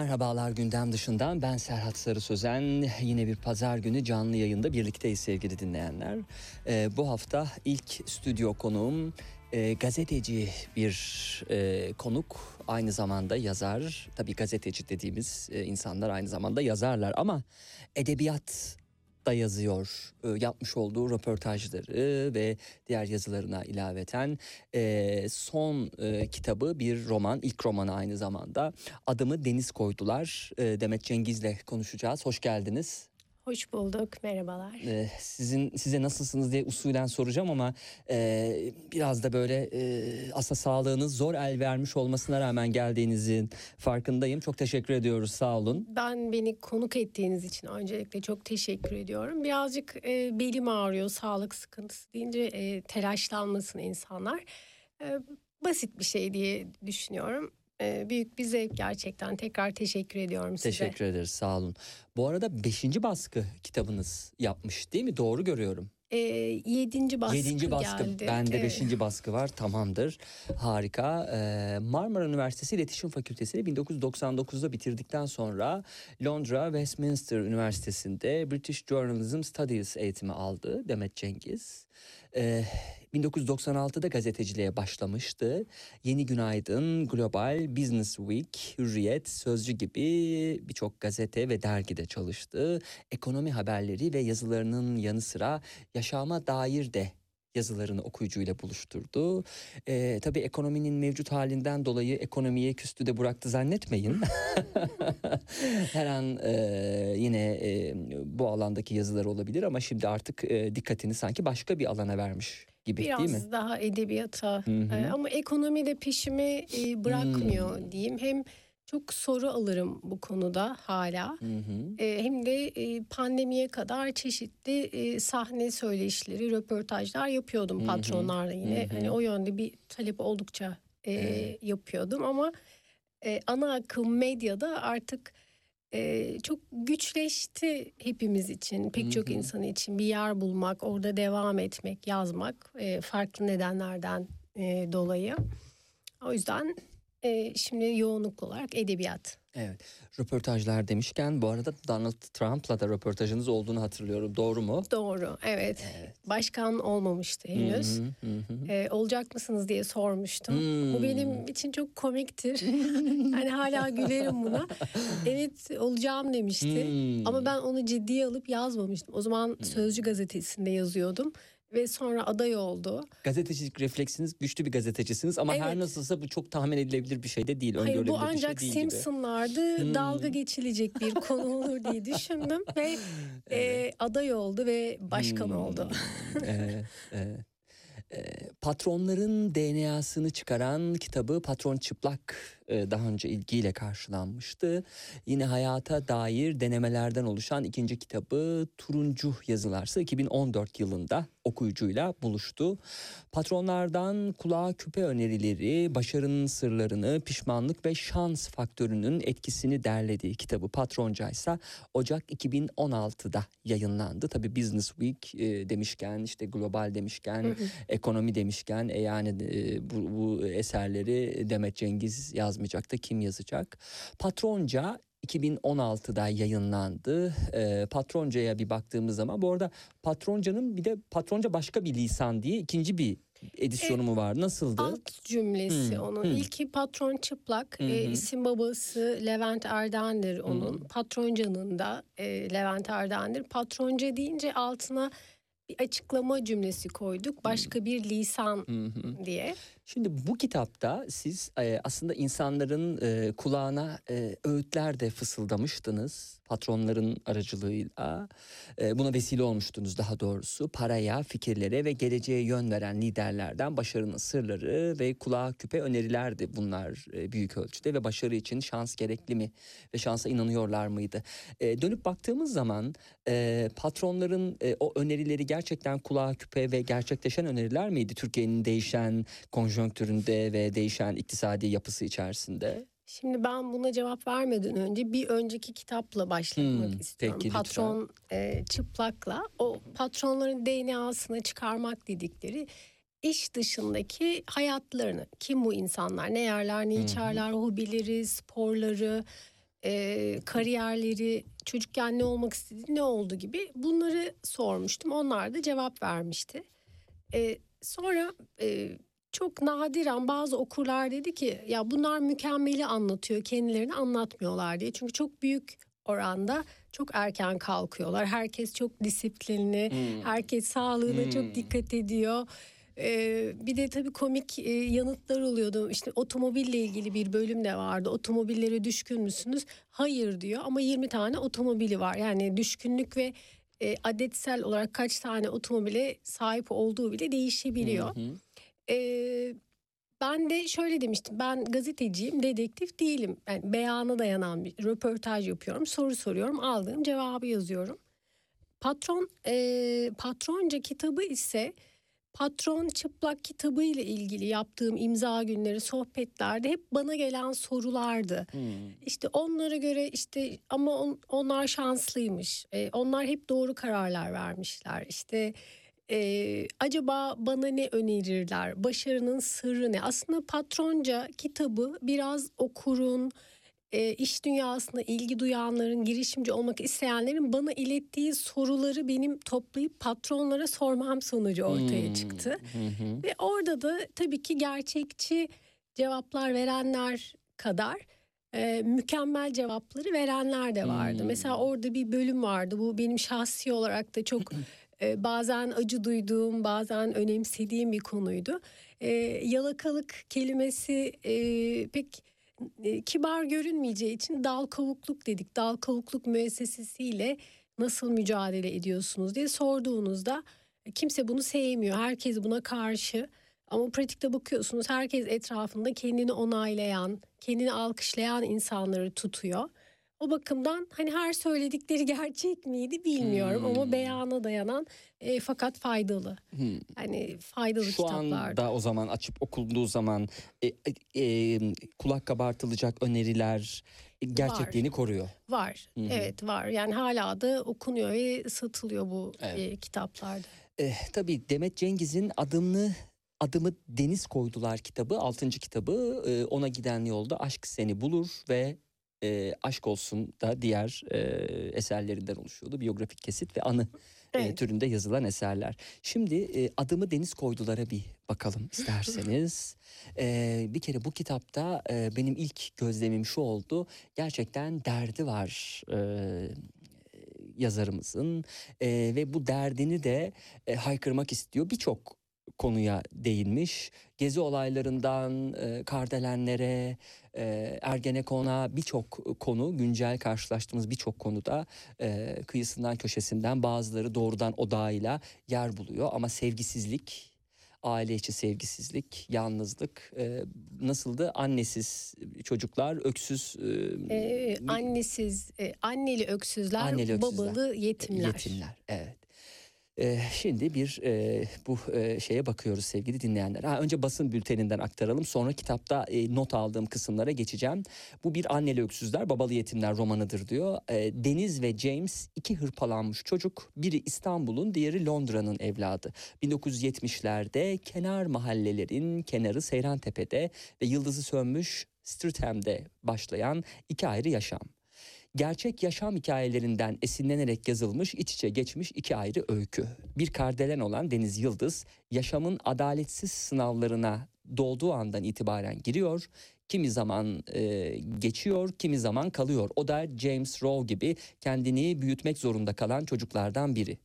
Merhabalar gündem dışından ben Serhat Sarı Sözen. Yine bir pazar günü canlı yayında birlikteyiz sevgili dinleyenler. Ee, bu hafta ilk stüdyo konuğum e, gazeteci bir e, konuk aynı zamanda yazar. Tabii gazeteci dediğimiz e, insanlar aynı zamanda yazarlar ama edebiyat da yazıyor. E, yapmış olduğu röportajları ve diğer yazılarına ilaveten e, son e, kitabı bir roman, ilk romanı aynı zamanda. Adımı Deniz koydular. E, Demet Cengiz'le konuşacağız. Hoş geldiniz. Hoş bulduk, merhabalar. Ee, sizin size nasılsınız diye usulen soracağım ama e, biraz da böyle e, aslında sağlığınız zor el vermiş olmasına rağmen geldiğinizin farkındayım. Çok teşekkür ediyoruz, sağ olun. Ben beni konuk ettiğiniz için öncelikle çok teşekkür ediyorum. Birazcık e, belim ağrıyor, sağlık sıkıntısı deyince e, telaşlanmasın insanlar. E, basit bir şey diye düşünüyorum. E, büyük bir zevk gerçekten. Tekrar teşekkür ediyorum size. Teşekkür ederiz, sağ olun. Bu arada beşinci baskı kitabınız yapmış değil mi? Doğru görüyorum. E, yedinci baskı Yedinci baskı. geldi. Bende Evet. beşinci baskı var. Tamamdır. Harika. Ee, Marmara Üniversitesi İletişim Fakültesini 1999'da bitirdikten sonra Londra Westminster Üniversitesi'nde British Journalism Studies eğitimi aldı Demet Cengiz. Ee, 1996'da gazeteciliğe başlamıştı. Yeni Günaydın, Global, Business Week, Hürriyet, Sözcü gibi birçok gazete ve dergide çalıştı. Ekonomi haberleri ve yazılarının yanı sıra yaşama dair de yazılarını okuyucuyla buluşturdu. Ee, tabii ekonominin mevcut halinden dolayı ekonomiye küstü de bıraktı zannetmeyin. Her an e, yine e, bu alandaki yazılar olabilir ama şimdi artık e, dikkatini sanki başka bir alana vermiş gibi Biraz değil mi? daha edebiyata Hı hı. e, ama ekonomi de peşimi e, bırakmıyor Hmm. diyeyim. Hem çok soru alırım bu konuda hala. Hı hı. E, hem de e, pandemiye kadar çeşitli e, sahne söyleşileri, röportajlar yapıyordum Hı hı. patronlarla yine. Hı hı. Hani o yönde bir talep oldukça e, Evet. yapıyordum ama e, ana akım medyada artık e, çok güçleşti hepimiz için, pek çok Hı hı. insan için bir yer bulmak, orada devam etmek, yazmak e, farklı nedenlerden e, dolayı. O yüzden e, şimdi yoğunluklu olarak edebiyat. Evet. Röportajlar demişken bu arada Donald Trump'la da röportajınız olduğunu hatırlıyorum. Doğru mu? Doğru, evet. Evet. Başkan olmamıştı henüz. Hı hı, hı hı. Ee, olacak mısınız diye sormuştum. Bu Hmm. benim için çok komiktir. hani hala gülerim buna. Evet olacağım demişti. Hmm. Ama ben onu ciddiye alıp yazmamıştım. O zaman Sözcü gazetesinde yazıyordum. Ve sonra aday oldu. Gazetecilik refleksiniz güçlü bir gazetecisiniz ama her Evet. nasılsa bu çok tahmin edilebilir bir şey de değil. Hayır bu bir ancak şey. Simpsonlardı Hmm. dalga geçilecek bir konu olur diye düşündüm ve e, aday oldu ve başkan Hmm. oldu. evet, evet. Ee, patronların DNA'sını çıkaran kitabı Patron Çıplak e, daha önce ilgiyle karşılanmıştı. Yine hayata dair denemelerden oluşan ikinci kitabı Turuncu Yazılarsa 2014 yılında okuyucuyla buluştu. Patronlardan kulağa küpe önerileri, başarının sırlarını, pişmanlık ve şans faktörünün etkisini derlediği kitabı Patronca ise Ocak 2016'da yayınlandı. Tabii Business Week e, demişken işte global demişken ekonomi demişken e, yani e, bu, bu eserleri Demet Cengiz yazmayacak da kim yazacak? Patronca 2016'da yayınlandı. E, Patronca'ya bir baktığımız zaman bu arada Patronca'nın bir de Patronca başka bir lisan diye ikinci bir edisyonu mu var? Nasıldı? Alt cümlesi Hmm, onun. hmm. İlki patron çıplak. Hı E, isim babası Levent Erden'dir onun. Hı. Patroncanın da e, Levent Erden'dir. Patronca deyince altına bir açıklama cümlesi koyduk. Başka bir lisan Hı hı. diye. Şimdi bu kitapta siz e, aslında insanların e, kulağına e, öğütler de fısıldamıştınız patronların aracılığıyla. E, buna vesile olmuştunuz daha doğrusu. Paraya, fikirlere ve geleceğe yön veren liderlerden başarının sırları ve kulağa küpe önerilerdi bunlar e, büyük ölçüde ve başarı için şans gerekli mi ve şansa inanıyorlar mıydı? E, dönüp baktığımız zaman patronların o önerileri gerçekten kulağa küpe ve gerçekleşen öneriler miydi? Türkiye'nin değişen konjonktüründe ve değişen iktisadi yapısı içerisinde. Şimdi ben buna cevap vermeden önce bir önceki kitapla başlamak Hmm, istiyorum. peki, lütfen. Patron e, çıplakla o patronların DNA'sını çıkarmak dedikleri iş dışındaki hayatlarını. Kim bu insanlar? Ne yerler, ne içerler, hobileri, sporları, e, kariyerleri, çocukken ne olmak istediği, ne oldu gibi bunları sormuştum. Onlar da cevap vermişti. E, sonra e, çok nadiren bazı okurlar dedi ki ya bunlar mükemmeli anlatıyor kendilerini anlatmıyorlar diye. Çünkü çok büyük oranda çok erken kalkıyorlar. Herkes çok disiplinli, herkes sağlığına Hmm. çok dikkat ediyor. Ee, bir de tabii komik e, yanıtlar oluyordu. İşte otomobille ilgili bir bölüm de vardı. Otomobillere düşkün müsünüz? Hayır diyor ama 20 tane otomobili var. Yani düşkünlük ve e, adetsel olarak kaç tane otomobile sahip olduğu bile değişebiliyor. Hı hı. Ee, ben de şöyle demiştim. Ben gazeteciyim, dedektif değilim. Yani beyana dayanan bir röportaj yapıyorum, soru soruyorum, aldığım cevabı yazıyorum. Patron, e, patronca kitabı ise patron çıplak kitabı ile ilgili yaptığım imza günleri, sohbetlerde hep bana gelen sorulardı. Hmm. İşte onlara göre işte ama on- onlar şanslıymış. Ee, onlar hep doğru kararlar vermişler. İşte e, acaba bana ne önerirler? Başarının sırrı ne? Aslında patronca kitabı biraz okurun, e, iş dünyasına ilgi duyanların, girişimci olmak isteyenlerin bana ilettiği soruları benim toplayıp patronlara sormam sonucu ortaya Hmm. çıktı. Ve orada da tabii ki gerçekçi cevaplar verenler kadar e, mükemmel cevapları verenler de vardı. Hmm. Mesela orada bir bölüm vardı. Bu benim şahsi olarak da çok e, bazen acı duyduğum, bazen önemsediğim bir konuydu. E, yalakalık kelimesi e, pek e, kibar görünmeyeceği için dal kavukluk dedik. Dal kavukluk müessesesiyle nasıl mücadele ediyorsunuz diye sorduğunuzda kimse bunu sevmiyor. Herkes buna karşı. Ama pratikte bakıyorsunuz herkes etrafında kendini onaylayan, kendini alkışlayan insanları tutuyor. O bakımdan hani her söyledikleri gerçek miydi bilmiyorum Hmm. ama beyana dayanan e, fakat faydalı. Hmm. Hani faydalı Şu kitaplardı. anda o zaman açıp okunduğu zaman e, e, e, kulak kabartılacak öneriler e, gerçekliğini koruyor. Var. Hı hı. Evet var. Yani hala da okunuyor ve satılıyor bu Evet. e, kitaplarda. E, tabii Demet Cengiz'in adımını adımı deniz koydular kitabı, altıncı kitabı. E, ona giden yolda aşk seni bulur ve e, aşk olsun da diğer e, eserlerinden oluşuyordu. Biyografik kesit ve anı e, Evet. türünde yazılan eserler. Şimdi e, adımı deniz koydulara bir bakalım isterseniz. E, bir kere bu kitapta e, benim ilk gözlemim şu oldu. Gerçekten derdi var. E, yazarımızın e, ve bu derdini de e, haykırmak istiyor. Birçok konuya değinmiş. Gezi olaylarından e, Kardelenlere, e, Ergenekon'a birçok konu, güncel karşılaştığımız birçok konuda e, kıyısından köşesinden bazıları doğrudan odağıyla yer buluyor. Ama sevgisizlik, aile içi sevgisizlik, yalnızlık e, nasıldı? Annesiz çocuklar, öksüz... E, Ee, annesiz, e, anneli öksüzler, Anneli öksüzler, babalı yetimler. Yetimler, evet. Şimdi bir bu şeye bakıyoruz sevgili dinleyenler. Ha, önce basın bülteninden aktaralım sonra kitapta not aldığım kısımlara geçeceğim. Bu bir anneli öksüzler babalı yetimler romanıdır diyor. Deniz ve James iki hırpalanmış çocuk. Biri İstanbul'un diğeri Londra'nın evladı. 1970'lerde kenar mahallelerin kenarı Seyrantepe'de ve yıldızı sönmüş Streatham'de başlayan iki ayrı yaşam gerçek yaşam hikayelerinden esinlenerek yazılmış iç içe geçmiş iki ayrı öykü. Bir kardelen olan Deniz Yıldız yaşamın adaletsiz sınavlarına doğduğu andan itibaren giriyor. Kimi zaman e, geçiyor, kimi zaman kalıyor. O da James Rowe gibi kendini büyütmek zorunda kalan çocuklardan biri.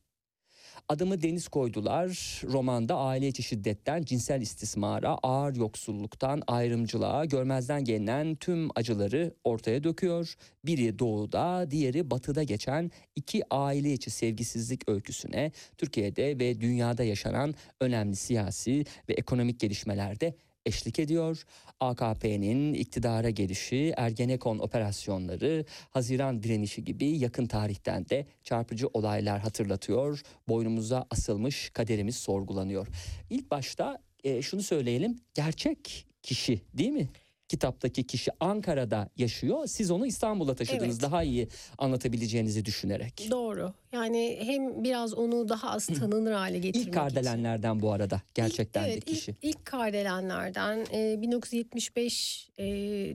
Adımı Deniz koydular. Romanda aile içi şiddetten cinsel istismara, ağır yoksulluktan ayrımcılığa, görmezden gelinen tüm acıları ortaya döküyor. Biri doğuda, diğeri batıda geçen iki aile içi sevgisizlik öyküsüne Türkiye'de ve dünyada yaşanan önemli siyasi ve ekonomik gelişmelerde eşlik ediyor. AKP'nin iktidara gelişi, Ergenekon operasyonları, Haziran direnişi gibi yakın tarihten de çarpıcı olaylar hatırlatıyor. Boynumuza asılmış kaderimiz sorgulanıyor. İlk başta e, şunu söyleyelim. Gerçek kişi değil mi? Kitaptaki kişi Ankara'da yaşıyor. Siz onu İstanbul'a taşıdınız Evet. daha iyi anlatabileceğinizi düşünerek. Doğru. Yani hem biraz onu daha az tanınır hale getirmek İlk kardelenlerden bu arada gerçekten ilk, de evet, kişi. Ilk, ilk kardelenlerden e, 1975 e,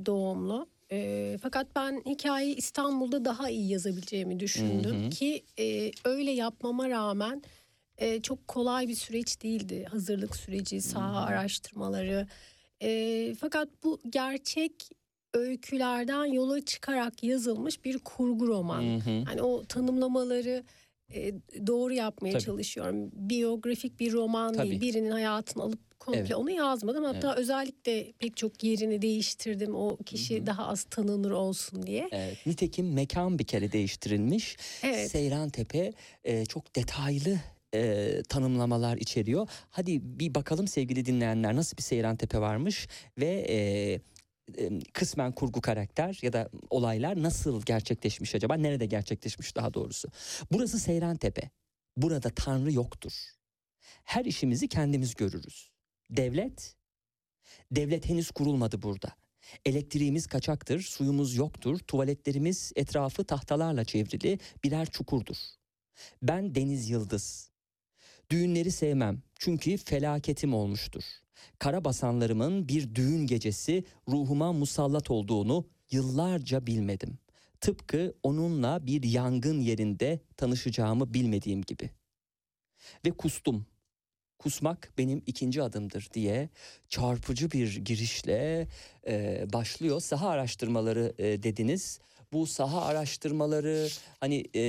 doğumlu. E, fakat ben hikayeyi İstanbul'da daha iyi yazabileceğimi düşündüm Hı hı. ki e, öyle yapmama rağmen e, çok kolay bir süreç değildi. Hazırlık süreci, saha araştırmaları. E, fakat bu gerçek öykülerden yola çıkarak yazılmış bir kurgu roman. Hı hı. Hani o tanımlamaları e, doğru yapmaya Tabii. çalışıyorum. Biyografik bir roman Tabii. değil. Birinin hayatını alıp komple Evet. onu yazmadım. Hatta özellikle pek çok yerini değiştirdim. O kişi daha az tanınır olsun diye. Evet. Nitekim mekan bir kere değiştirilmiş. Evet. Seyran Tepe e, çok detaylı e, tanımlamalar içeriyor. Hadi bir bakalım sevgili dinleyenler nasıl bir Seyran Tepe varmış ve e, e, kısmen kurgu karakter ya da olaylar nasıl gerçekleşmiş acaba? Nerede gerçekleşmiş daha doğrusu? Burası Seyran Tepe. Burada Tanrı yoktur. Her işimizi kendimiz görürüz. Devlet, devlet henüz kurulmadı burada. Elektriğimiz kaçaktır, suyumuz yoktur, tuvaletlerimiz etrafı tahtalarla çevrili birer çukurdur. Ben Deniz Yıldız. Düğünleri sevmem çünkü felaketim olmuştur. Kara basanlarımın bir düğün gecesi ruhuma musallat olduğunu yıllarca bilmedim. Tıpkı onunla bir yangın yerinde tanışacağımı bilmediğim gibi. Ve kustum. Kusmak benim ikinci adımdır diye çarpıcı bir girişle e, başlıyor. Saha araştırmaları e, dediniz. Bu saha araştırmaları hani e,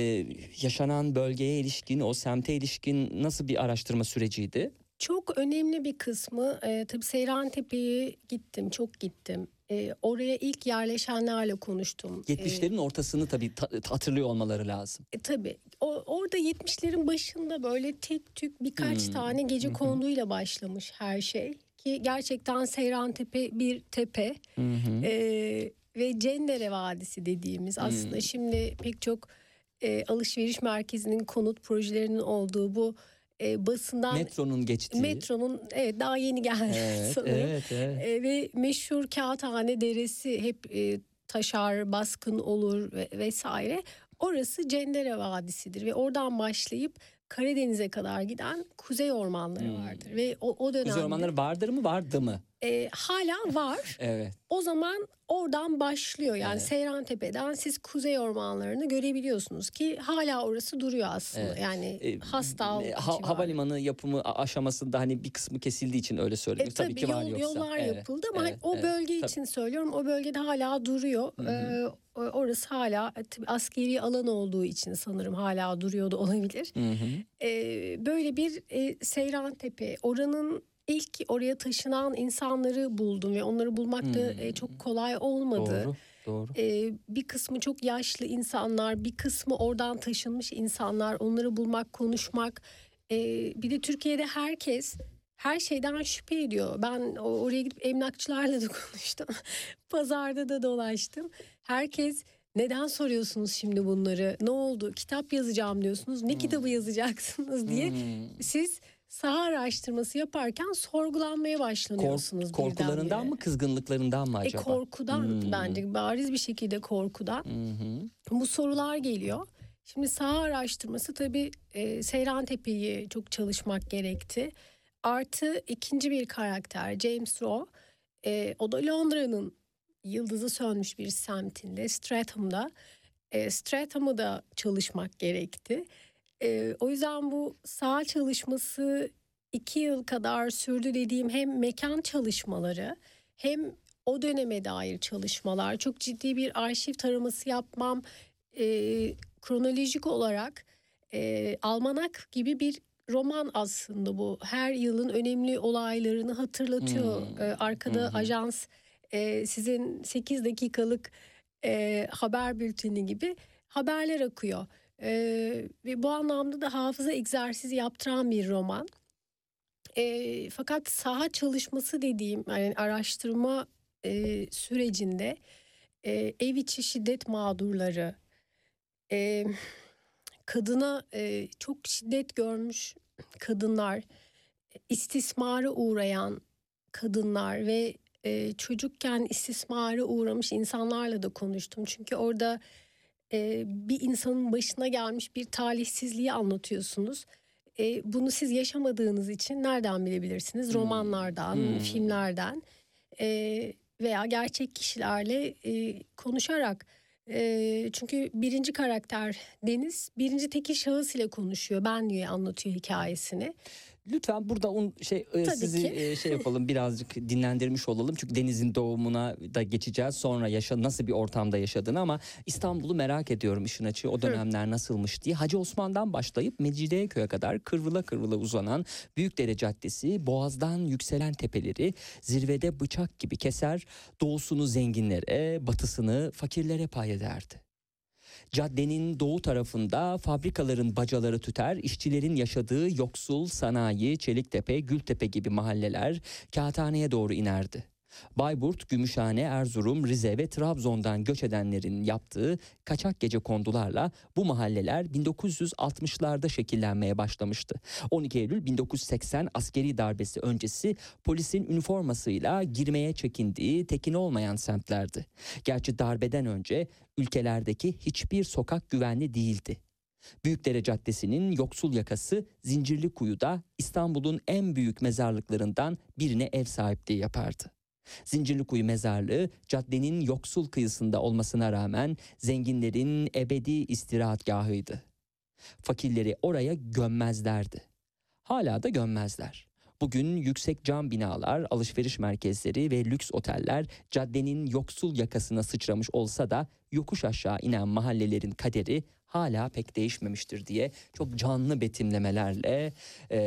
yaşanan bölgeye ilişkin, o semte ilişkin nasıl bir araştırma süreciydi? Çok önemli bir kısmı e, tabii Seyran Tepe'ye gittim, çok gittim. E, oraya ilk yerleşenlerle konuştum. E, 70'lerin ortasını tabii ta- hatırlıyor olmaları lazım. E, tabii. O, orada 70'lerin başında böyle tek tük birkaç Hmm. tane gece konduyla başlamış her şey. Ki gerçekten Seyrantepe bir tepe Hı hı. e, ve Cendere Vadisi dediğimiz aslında Hmm. şimdi pek çok e, alışveriş merkezinin konut projelerinin olduğu bu e, basından Metronun geçtiği. metronun evet daha yeni geldi Evet, sanırım. evet, evet. E, ve meşhur Kağıthane Deresi hep e, taşar, baskın olur ve, vesaire. Orası Cendere Vadisi'dir ve oradan başlayıp Karadeniz'e kadar giden kuzey ormanları Hmm. vardır ve o, o dönemde Kuzey ormanları vardır mı vardı mı? E, hala var. Evet. O zaman oradan başlıyor. Yani Evet. Seyran Tepe'den siz kuzey ormanlarını görebiliyorsunuz ki hala orası duruyor aslında. Evet. Yani E, hasta e, ha- havalimanı yapımı aşamasında hani bir kısmı kesildiği için öyle söyledim. E, tabii, tabii, ki var yol- yoksa. yollar Evet, yapıldı ama evet, o evet, bölge tabii. için söylüyorum. O bölgede hala duruyor. Hı hı. Ee, orası hala e, askeri alan olduğu için sanırım hala duruyordu olabilir. Hı hı. Ee, böyle bir e, Seyran Tepe. Oranın ilk oraya taşınan insanları buldum ve onları bulmak da Hmm. e, çok kolay olmadı. Doğru. Doğru. Ee, bir kısmı çok yaşlı insanlar, bir kısmı oradan taşınmış insanlar. Onları bulmak, konuşmak. Ee, bir de Türkiye'de herkes her şeyden şüphe ediyor. Ben oraya gidip emlakçılarla da konuştum. Pazarda da dolaştım. Herkes neden soruyorsunuz şimdi bunları? Ne oldu? Kitap yazacağım diyorsunuz. Ne kitabı yazacaksınız diye. Hmm. Siz saha araştırması yaparken sorgulanmaya başlanıyorsunuz. Kork- korkularından birdenbire. mı kızgınlıklarından mı E, acaba? korkudan Hmm. bence bariz bir şekilde korkudan hı. bu sorular geliyor. Şimdi saha araştırması tabii e, Seyran Tepe'yi çok çalışmak gerekti. Artı ikinci bir karakter James Rowe. E, o da Londra'nın yıldızı sönmüş bir semtinde Stratham'da. E, Stratham'ı da çalışmak gerekti. E, o yüzden bu saha çalışması iki yıl kadar sürdü dediğim hem mekan çalışmaları hem o döneme dair çalışmalar. Çok ciddi bir arşiv taraması yapmam e, kronolojik olarak e, almanak gibi bir roman aslında bu. Her yılın önemli olaylarını hatırlatıyor. Hmm. E, arkada hı. ajans e, sizin 8 dakikalık e, haber bülteni gibi haberler akıyor. E, ve bu anlamda da hafıza egzersizi yaptıran bir roman. E, fakat saha çalışması dediğim yani araştırma e, sürecinde e, ev içi şiddet mağdurları, e, kadına e, çok şiddet görmüş kadınlar, istismara uğrayan kadınlar ve e, çocukken istismara uğramış insanlarla da konuştum. Çünkü orada e, bir insanın başına gelmiş bir talihsizliği anlatıyorsunuz. E, bunu siz yaşamadığınız için nereden bilebilirsiniz? Hmm. Romanlardan, Hmm. filmlerden e, veya gerçek kişilerle e, konuşarak. E, çünkü birinci karakter Deniz birinci tekil şahıs ile konuşuyor. Ben diye anlatıyor hikayesini. Lütfen burada un şey e, Tabii sizi ki. e, şey yapalım birazcık dinlendirmiş olalım. Çünkü denizin doğumuna da geçeceğiz. Sonra yaşa nasıl bir ortamda yaşadığını ama İstanbul'u merak ediyorum işin açığı. O dönemler nasılmış diye. Hacı Osman'dan başlayıp Mecidiyeköy'e kadar kırvıla kırvıla uzanan Büyükdere Caddesi, Boğaz'dan yükselen tepeleri zirvede bıçak gibi keser. Doğusunu zenginlere, batısını fakirlere pay ederdi. Caddenin doğu tarafında fabrikaların bacaları tüter, işçilerin yaşadığı yoksul, sanayi, Çeliktepe, Gültepe gibi mahalleler kağıthaneye doğru inerdi. Bayburt, Gümüşhane, Erzurum, Rize ve Trabzon'dan göç edenlerin yaptığı kaçak gece kondularla bu mahalleler 1960'larda şekillenmeye başlamıştı. 12 Eylül 1980 askeri darbesi öncesi polisin üniformasıyla girmeye çekindiği tekin olmayan semtlerdi. Gerçi darbeden önce ülkelerdeki hiçbir sokak güvenli değildi. Büyükdere Caddesi'nin yoksul yakası Zincirlikuyu'da İstanbul'un en büyük mezarlıklarından birine ev sahipliği yapardı. Zincirlikuyu mezarlığı caddenin yoksul kıyısında olmasına rağmen zenginlerin ebedi istirahatgahıydı. Fakirleri oraya gömmezlerdi. Hala da gömmezler. Bugün yüksek cam binalar, alışveriş merkezleri ve lüks oteller caddenin yoksul yakasına sıçramış olsa da yokuş aşağı inen mahallelerin kaderi hala pek değişmemiştir diye çok canlı betimlemelerle e,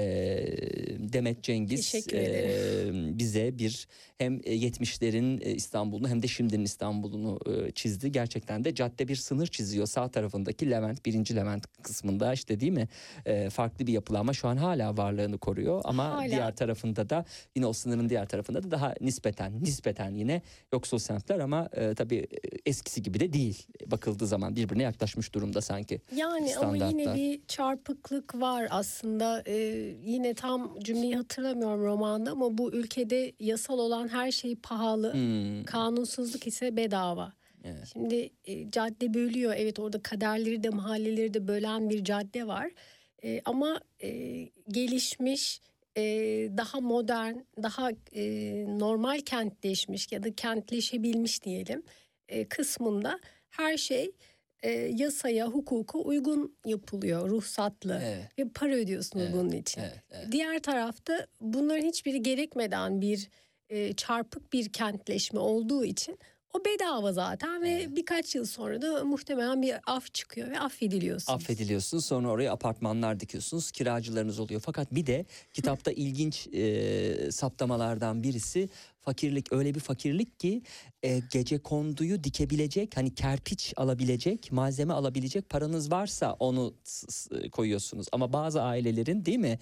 Demet Cengiz e, bize bir hem 70'lerin e, İstanbul'unu hem de şimdinin İstanbul'unu e, çizdi. Gerçekten de cadde bir sınır çiziyor. Sağ tarafındaki Levent, birinci Levent kısmında işte değil mi? E, farklı bir yapılanma şu an hala varlığını koruyor ama Hala. diğer tarafında da yine o sınırın diğer tarafında da daha nispeten nispeten yine yoksul semtler ama e, tabii e, eskisi gibi de değil. Bakıldığı zaman birbirine yaklaşmış durumda sanki. Yani ama yine bir çarpıklık var aslında. Ee, yine tam cümleyi hatırlamıyorum romanda ama bu ülkede yasal olan her şey pahalı. Hmm, Kanunsuzluk ise bedava. evet. Şimdi e, cadde bölüyor. Evet orada kaderleri de mahalleleri de bölen bir cadde var. E, ama e, gelişmiş e, daha modern, daha e, normal kentleşmiş ya da kentleşebilmiş diyelim e, kısmında her şey e, yasaya, hukuka uygun yapılıyor, ruhsatlı Evet. ve para ödüyorsunuz Evet, bunun için. Evet, evet. Diğer tarafta bunların hiçbiri gerekmeden bir e, çarpık bir kentleşme olduğu için o bedava zaten ve Evet. birkaç yıl sonra da muhtemelen bir af çıkıyor ve affediliyorsunuz. Affediliyorsunuz sonra oraya apartmanlar dikiyorsunuz kiracılarınız oluyor. Fakat bir de kitapta ilginç e, saptamalardan birisi fakirlik öyle bir fakirlik ki e, gece konduyu dikebilecek hani kerpiç alabilecek malzeme alabilecek paranız varsa onu koyuyorsunuz. Ama bazı ailelerin değil mi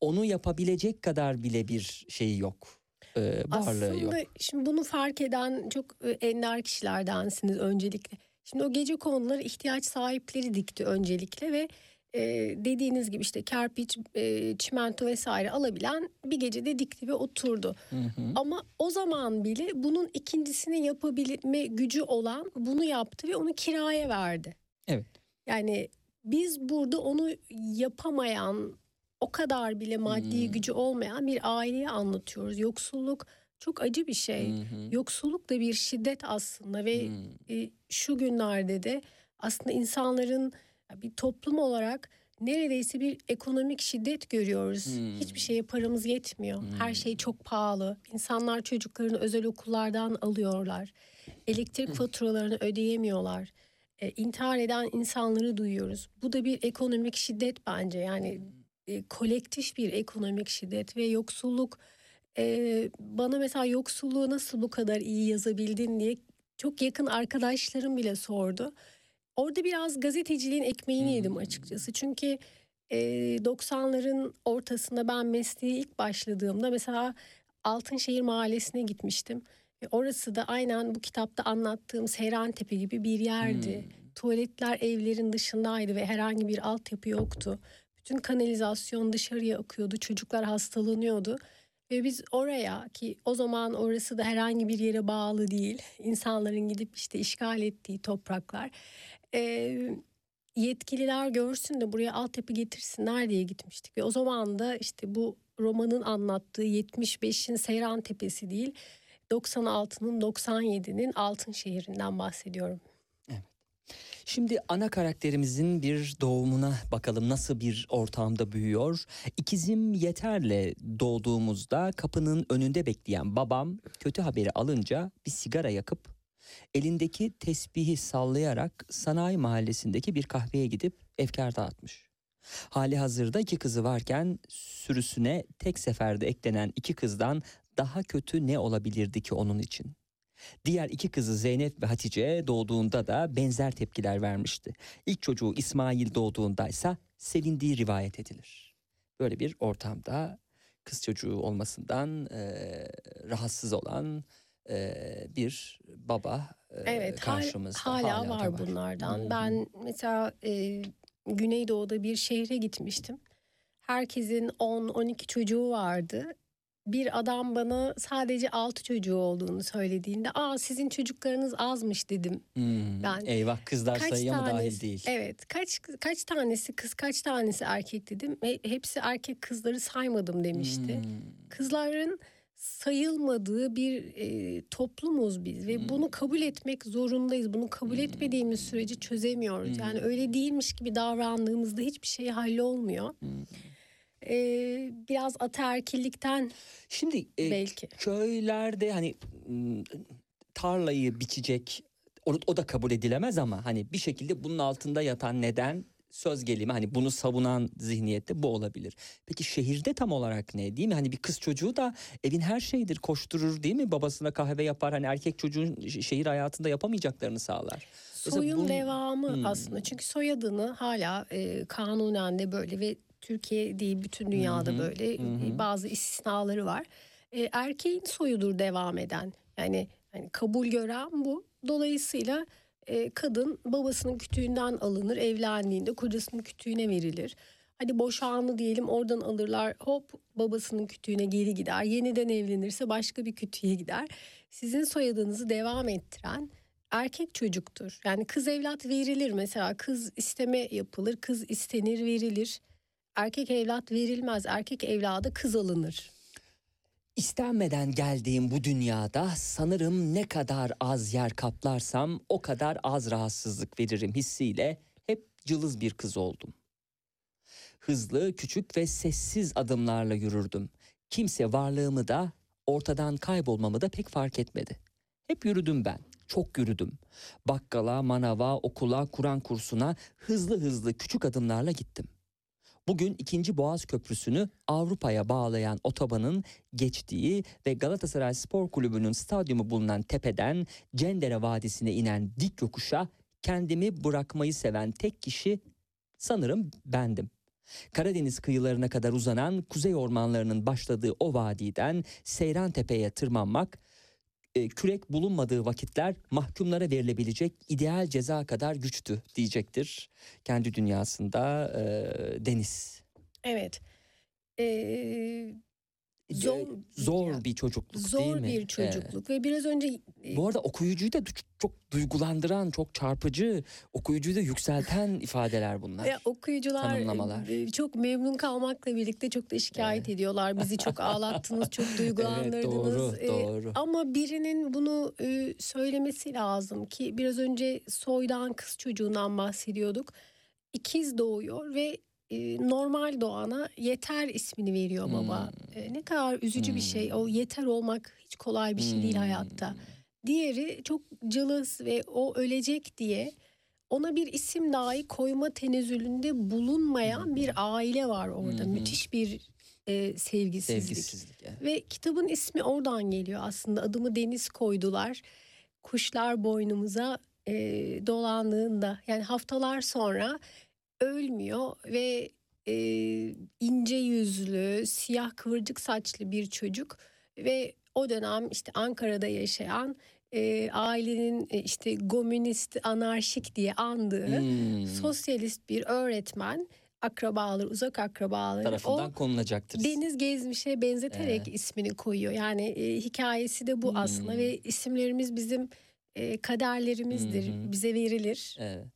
onu yapabilecek kadar bile bir şeyi yok. E, varlığı yok. Aslında şimdi bunu fark eden çok e, ender kişilerdensiniz öncelikle. Şimdi o gece konuları ihtiyaç sahipleri dikti öncelikle ve e, dediğiniz gibi işte kerpiç, e, çimento vesaire alabilen bir gecede dikti ve oturdu. Hı hı. Ama o zaman bile bunun ikincisini yapabilme gücü olan bunu yaptı ve onu kiraya verdi. Evet. Yani biz burada onu yapamayan, o kadar bile maddi Hmm. gücü olmayan bir aileye anlatıyoruz. Yoksulluk çok acı bir şey. Hı. Yoksulluk da bir şiddet aslında ve Hı. e, şu günlerde de aslında insanların bir toplum olarak neredeyse bir ekonomik şiddet görüyoruz. Hmm. Hiçbir şeye paramız yetmiyor. Her Hmm. şey çok pahalı. İnsanlar çocuklarını özel okullardan alıyorlar. Elektrik faturalarını ödeyemiyorlar. E, intihar eden insanları duyuyoruz. Bu da bir ekonomik şiddet bence. Yani e, kolektif bir ekonomik şiddet ve yoksulluk e, bana mesela yoksulluğu nasıl bu kadar iyi yazabildin diye çok yakın arkadaşlarım bile sordu. Orada biraz gazeteciliğin ekmeğini yedim açıkçası. Çünkü e, 90'ların ortasında ben mesleğe ilk başladığımda mesela Altınşehir Mahallesi'ne gitmiştim. Ve orası da aynen bu kitapta anlattığım Seyrantepe gibi bir yerdi. Tuvaletler evlerin dışındaydı ve herhangi bir altyapı yoktu. Bütün kanalizasyon dışarıya akıyordu. Çocuklar hastalanıyordu. Ve biz oraya ki o zaman orası da herhangi bir yere bağlı değil. insanların gidip işte işgal ettiği topraklar. Ee, yetkililer görsün de buraya altyapı getirsinler diye gitmiştik. Ve o zaman da işte bu romanın anlattığı 75'in Seyran Tepesi değil 96'nın 97'nin Altın şehrinden bahsediyorum. Şimdi ana karakterimizin bir doğumuna bakalım nasıl bir ortamda büyüyor. İkizim Yeter'le doğduğumuzda kapının önünde bekleyen babam kötü haberi alınca bir sigara yakıp elindeki tesbihi sallayarak sanayi mahallesindeki bir kahveye gidip efkar dağıtmış. Hali hazırda iki kızı varken sürüsüne tek seferde eklenen iki kızdan daha kötü ne olabilirdi ki onun için? Diğer iki kızı Zeynep ve Hatice doğduğunda da benzer tepkiler vermişti. İlk çocuğu İsmail doğduğunda ise sevindiği rivayet edilir. Böyle bir ortamda kız çocuğu olmasından eee, rahatsız olan bir baba Evet karşımızda. hala, da var, bunlardan. Hı hı. Ben mesela e, Güneydoğu'da bir şehre gitmiştim. Herkesin 10-12 çocuğu vardı. Bir adam bana sadece 6 çocuğu olduğunu söylediğinde aa sizin çocuklarınız azmış dedim. Hmm, Ben- Eyvah kızlar Kaç sayıya mı dahil tanesi- değil? Evet kaç kaç tanesi kız kaç tanesi erkek dedim. Ve hepsi erkek kızları saymadım demişti. Hmm. Kızların sayılmadığı bir e, toplumuz biz ve Hmm. bunu kabul etmek zorundayız. Bunu kabul etmediğimiz sürece çözemiyoruz. Hmm. Yani öyle değilmiş gibi davrandığımızda hiçbir şey hallolmuyor. Hmm. E, biraz ataerkillikten Şimdi e, belki. köylerde hani m, tarlayı biçecek o, o da kabul edilemez ama hani bir şekilde bunun altında yatan neden söz gelimi hani bunu savunan zihniyette bu olabilir. Peki şehirde tam olarak ne değil mi? Hani bir kız çocuğu da evin her şeyidir koşturur değil mi? Babasına kahve yapar hani erkek çocuğun şehir hayatında yapamayacaklarını sağlar. Soyun bunun- devamı Hmm. aslında. Çünkü soyadını hala e, kanunen de böyle ve Türkiye değil bütün dünyada Hı hı, böyle hı hı. e, bazı istisnaları var. E, erkeğin soyudur devam eden. Yani hani kabul gören bu. Dolayısıyla e, kadın babasının kütüğünden alınır, evlendiğinde kocasının kütüğüne verilir. Hadi boşanlı diyelim oradan alırlar hop babasının kütüğüne geri gider. Yeniden evlenirse başka bir kütüğe gider. Sizin soyadınızı devam ettiren erkek çocuktur. Yani kız evlat verilir mesela kız isteme yapılır, kız istenir verilir. erkek evlat verilmez. Erkek evladı kız alınır. İstenmeden geldiğim bu dünyada sanırım ne kadar az yer kaplarsam o kadar az rahatsızlık veririm hissiyle hep cılız bir kız oldum. Hızlı, küçük ve sessiz adımlarla yürürdüm. Kimse varlığımı da ortadan kaybolmamı da pek fark etmedi. Hep yürüdüm ben, çok yürüdüm. Bakkala, manava, okula, Kur'an kursuna hızlı hızlı küçük adımlarla gittim. Bugün 2. Boğaz Köprüsü'nü Avrupa'ya bağlayan otobanın geçtiği ve Galatasaray Spor Kulübü'nün stadyumu bulunan tepeden Cendere Vadisi'ne inen dik yokuşa kendimi bırakmayı seven tek kişi sanırım bendim. Karadeniz kıyılarına kadar uzanan kuzey ormanlarının başladığı o vadiden Seyran Tepe'ye tırmanmak, e, kürek bulunmadığı vakitler mahkumlara verilebilecek ideal ceza kadar güçtü diyecektir. Kendi dünyasında e, Deniz. Evet. Ee, zor zor bir çocukluk zor değil mi? bir çocukluk ve biraz önce e, Bu arada okuyucuyu da çok duygulandıran, çok çarpıcı, okuyucuyu da yükselten ifadeler bunlar. e, okuyucular tanımlamalar. e, çok memnun kalmakla birlikte çok da şikayet ediyorlar. Bizi çok ağlattınız, çok duygulandırdınız. Evet, doğru, doğru. Ama birinin bunu e, söylemesi lazım ki biraz önce soydan kız çocuğundan bahsediyorduk. İkiz doğuyor ve normal doğana yeter ismini veriyor baba. Hmm. E, ne kadar üzücü bir şey. O yeter olmak hiç kolay bir şey değil Hmm. hayatta. Diğeri çok cılız ve o ölecek diye ona bir isim dahi koyma tenezzülünde bulunmayan bir aile var orada. Hı. Müthiş bir e, sevgisizlik. Sevgisizlik. evet. Ve kitabın ismi oradan geliyor aslında. Adımı Deniz koydular. Kuşlar boynumuza e, dolandığında yani haftalar sonra ölmüyor ve e, ince yüzlü, siyah kıvırcık saçlı bir çocuk ve o dönem işte Ankara'da yaşayan e, ailenin e, işte komünist, anarşik diye andığı Hmm. sosyalist bir öğretmen akrabaları, uzak akrabaları tarafından o konulacaktır. Deniz Gezmiş'e benzeterek Evet. ismini koyuyor. Yani e, hikayesi de bu aslında Hmm. ve isimlerimiz bizim e, kaderlerimizdir. Hı. Bize verilir. Evet.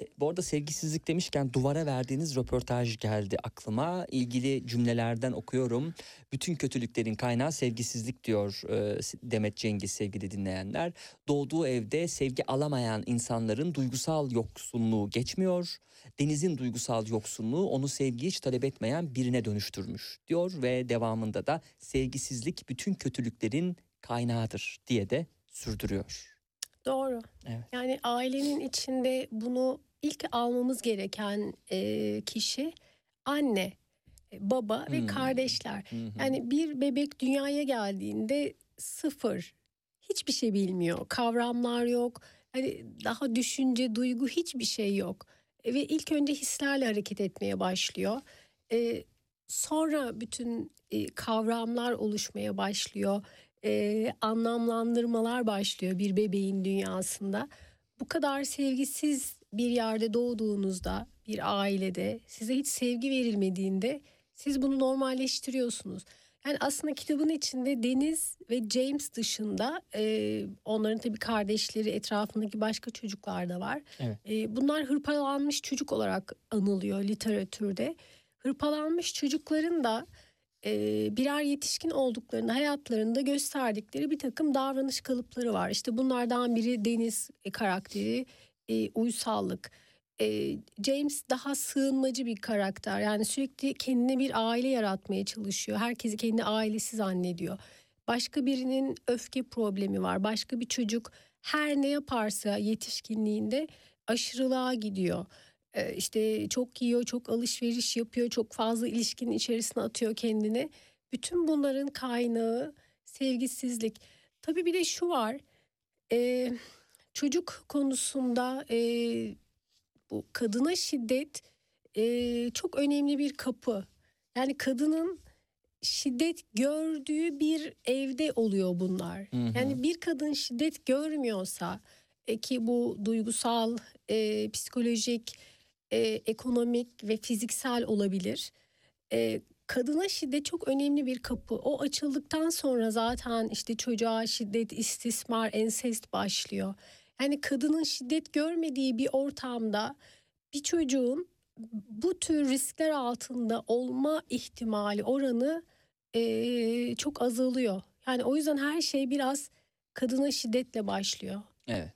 E, bu arada sevgisizlik demişken duvara verdiğiniz röportaj geldi aklıma. İlgili cümlelerden okuyorum. Bütün kötülüklerin kaynağı sevgisizlik diyor e, Demet Cengiz sevgili dinleyenler. Doğduğu evde sevgi alamayan insanların duygusal yoksunluğu geçmiyor. Deniz'in duygusal yoksunluğu onu sevgi hiç talep etmeyen birine dönüştürmüş diyor ve devamında da sevgisizlik bütün kötülüklerin kaynağıdır diye de sürdürüyor. Doğru. Evet. Yani ailenin içinde bunu ilk almamız gereken e, kişi anne, e, baba ve Hmm. kardeşler. Hı. Yani bir bebek dünyaya geldiğinde sıfır. Hiçbir şey bilmiyor. Kavramlar yok. Hani daha düşünce, duygu hiçbir şey yok. Ve ilk önce hislerle hareket etmeye başlıyor. E, sonra bütün e, kavramlar oluşmaya başlıyor. E, anlamlandırmalar başlıyor bir bebeğin dünyasında. Bu kadar sevgisiz bir yerde doğduğunuzda, bir ailede size hiç sevgi verilmediğinde siz bunu normalleştiriyorsunuz. Yani aslında kitabın içinde Deniz ve James dışında e, onların tabii kardeşleri etrafındaki başka çocuklar da var. Evet. E, bunlar hırpalanmış çocuk olarak anılıyor literatürde. Hırpalanmış çocukların da e, birer yetişkin olduklarını hayatlarında gösterdikleri bir takım davranış kalıpları var. İşte bunlardan biri Deniz e, karakteri e, uysallık. E, James daha sığınmacı bir karakter. Yani sürekli kendine bir aile yaratmaya çalışıyor. Herkesi kendi ailesi zannediyor. Başka birinin öfke problemi var. Başka bir çocuk her ne yaparsa yetişkinliğinde aşırılığa gidiyor. İşte çok yiyor, çok alışveriş yapıyor, çok fazla ilişkinin içerisine atıyor kendini. Bütün bunların kaynağı sevgisizlik. Tabii bir de şu var. E, çocuk konusunda e, bu kadına şiddet e, çok önemli bir kapı. Yani kadının şiddet gördüğü bir evde oluyor bunlar. Hı hı. Yani bir kadın şiddet görmüyorsa e, ki bu duygusal, e, psikolojik, e, ekonomik ve fiziksel olabilir. E, kadına şiddet çok önemli bir kapı. O açıldıktan sonra zaten işte çocuğa şiddet, istismar, ensest başlıyor. Yani kadının şiddet görmediği bir ortamda bir çocuğun bu tür riskler altında olma ihtimali oranı e, çok azalıyor. Yani o yüzden her şey biraz kadına şiddetle başlıyor. Evet.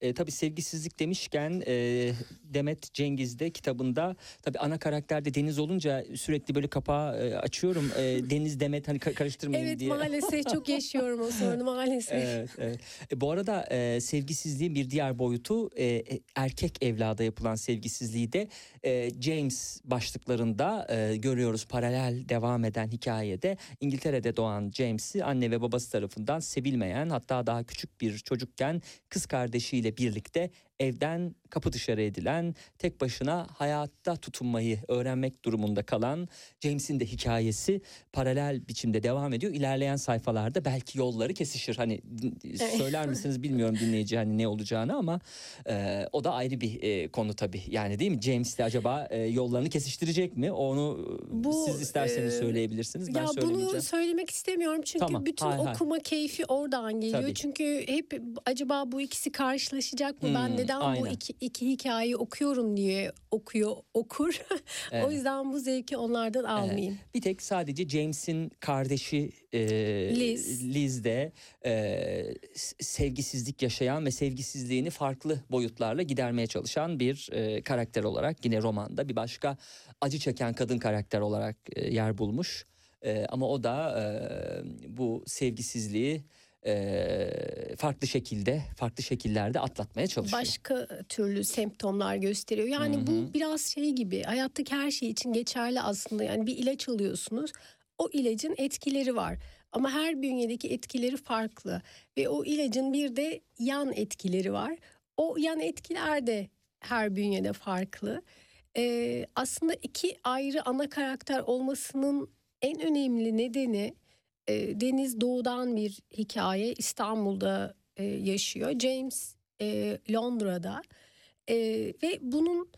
E, tabii sevgisizlik demişken e, Demet Cengiz de kitabında tabii ana karakterde Deniz olunca sürekli böyle kapağı e, açıyorum. E, Deniz Demet hani karıştırmayın evet, diye. Evet maalesef çok yaşıyorum o sorunu maalesef. evet, evet. E, bu arada e, sevgisizliğin bir diğer boyutu e, e, erkek evlada yapılan sevgisizliği de e, James başlıklarında e, görüyoruz paralel devam eden hikayede İngiltere'de doğan James'i anne ve babası tarafından sevilmeyen hatta daha küçük bir çocukken kız kardeşiyle birlikte evden kapı dışarı edilen, tek başına hayatta tutunmayı öğrenmek durumunda kalan James'in de hikayesi paralel biçimde devam ediyor. İlerleyen sayfalarda belki yolları kesişir. Hani söyler misiniz bilmiyorum dinleyici hani ne olacağını ama e, o da ayrı bir e, konu tabii. Yani değil mi? James de acaba e, yollarını kesiştirecek mi? Onu Bu, siz isterseniz e, söyleyebilirsiniz. Ben ya bunu söylemek istemiyorum çünkü tamam, bütün hay, okuma hay. keyfi oradan geliyor. Tabii. Çünkü hep acaba bu ikisi karşılaşacak mı? Hmm, ben neden aynen. bu iki, iki hikayeyi okuyorum diye okuyor okur. Evet. o yüzden bu zevki onlardan almayayım. Evet. Bir tek sadece James'in kardeşi e, Liz. Liz de e, sevgisizlik yaşayan ve sevgisizliğini farklı boyutlarla gidermeye çalışan bir e, karakter olarak yine romanda bir başka acı çeken kadın karakter olarak e, yer bulmuş. E, ama o da e, bu sevgisizliği farklı şekilde, farklı şekillerde atlatmaya çalışıyor. Başka türlü semptomlar gösteriyor. Yani Hı-hı. bu biraz şey gibi hayattaki her şey için geçerli aslında. Yani bir ilaç alıyorsunuz. O ilacın etkileri var. Ama her bünyedeki etkileri farklı. Ve o ilacın bir de yan etkileri var. O yan etkiler de her bünyede farklı. Ee, aslında iki ayrı ana karakter olmasının en önemli nedeni e, Deniz doğudan bir hikaye İstanbul'da e, yaşıyor. James e, Londra'da e, ve bunun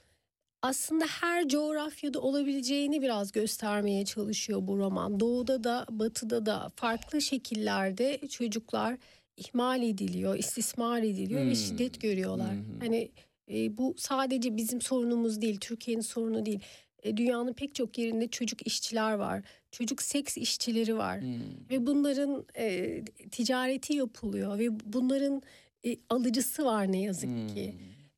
aslında her coğrafyada olabileceğini biraz göstermeye çalışıyor bu roman. Doğuda da batıda da farklı şekillerde çocuklar ihmal ediliyor, istismar ediliyor hmm. ve şiddet görüyorlar. Hmm. Hani e, bu sadece bizim sorunumuz değil, Türkiye'nin sorunu değil. E, dünyanın pek çok yerinde çocuk işçiler var. Çocuk seks işçileri var. Hmm. Ve bunların e, ticareti yapılıyor ve bunların e, alıcısı var ne yazık hmm. ki.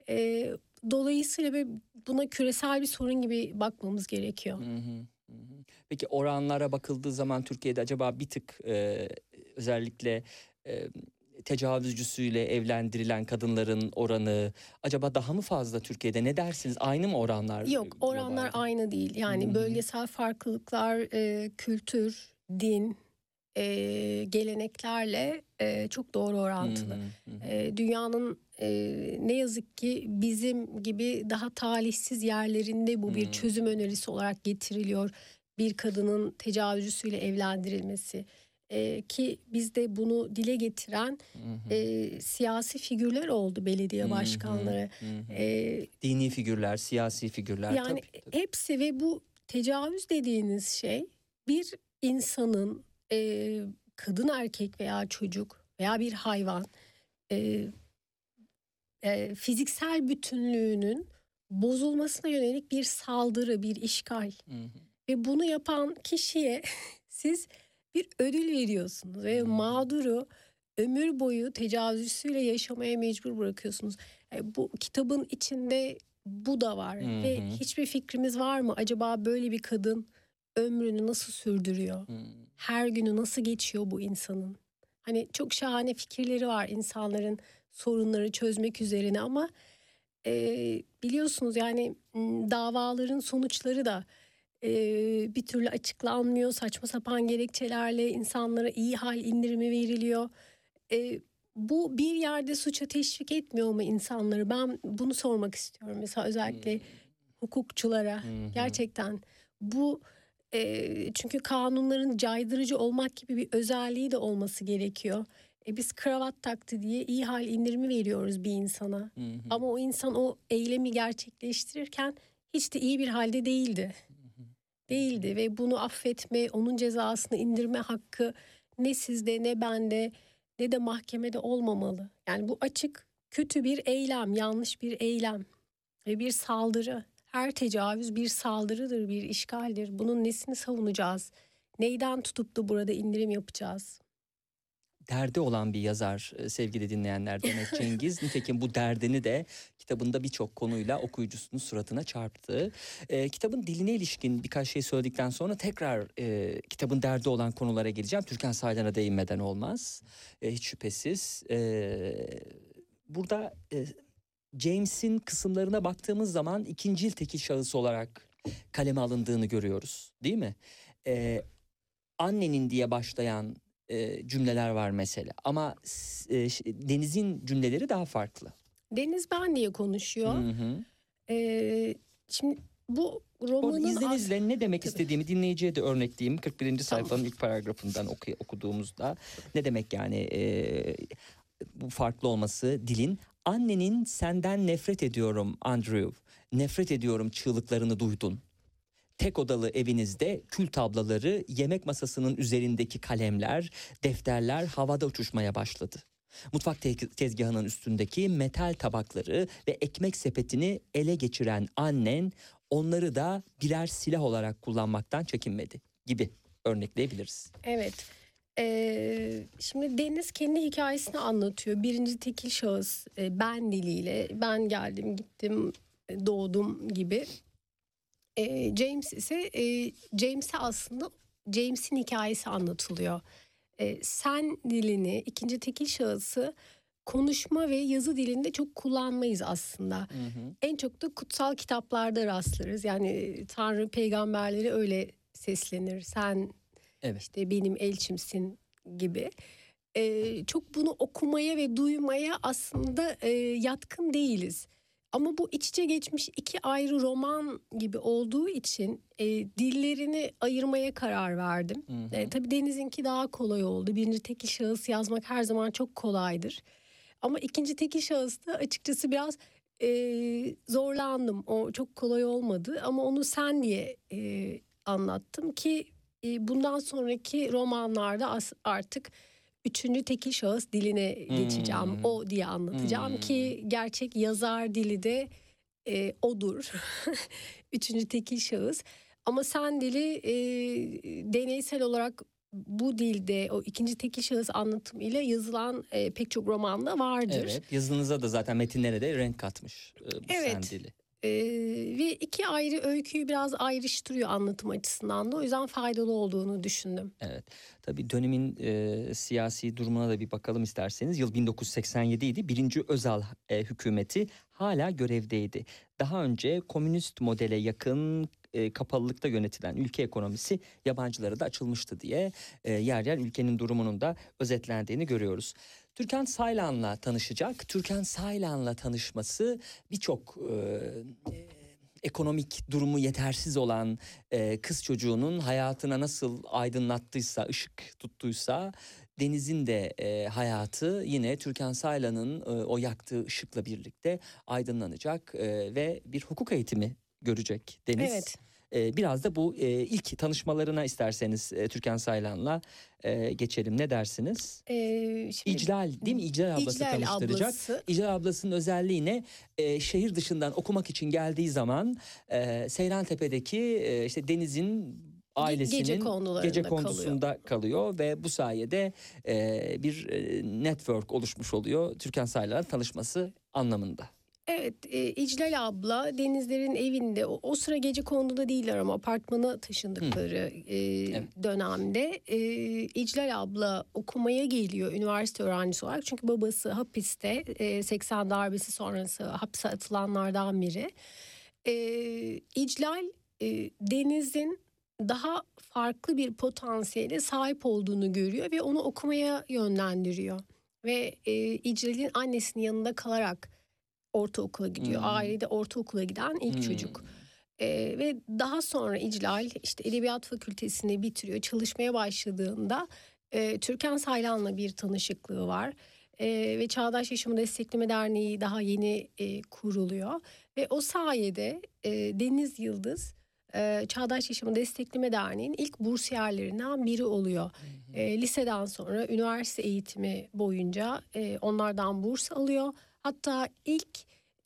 E, dolayısıyla buna küresel bir sorun gibi bakmamız gerekiyor. Hmm. Peki oranlara bakıldığı zaman Türkiye'de acaba bir tık e, özellikle e, tecavüzcüsüyle evlendirilen kadınların oranı acaba daha mı fazla Türkiye'de ne dersiniz? Aynı mı oranlar? Yok oranlar globalde? aynı değil. Yani Hı-hı. bölgesel farklılıklar, e, kültür, din, e, geleneklerle e, çok doğru orantılı. Hı hı. E, dünyanın e, ne yazık ki bizim gibi daha talihsiz yerlerinde bu hı. bir çözüm önerisi olarak getiriliyor. Bir kadının tecavüzcüsüyle evlendirilmesi e, ki bizde bunu dile getiren E, siyasi figürler oldu belediye başkanları. Hı hı. E, Dini figürler, siyasi figürler. Yani tabii, tabii. hepsi ve bu tecavüz dediğiniz şey bir insanın e, kadın erkek veya çocuk veya bir hayvan e, e, fiziksel bütünlüğünün bozulmasına yönelik bir saldırı, bir işgal. Hı hı. Ve bunu yapan kişiye siz bir ödül veriyorsunuz ve mağduru ömür boyu tecavüzüyle yaşamaya mecbur bırakıyorsunuz. Yani e, bu kitabın içinde bu da var Hı-hı. ve hiçbir fikrimiz var mı? Acaba böyle bir kadın ömrünü nasıl sürdürüyor? Hı-hı. Her günü nasıl geçiyor bu insanın? Hani çok şahane fikirleri var insanların sorunları çözmek üzerine ama e, biliyorsunuz yani davaların sonuçları da e, bir türlü açıklanmıyor. Saçma sapan gerekçelerle insanlara iyi hal indirimi veriliyor. E, bu bir yerde suça teşvik etmiyor mu insanları? Ben bunu sormak istiyorum. Mesela özellikle hmm. hukukçulara hmm. gerçekten bu e, çünkü kanunların caydırıcı olmak gibi bir özelliği de olması gerekiyor. E biz kravat taktı diye iyi hal indirimi veriyoruz bir insana. Hı Ama o insan o eylemi gerçekleştirirken hiç de iyi bir halde değildi değildi ve bunu affetme, onun cezasını indirme hakkı ne sizde ne bende ne de mahkemede olmamalı. Yani bu açık kötü bir eylem, yanlış bir eylem ve bir saldırı. Her tecavüz bir saldırıdır, bir işgaldir. Bunun nesini savunacağız? Neyden tutup da burada indirim yapacağız? Derdi olan bir yazar e, sevgili dinleyenler Demet Cengiz. Nitekim bu derdini de kitabında birçok konuyla okuyucusunun suratına çarptı. E, kitabın diline ilişkin birkaç şey söyledikten sonra tekrar e, kitabın derdi olan konulara geleceğim. Türkan Saylan'a değinmeden olmaz. E, hiç şüphesiz. E, burada e, James'in kısımlarına baktığımız zaman ikinci tekil şahıs olarak kaleme alındığını görüyoruz. Değil mi? E, annenin diye başlayan e, cümleler var mesela. Ama e, Deniz'in cümleleri daha farklı. Deniz ben diye konuşuyor. Hı hı. E, şimdi bu romanın... İzninizle ne demek istediğimi dinleyiciye de örnekleyeyim. 41. sayfanın tamam. ilk paragrafından oku, okuduğumuzda ne demek yani e, bu farklı olması dilin. Annenin senden nefret ediyorum Andrew. Nefret ediyorum çığlıklarını duydun tek odalı evinizde kül tablaları, yemek masasının üzerindeki kalemler, defterler havada uçuşmaya başladı. Mutfak tezgahının üstündeki metal tabakları ve ekmek sepetini ele geçiren annen onları da birer silah olarak kullanmaktan çekinmedi gibi örnekleyebiliriz. Evet. Ee, şimdi Deniz kendi hikayesini anlatıyor. Birinci tekil şahıs e, ben diliyle ben geldim gittim doğdum gibi e, James ise e, James'e aslında James'in hikayesi anlatılıyor. E, sen dilini ikinci tekil şahısı konuşma ve yazı dilinde çok kullanmayız aslında. Hı hı. En çok da kutsal kitaplarda rastlarız. Yani Tanrı peygamberleri öyle seslenir. Sen evet. işte benim elçimsin gibi. Ee, çok bunu okumaya ve duymaya aslında e, yatkın değiliz. Ama bu iç içe geçmiş iki ayrı roman gibi olduğu için e, dillerini ayırmaya karar verdim. Hı hı. E, tabii Deniz'inki daha kolay oldu. Birinci tekil şahıs yazmak her zaman çok kolaydır. Ama ikinci tekil şahısta açıkçası biraz e, zorlandım. O çok kolay olmadı ama onu sen diye e, anlattım ki e, bundan sonraki romanlarda artık üçüncü tekil şahıs diline geçeceğim. Hmm. O diye anlatacağım hmm. ki gerçek yazar dili de e, odur. üçüncü tekil şahıs. Ama sen dili e, deneysel olarak bu dilde o ikinci tekil şahıs anlatım ile yazılan e, pek çok romanda vardır. Evet yazınıza da zaten metinlere de renk katmış e, bu evet. sen dili. Ee, ve iki ayrı öyküyü biraz ayrıştırıyor anlatım açısından da o yüzden faydalı olduğunu düşündüm. Evet tabii dönemin e, siyasi durumuna da bir bakalım isterseniz. Yıl 1987 idi. Birinci Özal e, hükümeti hala görevdeydi. Daha önce komünist modele yakın e, kapalılıkta yönetilen ülke ekonomisi yabancılara da açılmıştı diye e, yer yer ülkenin durumunun da özetlendiğini görüyoruz. Türkan Saylan'la tanışacak. Türkan Saylan'la tanışması birçok e, e, ekonomik durumu yetersiz olan e, kız çocuğunun hayatına nasıl aydınlattıysa, ışık tuttuysa Deniz'in de e, hayatı yine Türkan Saylan'ın e, o yaktığı ışıkla birlikte aydınlanacak e, ve bir hukuk eğitimi görecek Deniz. Evet. E, biraz da bu e, ilk tanışmalarına isterseniz e, Türkan Saylan'la e, geçelim. Ne dersiniz? Ee, şimdi, İclal değil mi? İclal ablası İclal tanıştıracak. Ablası. İclal ablasının özelliği ne? E, şehir dışından okumak için geldiği zaman e, Seyrantepe'deki e, işte denizin ailesinin gece, gece kondusunda kalıyor. kalıyor ve bu sayede e, bir e, network oluşmuş oluyor. Türkan Saylan'la tanışması anlamında. Evet e, İclal abla Denizler'in evinde o, o sıra gece konuda değiller ama apartmana taşındıkları e, evet. dönemde e, İclal abla okumaya geliyor üniversite öğrencisi olarak. Çünkü babası hapiste e, 80 darbesi sonrası hapse atılanlardan biri. E, İclal e, Deniz'in daha farklı bir potansiyele sahip olduğunu görüyor ve onu okumaya yönlendiriyor. Ve e, İclal'in annesinin yanında kalarak ortaokula gidiyor. Hmm. Ailede ortaokula giden ilk hmm. çocuk. Ee, ve daha sonra İclal işte edebiyat fakültesini bitiriyor. Çalışmaya başladığında e, Türkan Saylan'la bir tanışıklığı var. E, ve Çağdaş Yaşamı Destekleme Derneği daha yeni e, kuruluyor. Ve o sayede e, Deniz Yıldız e, Çağdaş Yaşamı Destekleme Derneği'nin ilk bursiyerlerinden biri oluyor. E, liseden sonra üniversite eğitimi boyunca e, onlardan burs alıyor. Hatta ilk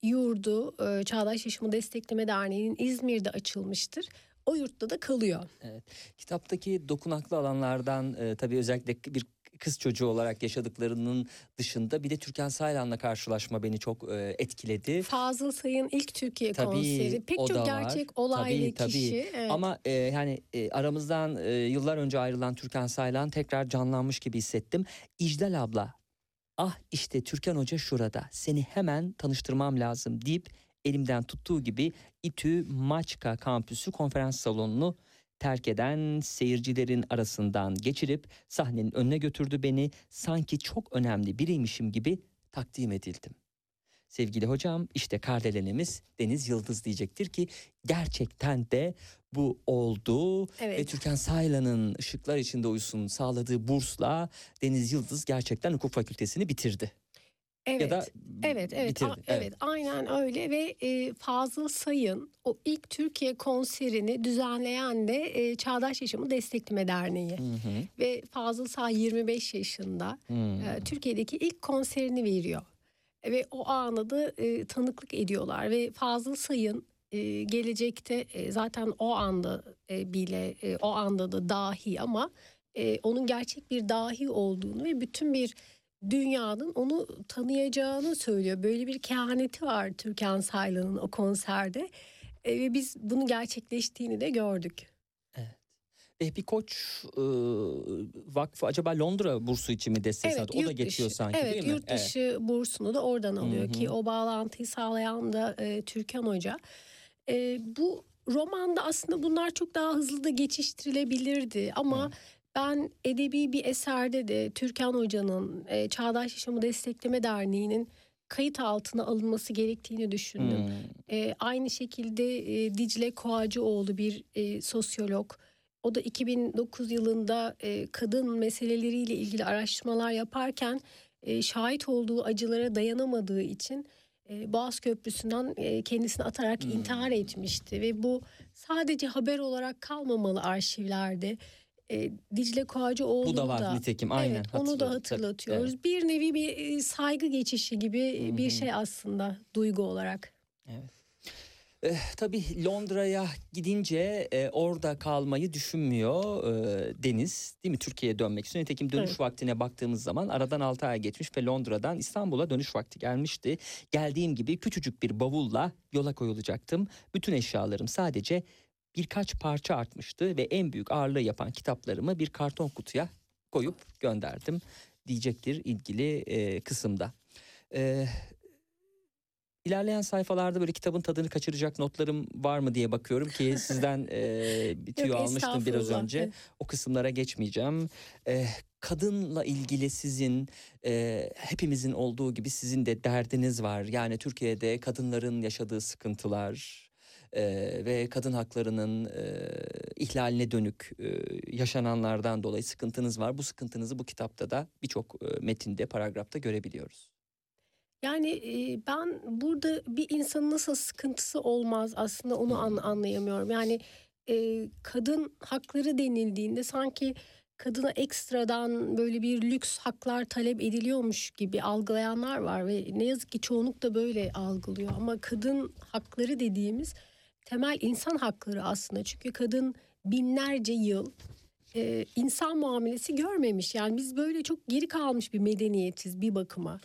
yurdu e, Çağdaş Yaşamı Destekleme Derneği'nin İzmir'de açılmıştır. O yurtta da kalıyor. Evet. Kitaptaki dokunaklı alanlardan e, tabii özellikle bir kız çocuğu olarak yaşadıklarının dışında bir de Türkan Saylan'la karşılaşma beni çok e, etkiledi. Fazıl Say'ın ilk Türkiye Tabii, konseri. Pek çok gerçek var. olaylı Tabii, tabii. kişi. Evet. Ama e, yani e, aramızdan e, yıllar önce ayrılan Türkan Saylan tekrar canlanmış gibi hissettim. İcdal abla ah işte Türkan Hoca şurada seni hemen tanıştırmam lazım deyip elimden tuttuğu gibi İTÜ Maçka kampüsü konferans salonunu terk eden seyircilerin arasından geçirip sahnenin önüne götürdü beni sanki çok önemli biriymişim gibi takdim edildim. Sevgili hocam işte kardelenimiz Deniz Yıldız diyecektir ki gerçekten de bu oldu. Ve evet. Türkan Saylan'ın ışıklar içinde uyusun sağladığı bursla Deniz Yıldız gerçekten hukuk fakültesini bitirdi. evet. Ya da Evet, evet, bitirdi. a- evet, aynen öyle ve e, Fazıl Say'ın o ilk Türkiye konserini düzenleyen de e, Çağdaş Yaşamı Destekleme Derneği Hı hı, ve Fazıl Say 25 yaşında hı. e, Türkiye'deki ilk konserini veriyor ve o anı da e, tanıklık ediyorlar ve Fazıl Say'ın e, gelecekte e, zaten o anda e, bile e, o anda da dahi ama e, onun gerçek bir dahi olduğunu ve bütün bir dünyanın onu tanıyacağını söylüyor. Böyle bir kehaneti var Türkan Saylan'ın o konserde E, ve biz bunu gerçekleştiğini de gördük. Vehbi Koç e, Vakfı acaba Londra bursu için mi destek Evet, sağladı? O da geçiyor dışı. sanki evet, değil mi? yurt dışı bursunu da oradan alıyor Hı ki o bağlantıyı sağlayan da e, Türkan Hoca. E, bu romanda aslında bunlar çok daha hızlı da geçiştirilebilirdi ama Hı. ben edebi bir eserde de Türkan Hoca'nın e, Çağdaş Yaşamı Destekleme Derneği'nin kayıt altına alınması gerektiğini düşündüm. Hmm. E, aynı şekilde e, Dicle Koacıoğlu bir e, sosyolog. O da 2009 yılında e, kadın meseleleriyle ilgili araştırmalar yaparken e, şahit olduğu acılara dayanamadığı için Boğaz Köprüsü'nden e, kendisini atarak Hmm. intihar etmişti ve bu sadece haber olarak kalmamalı arşivlerde. E, Dicle Koacıoğlu Bu da var nitekim aynen. Evet, onu da hatırlatıyoruz. evet, Bir nevi bir e, saygı geçişi gibi Hı bir şey aslında duygu olarak. evet. Eh, tabii Londra'ya gidince e, orada kalmayı düşünmüyor e, Deniz değil mi? Türkiye'ye dönmek istiyor. Nitekim dönüş Evet. vaktine baktığımız zaman aradan 6 ay geçmiş ve Londra'dan İstanbul'a dönüş vakti gelmişti. Geldiğim gibi küçücük bir bavulla yola koyulacaktım. Bütün eşyalarım sadece birkaç parça artmıştı ve en büyük ağırlığı yapan kitaplarımı bir karton kutuya koyup gönderdim diyecektir ilgili e, kısımda. E, İlerleyen sayfalarda böyle kitabın tadını kaçıracak notlarım var mı diye bakıyorum ki sizden e, bir tüyo Yok, almıştım biraz önce. O kısımlara geçmeyeceğim. E, kadınla ilgili sizin e, hepimizin olduğu gibi sizin de derdiniz var. Yani Türkiye'de kadınların yaşadığı sıkıntılar e, ve kadın haklarının e, ihlaline dönük e, yaşananlardan dolayı sıkıntınız var. Bu sıkıntınızı bu kitapta da birçok e, metinde, paragrafta görebiliyoruz. Yani ben burada bir insanın nasıl sıkıntısı olmaz aslında onu an- anlayamıyorum. Yani kadın hakları denildiğinde sanki kadına ekstradan böyle bir lüks haklar talep ediliyormuş gibi algılayanlar var ve ne yazık ki çoğunluk da böyle algılıyor. Ama kadın hakları dediğimiz temel insan hakları aslında. Çünkü kadın binlerce yıl insan muamelesi görmemiş. Yani biz böyle çok geri kalmış bir medeniyetiz bir bakıma.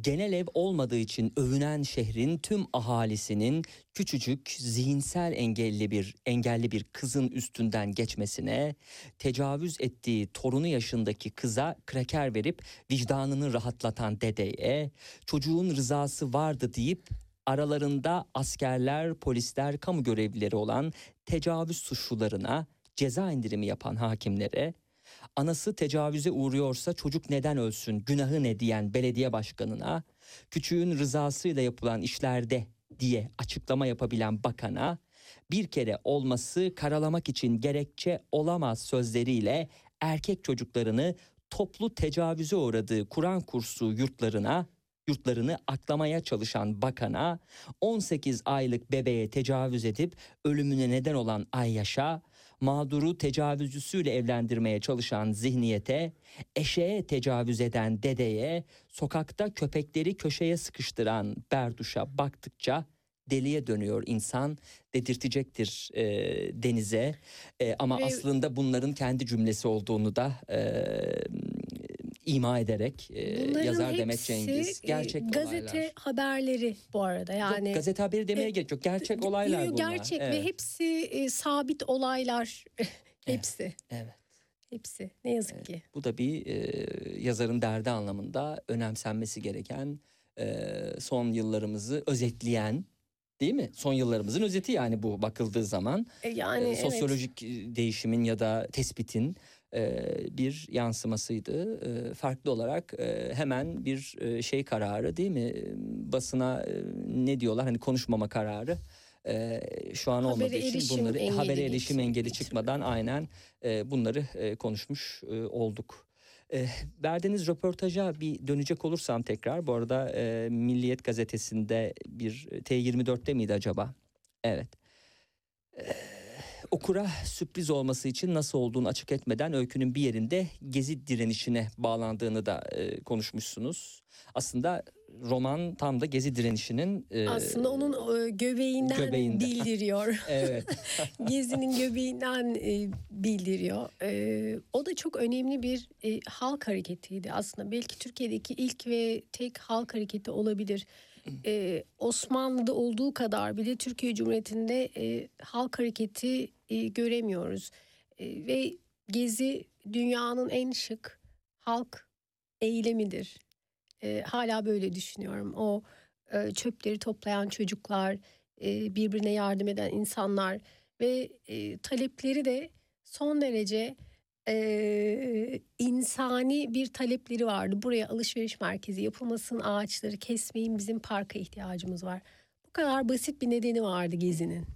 Genel ev olmadığı için övünen şehrin tüm ahalisinin küçücük zihinsel engelli bir engelli bir kızın üstünden geçmesine, tecavüz ettiği torunu yaşındaki kıza kraker verip vicdanını rahatlatan dedeye, çocuğun rızası vardı deyip aralarında askerler, polisler, kamu görevlileri olan tecavüz suçlularına ceza indirimi yapan hakimlere, anası tecavüze uğruyorsa çocuk neden ölsün günahı ne diyen belediye başkanına, küçüğün rızasıyla yapılan işlerde diye açıklama yapabilen bakana, bir kere olması karalamak için gerekçe olamaz sözleriyle erkek çocuklarını toplu tecavüze uğradığı Kur'an kursu yurtlarına yurtlarını aklamaya çalışan bakana 18 aylık bebeğe tecavüz edip ölümüne neden olan Ayyaş'a mağduru tecavüzcüsüyle evlendirmeye çalışan zihniyete, eşeğe tecavüz eden dedeye, sokakta köpekleri köşeye sıkıştıran Berduş'a baktıkça deliye dönüyor insan dedirtecektir e, denize. E, ama Ve- aslında bunların kendi cümlesi olduğunu da e, ima ederek e, Bunların yazar Demet Cengiz e, gerçek gazete olaylar. haberleri bu arada yani. Yok, gazete haberi demeye e, gerek yok. Gerçek olaylar bunlar. Gerçek Evet. ve hepsi e, sabit olaylar. hepsi. Evet. Hepsi. Ne yazık ki. Bu da bir e, yazarın derdi anlamında önemsenmesi gereken e, son yıllarımızı özetleyen değil mi? Son yıllarımızın özeti yani bu bakıldığı zaman E, E, yani evet. sosyolojik e, değişimin ya da tespitin e, bir yansımasıydı. E, farklı olarak e, hemen bir e, şey kararı değil mi? E, Basına e, ne diyorlar hani konuşmama kararı. E, şu an Habere olmadığı için bunları engeli habere erişim engeli çıkmadan aynen e, bunları e, konuşmuş e, olduk. E, verdiğiniz röportaja bir dönecek olursam tekrar bu arada e, Milliyet gazetesinde bir T24'te miydi acaba? Evet. E, okura sürpriz olması için nasıl olduğunu açık etmeden öykünün bir yerinde gezi direnişine bağlandığını da e, konuşmuşsunuz. Aslında roman tam da gezi direnişinin e, Aslında onun e, göbeğinden, göbeğinden. bildiriyor. evet Gezinin göbeğinden e, bildiriyor. E, o da çok önemli bir e, halk hareketiydi aslında. Belki Türkiye'deki ilk ve tek halk hareketi olabilir. E, Osmanlı'da olduğu kadar bile Türkiye Cumhuriyeti'nde e, halk hareketi e, göremiyoruz. E, ve Gezi dünyanın en şık halk eylemidir. E, hala böyle düşünüyorum. O e, çöpleri toplayan çocuklar, e, birbirine yardım eden insanlar ve e, talepleri de son derece e, insani bir talepleri vardı. Buraya alışveriş merkezi yapılmasın, ağaçları kesmeyin, bizim parka ihtiyacımız var. Bu kadar basit bir nedeni vardı Gezi'nin.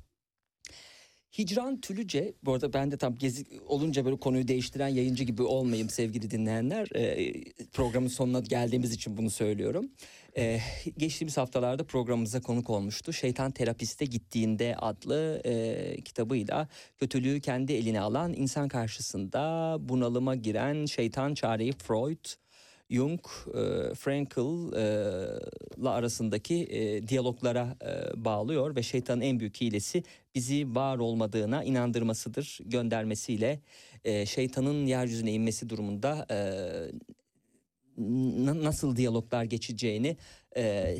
Hicran Tülüce, bu arada ben de tam gezi olunca böyle konuyu değiştiren yayıncı gibi olmayayım sevgili dinleyenler. Ee, programın sonuna geldiğimiz için bunu söylüyorum. Ee, geçtiğimiz haftalarda programımıza konuk olmuştu. Şeytan Terapiste Gittiğinde adlı e, kitabıyla kötülüğü kendi eline alan insan karşısında bunalıma giren şeytan çareyi Freud, Jung, e, Frankel'la arasındaki e, diyaloglara e, bağlıyor ve şeytanın en büyük hilesi bizi var olmadığına inandırmasıdır göndermesiyle e, şeytanın yeryüzüne inmesi durumunda e, nasıl diyaloglar geçeceğini e,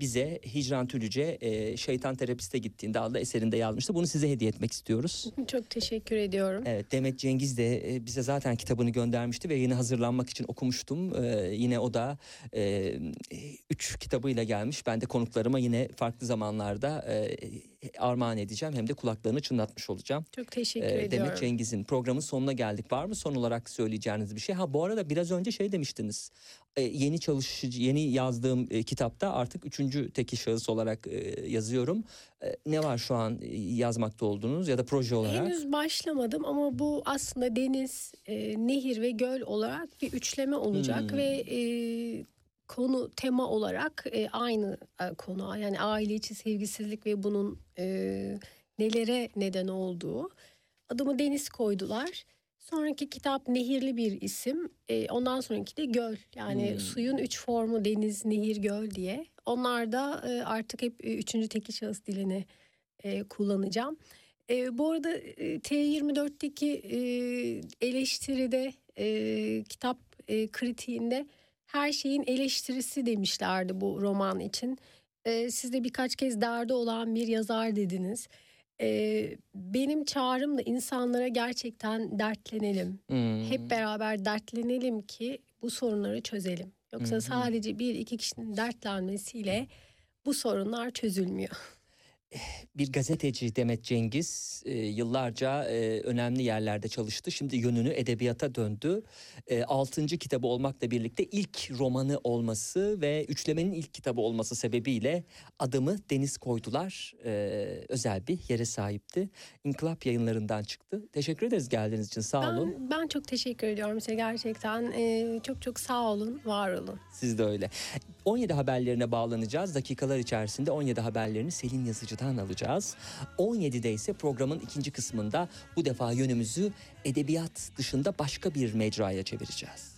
bize Hicran Tülüce e, şeytan terapiste gittiğinde adlı eserinde yazmıştı. Bunu size hediye etmek istiyoruz. Çok teşekkür ediyorum. Evet Demet Cengiz de e, bize zaten kitabını göndermişti ve yeni hazırlanmak için okumuştum. Ee, yine o da e, üç kitabıyla gelmiş. Ben de konuklarıma yine farklı zamanlarda e, armağan edeceğim. Hem de kulaklarını çınlatmış olacağım. Çok teşekkür Ee, ediyorum. Demet Cengiz'in programın sonuna geldik. Var mı son olarak söyleyeceğiniz bir şey? Ha bu arada biraz önce şey demiştiniz. Ee, yeni çalışıcı, yeni yazdığım e, kitapta artık üçüncü teki şahıs olarak e, yazıyorum. E, ne var şu an e, yazmakta olduğunuz ya da proje olarak? Henüz başlamadım ama bu aslında deniz, e, nehir ve göl olarak bir üçleme olacak Hmm. ve e, konu tema olarak e, aynı e, konu yani aile içi sevgisizlik ve bunun e, nelere neden olduğu. Adımı deniz koydular. Sonraki kitap nehirli bir isim. E, ondan sonraki de göl. Yani Hmm. suyun üç formu deniz, nehir, göl diye. Onlar da e, artık hep e, üçüncü tekil şahıs dilini e, kullanacağım. E, bu arada e, T24'teki e, eleştiride e, kitap e, kritiğinde her şeyin eleştirisi demişlerdi bu roman için. E, siz de birkaç kez derdi olan bir yazar dediniz. E, benim çağrım da insanlara gerçekten dertlenelim. Hmm. Hep beraber dertlenelim ki bu sorunları çözelim. Yoksa hı. sadece bir iki kişinin dertlenmesiyle bu sorunlar çözülmüyor. bir gazeteci Demet Cengiz e, yıllarca e, önemli yerlerde çalıştı. Şimdi yönünü edebiyata döndü. E, altıncı kitabı olmakla birlikte ilk romanı olması ve üçlemenin ilk kitabı olması sebebiyle adımı Deniz koydular. E, özel bir yere sahipti. İnkılap yayınlarından çıktı. Teşekkür ederiz geldiğiniz için sağ olun. Ben, ben çok teşekkür ediyorum size gerçekten. Ee, çok çok sağ olun, var olun. Siz de öyle. 17 haberlerine bağlanacağız. Dakikalar içerisinde 17 haberlerini Selin Yazıcı'dan alacağız. 17'de ise programın ikinci kısmında bu defa yönümüzü edebiyat dışında başka bir mecraya çevireceğiz.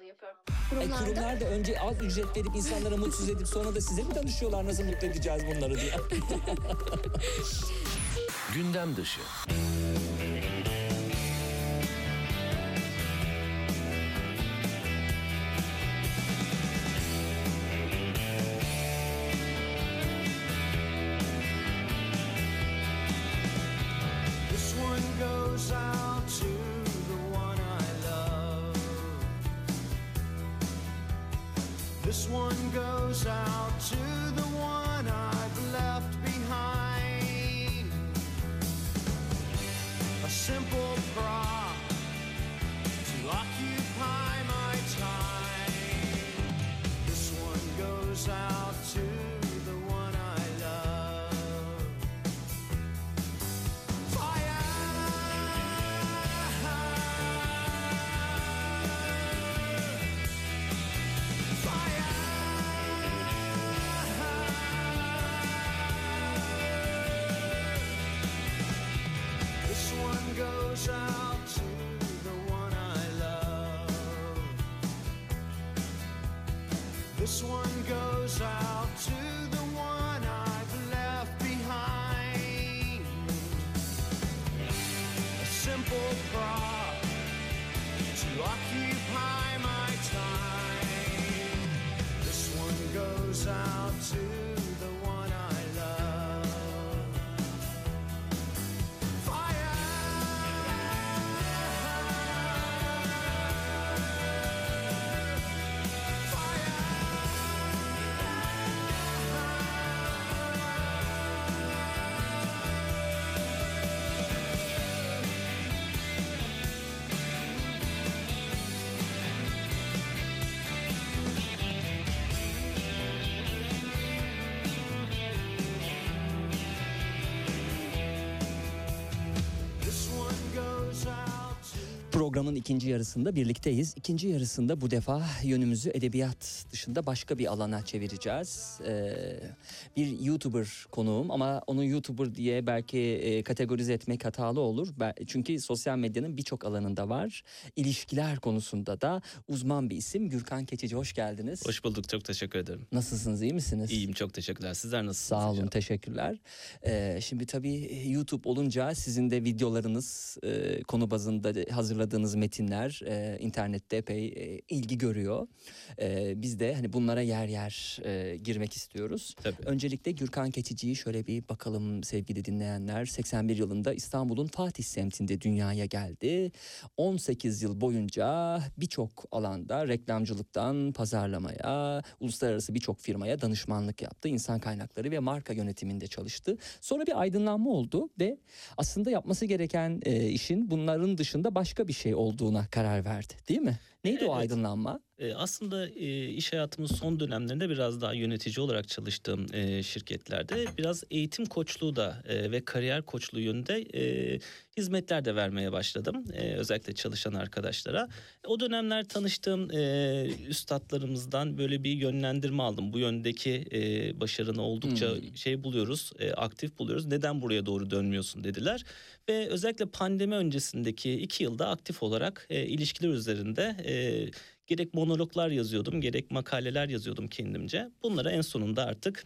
E, Kurumlarda kurumlar da önce az ücret verip insanlara mutsuz edip sonra da size mi danışıyorlar nasıl mutlu edeceğiz bunları diye. Gündem dışı. Programın ikinci yarısında birlikteyiz. İkinci yarısında bu defa yönümüzü edebiyat dışında başka bir alana çevireceğiz. Ee, bir YouTuber konuğum ama onu YouTuber diye belki e, kategorize etmek hatalı olur. Çünkü sosyal medyanın birçok alanında var. İlişkiler konusunda da uzman bir isim. Gürkan Keçici hoş geldiniz. Hoş bulduk. Çok teşekkür ederim. Nasılsınız iyi misiniz? İyiyim. Çok teşekkürler. Sizler nasılsınız? Sağ olun inşallah? teşekkürler. Ee, şimdi tabii YouTube olunca sizin de videolarınız e, konu bazında hazırladığınız metinler e, internette epey e, ilgi görüyor. E, biz de hani bunlara yer yer e, girmek istiyoruz. Tabii. Öncelikle Gürkan Keçici'yi şöyle bir bakalım sevgili dinleyenler. 81 yılında İstanbul'un Fatih semtinde dünyaya geldi. 18 yıl boyunca birçok alanda reklamcılıktan pazarlamaya, uluslararası birçok firmaya danışmanlık yaptı. İnsan kaynakları ve marka yönetiminde çalıştı. Sonra bir aydınlanma oldu ve aslında yapması gereken e, işin bunların dışında başka bir şey olduğuna karar verdi. Değil mi? Neydi o Evet. aydınlanma? Ee, aslında e, iş hayatımın son dönemlerinde biraz daha yönetici olarak çalıştığım e, şirketlerde biraz eğitim koçluğu da e, ve kariyer koçluğu yönünde e, hizmetler de vermeye başladım. E, özellikle çalışan arkadaşlara. O dönemler tanıştığım e, üstadlarımızdan böyle bir yönlendirme aldım. Bu yöndeki e, başarını oldukça Hmm. şey buluyoruz, e, aktif buluyoruz. Neden buraya doğru dönmüyorsun dediler. Ve özellikle pandemi öncesindeki iki yılda aktif olarak e, ilişkiler üzerinde e, gerek monologlar yazıyordum gerek makaleler yazıyordum kendimce. Bunları en sonunda artık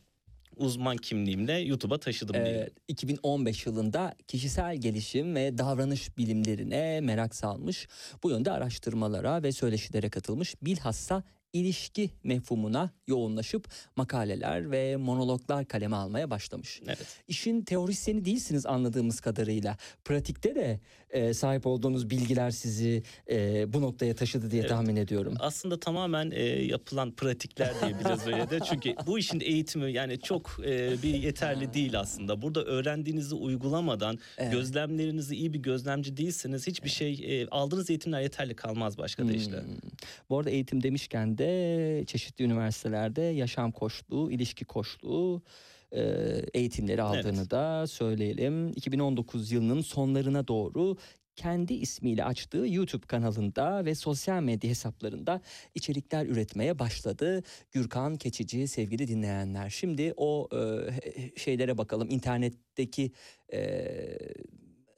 uzman kimliğimle YouTube'a taşıdım diyelim. Evet, 2015 yılında kişisel gelişim ve davranış bilimlerine merak salmış. Bu yönde araştırmalara ve söyleşilere katılmış. Bilhassa ilişki mefhumuna yoğunlaşıp makaleler ve monologlar kaleme almaya başlamış. Evet. İşin teorisyeni değilsiniz anladığımız kadarıyla. Pratikte de e, sahip olduğunuz bilgiler sizi e, bu noktaya taşıdı diye Evet. tahmin ediyorum. Aslında tamamen e, yapılan pratikler diyebiliriz öyle de. Çünkü bu işin eğitimi yani çok e, bir yeterli değil aslında. Burada öğrendiğinizi uygulamadan, Evet. gözlemlerinizi iyi bir gözlemci değilseniz hiçbir şey e, aldığınız eğitimler yeterli kalmaz başka deyişle. Hmm. Bu arada eğitim demişken de çeşitli üniversitelerde yaşam koçluğu, ilişki koçluğu eğitimleri aldığını Evet. da söyleyelim. 2019 yılının sonlarına doğru kendi ismiyle açtığı YouTube kanalında ve sosyal medya hesaplarında içerikler üretmeye başladı. Gürkan Keçici sevgili dinleyenler. Şimdi o e, şeylere bakalım internetteki e,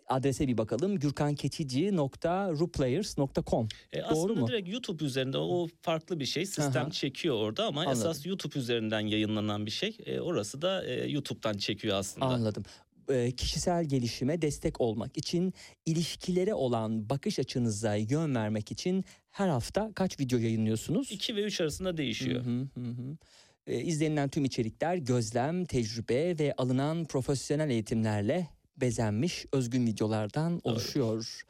adrese bir bakalım. gürkankeçici.ruplayers.com E, Doğru aslında mu? direkt YouTube üzerinde o farklı bir şey. Sistem Aha. çekiyor orada ama Anladım. esas YouTube üzerinden yayınlanan bir şey. E, orası da e, YouTube'dan çekiyor aslında. Anladım. Ee, kişisel gelişime destek olmak için, ilişkilere olan bakış açınıza yön vermek için her hafta kaç video yayınlıyorsunuz? 2 ve 3 arasında değişiyor. Hı hı, hı izlenilen tüm içerikler gözlem, tecrübe ve alınan profesyonel eğitimlerle bezenmiş özgün videolardan oluşuyor.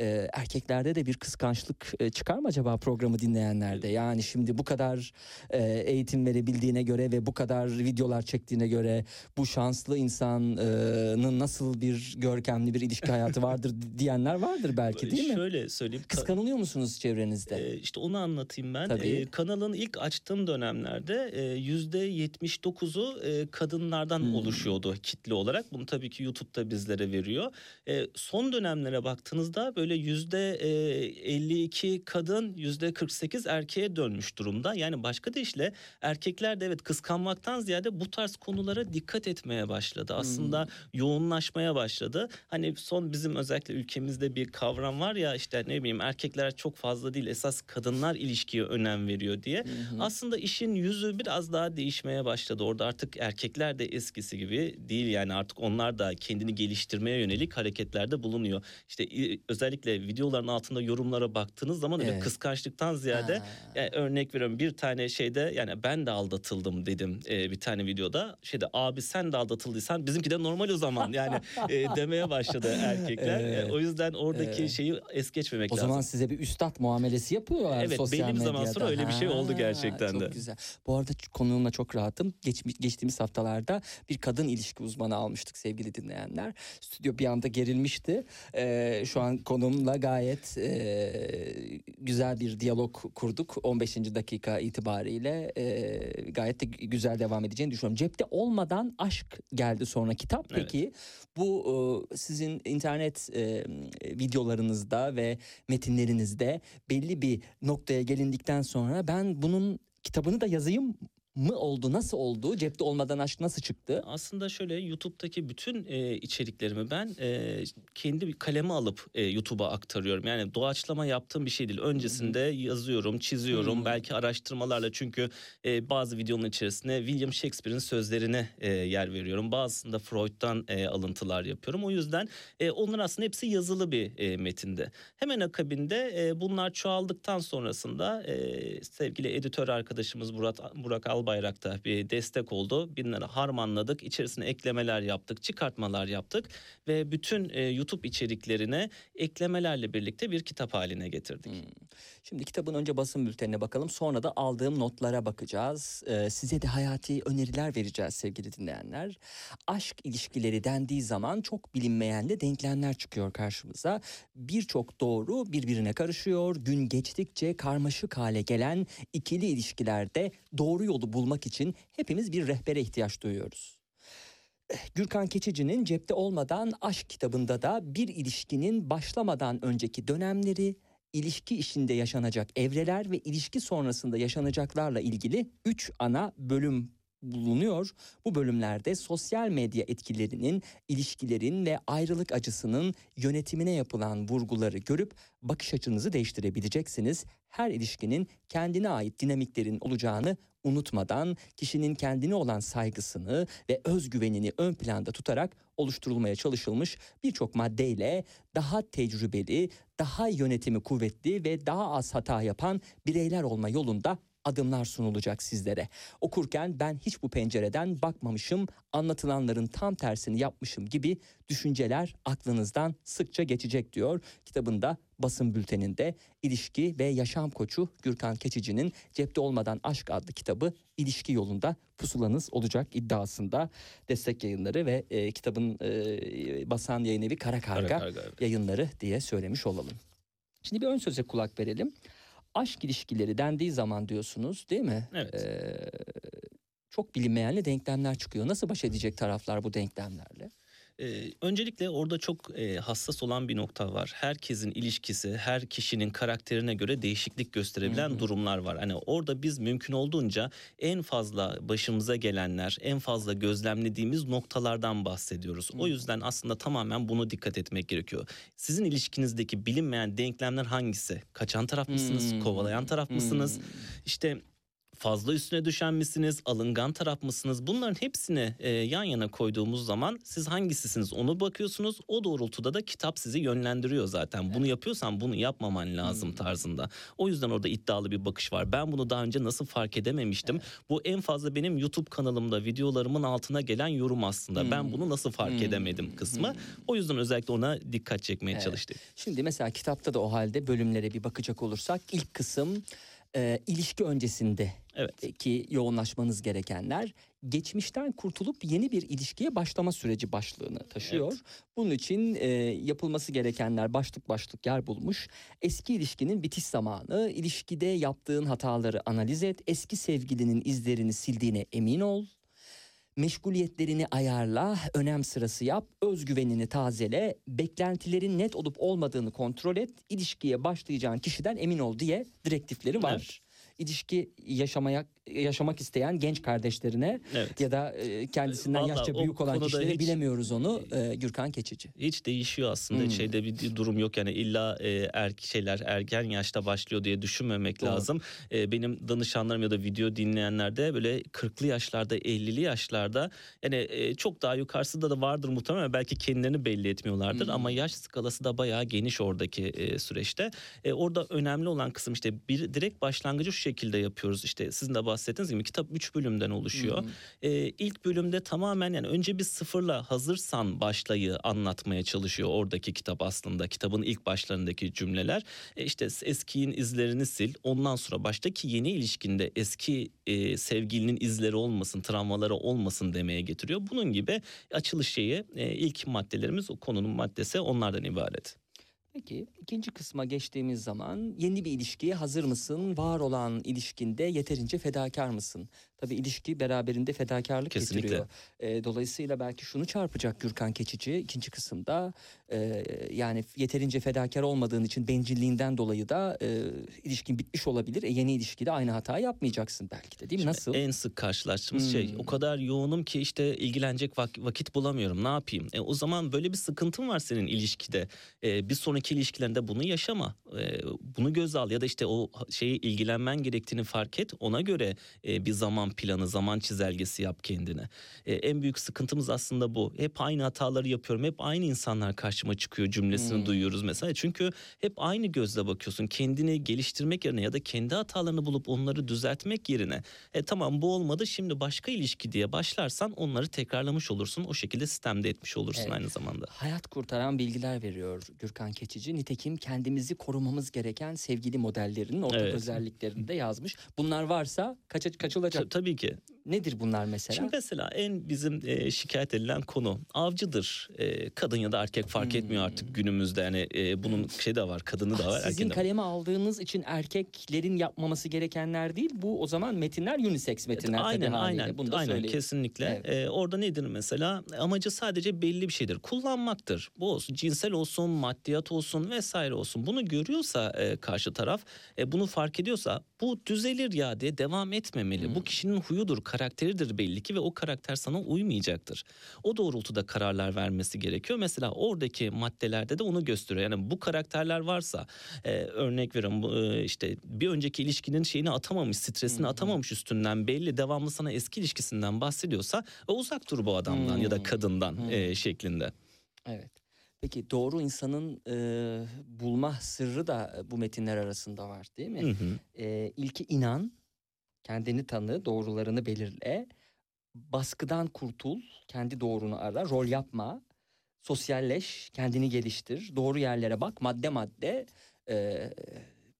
Ee, erkeklerde de bir kıskançlık e, çıkar mı acaba programı dinleyenlerde? Yani şimdi bu kadar e, eğitim verebildiğine göre ve bu kadar videolar çektiğine göre bu şanslı insanın nasıl bir görkemli bir ilişki hayatı vardır diyenler vardır belki değil mi? Şöyle söyleyeyim. ka- Kıskanılıyor musunuz çevrenizde? e, işte onu anlatayım ben. Tabii. E, kanalın ilk açtığım dönemlerde e, yüzde 79'u e, kadınlardan Hmm. oluşuyordu kitle olarak. Bunu tabii ki YouTube'da bizlere veriyor. E, son dönemlere baktığınızda böyle yüzde e, 52 kadın yüzde 48 erkeğe dönmüş durumda. Yani başka deyişle erkekler de evet kıskanmaktan ziyade bu tarz konulara dikkat etmeye başladı. Aslında yoğunlaşmaya başladı. Hani son bizim özellikle ülkemizde bir kavram var ya işte ne bileyim erkekler çok fazla değil esas kadınlar ilişkiye önem veriyor diye. Aslında işin yüzü biraz daha değişmeye başladı. Orada artık erkekler de eskisi gibi değil yani artık onlar da kendini geliştirmeye yönelik hareketlerde bulunuyor. İşte i- özellikle videoların altında yorumlara baktığınız zaman öyle Evet. kıskançlıktan ziyade Ha. yani örnek veriyorum bir tane şeyde yani ben de aldatıldım dedim e, bir tane videoda. Şeyde abi sen de aldatıldıysan bizimki de normal o zaman yani e, demeye başladı erkekler. Evet. E, o yüzden oradaki Evet. şeyi es geçmemek O lazım. zaman size bir üstad muamelesi yapıyorlar Evet, sosyal belli bir medyada. zaman sonra öyle bir şey oldu gerçekten çok de. güzel. Bu arada konuğumla çok rahatım. Geç, geçtiğimiz haftalarda bir kadın ilişki uzmanı almıştık sevgili dinleyenler. Stüdyo bir anda gerilmişti. Ee, şu an konumla gayet e, güzel bir diyalog kurduk. 15. dakika itibariyle e, gayet de güzel devam edeceğini düşünüyorum. Cepte olmadan aşk geldi sonra kitap. Evet. Peki bu e, sizin internet e, videolarınızda ve metinlerinizde belli bir noktaya gelindikten sonra ben bunun kitabını da yazayım mı oldu? Nasıl oldu? Cepte olmadan aşk nasıl çıktı? Aslında şöyle YouTube'daki bütün e, içeriklerimi ben e, kendi bir kaleme alıp e, YouTube'a aktarıyorum. Yani doğaçlama yaptığım bir şey değil. Öncesinde yazıyorum, çiziyorum. Hmm. Belki araştırmalarla çünkü e, bazı videonun içerisine William Shakespeare'in sözlerine e, yer veriyorum. Bazısında Freud'dan e, alıntılar yapıyorum. O yüzden e, onlar aslında hepsi yazılı bir e, metinde. Hemen akabinde e, bunlar çoğaldıktan sonrasında e, sevgili editör arkadaşımız Burak, Burak Albayrak da bir destek oldu. Binleri harmanladık, içerisine eklemeler yaptık, çıkartmalar yaptık ve bütün e, YouTube içeriklerine eklemelerle birlikte bir kitap haline getirdik. Hmm. Şimdi kitabın önce basın bültenine bakalım. Sonra da aldığım notlara bakacağız. Ee, size de hayati öneriler vereceğiz sevgili dinleyenler. Aşk ilişkileri dendiği zaman çok bilinmeyen de denklemler çıkıyor karşımıza. Birçok doğru birbirine karışıyor. Gün geçtikçe karmaşık hale gelen ikili ilişkilerde doğru yolu bulmak için hepimiz bir rehbere ihtiyaç duyuyoruz. Gürkan Keçici'nin Cepte Olmadan Aşk kitabında da bir ilişkinin başlamadan önceki dönemleri, ilişki içinde yaşanacak evreler ve ilişki sonrasında yaşanacaklarla ilgili 3 ana bölüm bulunuyor. Bu bölümlerde sosyal medya etkilerinin, ilişkilerin ve ayrılık acısının yönetimine yapılan vurguları görüp bakış açınızı değiştirebileceksiniz. Her ilişkinin kendine ait dinamiklerin olacağını unutmadan kişinin kendine olan saygısını ve özgüvenini ön planda tutarak oluşturulmaya çalışılmış birçok maddeyle daha tecrübeli, daha yönetimi kuvvetli ve daha az hata yapan bireyler olma yolunda adımlar sunulacak sizlere. Okurken ben hiç bu pencereden bakmamışım, anlatılanların tam tersini yapmışım gibi düşünceler aklınızdan sıkça geçecek diyor. Kitabında basın bülteninde ilişki ve yaşam koçu Gürkan Keçici'nin Cepte Olmadan Aşk adlı kitabı ilişki yolunda pusulanız olacak iddiasında destek yayınları ve e, kitabın e, basan yayın evi Kara Karga, Kara Karga, evet. yayınları diye söylemiş olalım. Şimdi bir ön söze kulak verelim. Aşk ilişkileri dendiği zaman diyorsunuz değil mi? Evet. Ee, çok bilinmeyenli denklemler çıkıyor. Nasıl baş edecek taraflar bu denklemlerle? Ee, öncelikle orada çok e, hassas olan bir nokta var. Herkesin ilişkisi, her kişinin karakterine göre değişiklik gösterebilen durumlar var. Hani orada biz mümkün olduğunca en fazla başımıza gelenler, en fazla gözlemlediğimiz noktalardan bahsediyoruz. O yüzden aslında tamamen bunu dikkat etmek gerekiyor. Sizin ilişkinizdeki bilinmeyen denklemler hangisi? Kaçan taraf mısınız? Hmm. Kovalayan taraf mısınız? Hmm. İşte fazla üstüne düşen misiniz, alıngan taraf mısınız? Bunların hepsini e, yan yana koyduğumuz zaman siz hangisisiniz onu bakıyorsunuz. O doğrultuda da kitap sizi yönlendiriyor zaten. Bunu yapıyorsan bunu yapmaman lazım tarzında. O yüzden orada iddialı bir bakış var. Ben bunu daha önce nasıl fark edememiştim? Bu en fazla benim YouTube kanalımda videolarımın altına gelen yorum aslında. Ben bunu nasıl fark edemedim kısmı. O yüzden özellikle ona dikkat çekmeye Evet. çalıştık. Şimdi mesela kitapta da o halde bölümlere bir bakacak olursak ilk kısım e, ilişki öncesinde Evet. ki yoğunlaşmanız gerekenler geçmişten kurtulup yeni bir ilişkiye başlama süreci başlığını taşıyor. Evet. Bunun için e, yapılması gerekenler başlık başlık yer bulmuş. Eski ilişkinin bitiş zamanı, ilişkide yaptığın hataları analiz et, eski sevgilinin izlerini sildiğine emin ol. Meşguliyetlerini ayarla, önem sırası yap, özgüvenini tazele, beklentilerin net olup olmadığını kontrol et, ilişkiye başlayacağın kişiden emin ol diye direktifleri var. Evet. İlişki yaşamaya yaşamak isteyen genç kardeşlerine Evet. ya da e, kendisinden Vallahi yaşça büyük olan kişilere hiç- bilemiyoruz onu. E, Gürkan Keçici. Hiç değişiyor aslında. Hmm. Şeyde bir durum yok yani illa e, er, şeyler ergen yaşta başlıyor diye düşünmemek Doğru. lazım. E, benim danışanlarım ya da video dinleyenler de böyle 40'lı yaşlarda 50'li yaşlarda yani e, çok daha yukarısında da vardır muhtemelen belki kendilerini belli etmiyorlardır Hmm. ama yaş skalası da bayağı geniş oradaki e, süreçte. E, orada önemli olan kısım işte bir direkt başlangıcı şu şekilde yapıyoruz. İşte sizin de bahsettiğiniz gibi kitap 3 bölümden oluşuyor. Hı hı. Ee, ilk bölümde tamamen yani önce bir sıfırla hazırsan başlayı anlatmaya çalışıyor oradaki kitap aslında. Kitabın ilk başlarındaki cümleler. E işte eskiyin izlerini sil. Ondan sonra baştaki yeni ilişkinde eski e, sevgilinin izleri olmasın, travmaları olmasın demeye getiriyor. Bunun gibi açılış şeyi e, ilk maddelerimiz o konunun maddesi onlardan ibaret. Peki ikinci kısma geçtiğimiz zaman yeni bir ilişkiye hazır mısın? Var olan ilişkinde yeterince fedakar mısın? Tabii ilişki beraberinde fedakarlık Kesinlikle. getiriyor. Ee, dolayısıyla belki şunu çarpacak Gürkan Keçici ikinci kısımda. e, yani yeterince fedakar olmadığın için bencilliğinden dolayı da e, ilişkin bitmiş olabilir. E, yeni ilişkide aynı hata yapmayacaksın belki de değil mi? Nasıl? En sık karşılaştığımız şey Hmm. o kadar yoğunum ki işte ilgilenecek vak- vakit bulamıyorum ne yapayım? E, o zaman böyle bir sıkıntın var senin ilişkide. E, bir sonraki ilişkilerinde bunu yaşama. E, bunu göz al ya da işte o şeyi ilgilenmen gerektiğini fark et. Ona göre e, bir zaman planı, zaman çizelgesi yap kendine. E, en büyük sıkıntımız aslında bu. Hep aynı hataları yapıyorum. Hep aynı insanlar karşıma çıkıyor cümlesini Hmm. duyuyoruz mesela. Çünkü hep aynı gözle bakıyorsun. Kendini geliştirmek yerine ya da kendi hatalarını bulup onları düzeltmek yerine e tamam bu olmadı şimdi başka ilişki diye başlarsan onları tekrarlamış olursun. O şekilde sistemde etmiş olursun Evet. aynı zamanda. Hayat kurtaran bilgiler veriyor Gürkan Keçici. Nitekim kendimizi korumamız gereken sevgili modellerinin ortak Evet. özelliklerini de yazmış. Bunlar varsa kaça, kaçılacak. Ta- tabii ki. Nedir bunlar mesela? Şimdi mesela en bizim e, şikayet edilen konu avcıdır. E, kadın ya da erkek fark etmiyor Hmm. artık günümüzde. Yani e, bunun şey de var, kadını da Ah, var, Sizin erkeği de var. kaleme aldığınız için erkeklerin yapmaması gerekenler değil. Bu o zaman metinler unisex metinler tabii aynen haliyle. aynen Bunu da aynen söyleyeyim. kesinlikle. Evet. Ee, orada nedir mesela? Amacı sadece belli bir şeydir. Kullanmaktır. Bu olsun cinsel olsun, maddiyat olsun vesaire olsun. Bunu görüyorsa e, karşı taraf, e, bunu fark ediyorsa bu düzelir ya diye devam etmemeli. Hmm. Bu kişinin huyudur, karakteridir belli ki ve o karakter sana uymayacaktır. O doğrultuda kararlar vermesi gerekiyor. Mesela oradaki maddelerde de onu gösteriyor. Yani bu karakterler varsa e, örnek veriyorum e, işte bir önceki ilişkinin şeyini atamamış, stresini atamamış üstünden belli devamlı sana eski ilişkisinden bahsediyorsa e, uzak dur bu adamdan ya da Hmm. kadından Hmm. e, şeklinde. Evet. Peki doğru insanın e, bulma sırrı da bu metinler arasında var değil mi? Hı hı. E, ilki inan, kendini tanı, doğrularını belirle, baskıdan kurtul, kendi doğrunu ara, rol yapma, sosyalleş, kendini geliştir, doğru yerlere bak, madde madde e,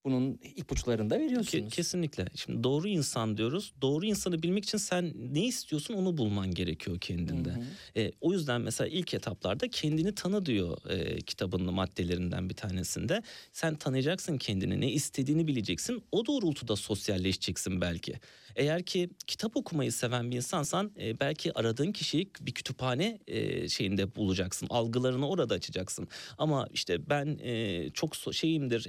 bunun ipuçlarını da Ke- veriyorsunuz. kesinlikle. Şimdi doğru insan diyoruz. Doğru insanı bilmek için sen ne istiyorsun onu bulman gerekiyor kendinde. Hı hı. E, o yüzden mesela ilk etaplarda kendini tanı diyor e, kitabının maddelerinden bir tanesinde. Sen tanıyacaksın kendini, ne istediğini bileceksin. O doğrultuda sosyalleşeceksin belki. Eğer ki kitap okumayı seven bir insansan e, belki aradığın kişiyi bir kütüphane e, şeyinde bulacaksın. Algılarını orada açacaksın. Ama işte ben e, çok so- şeyimdir,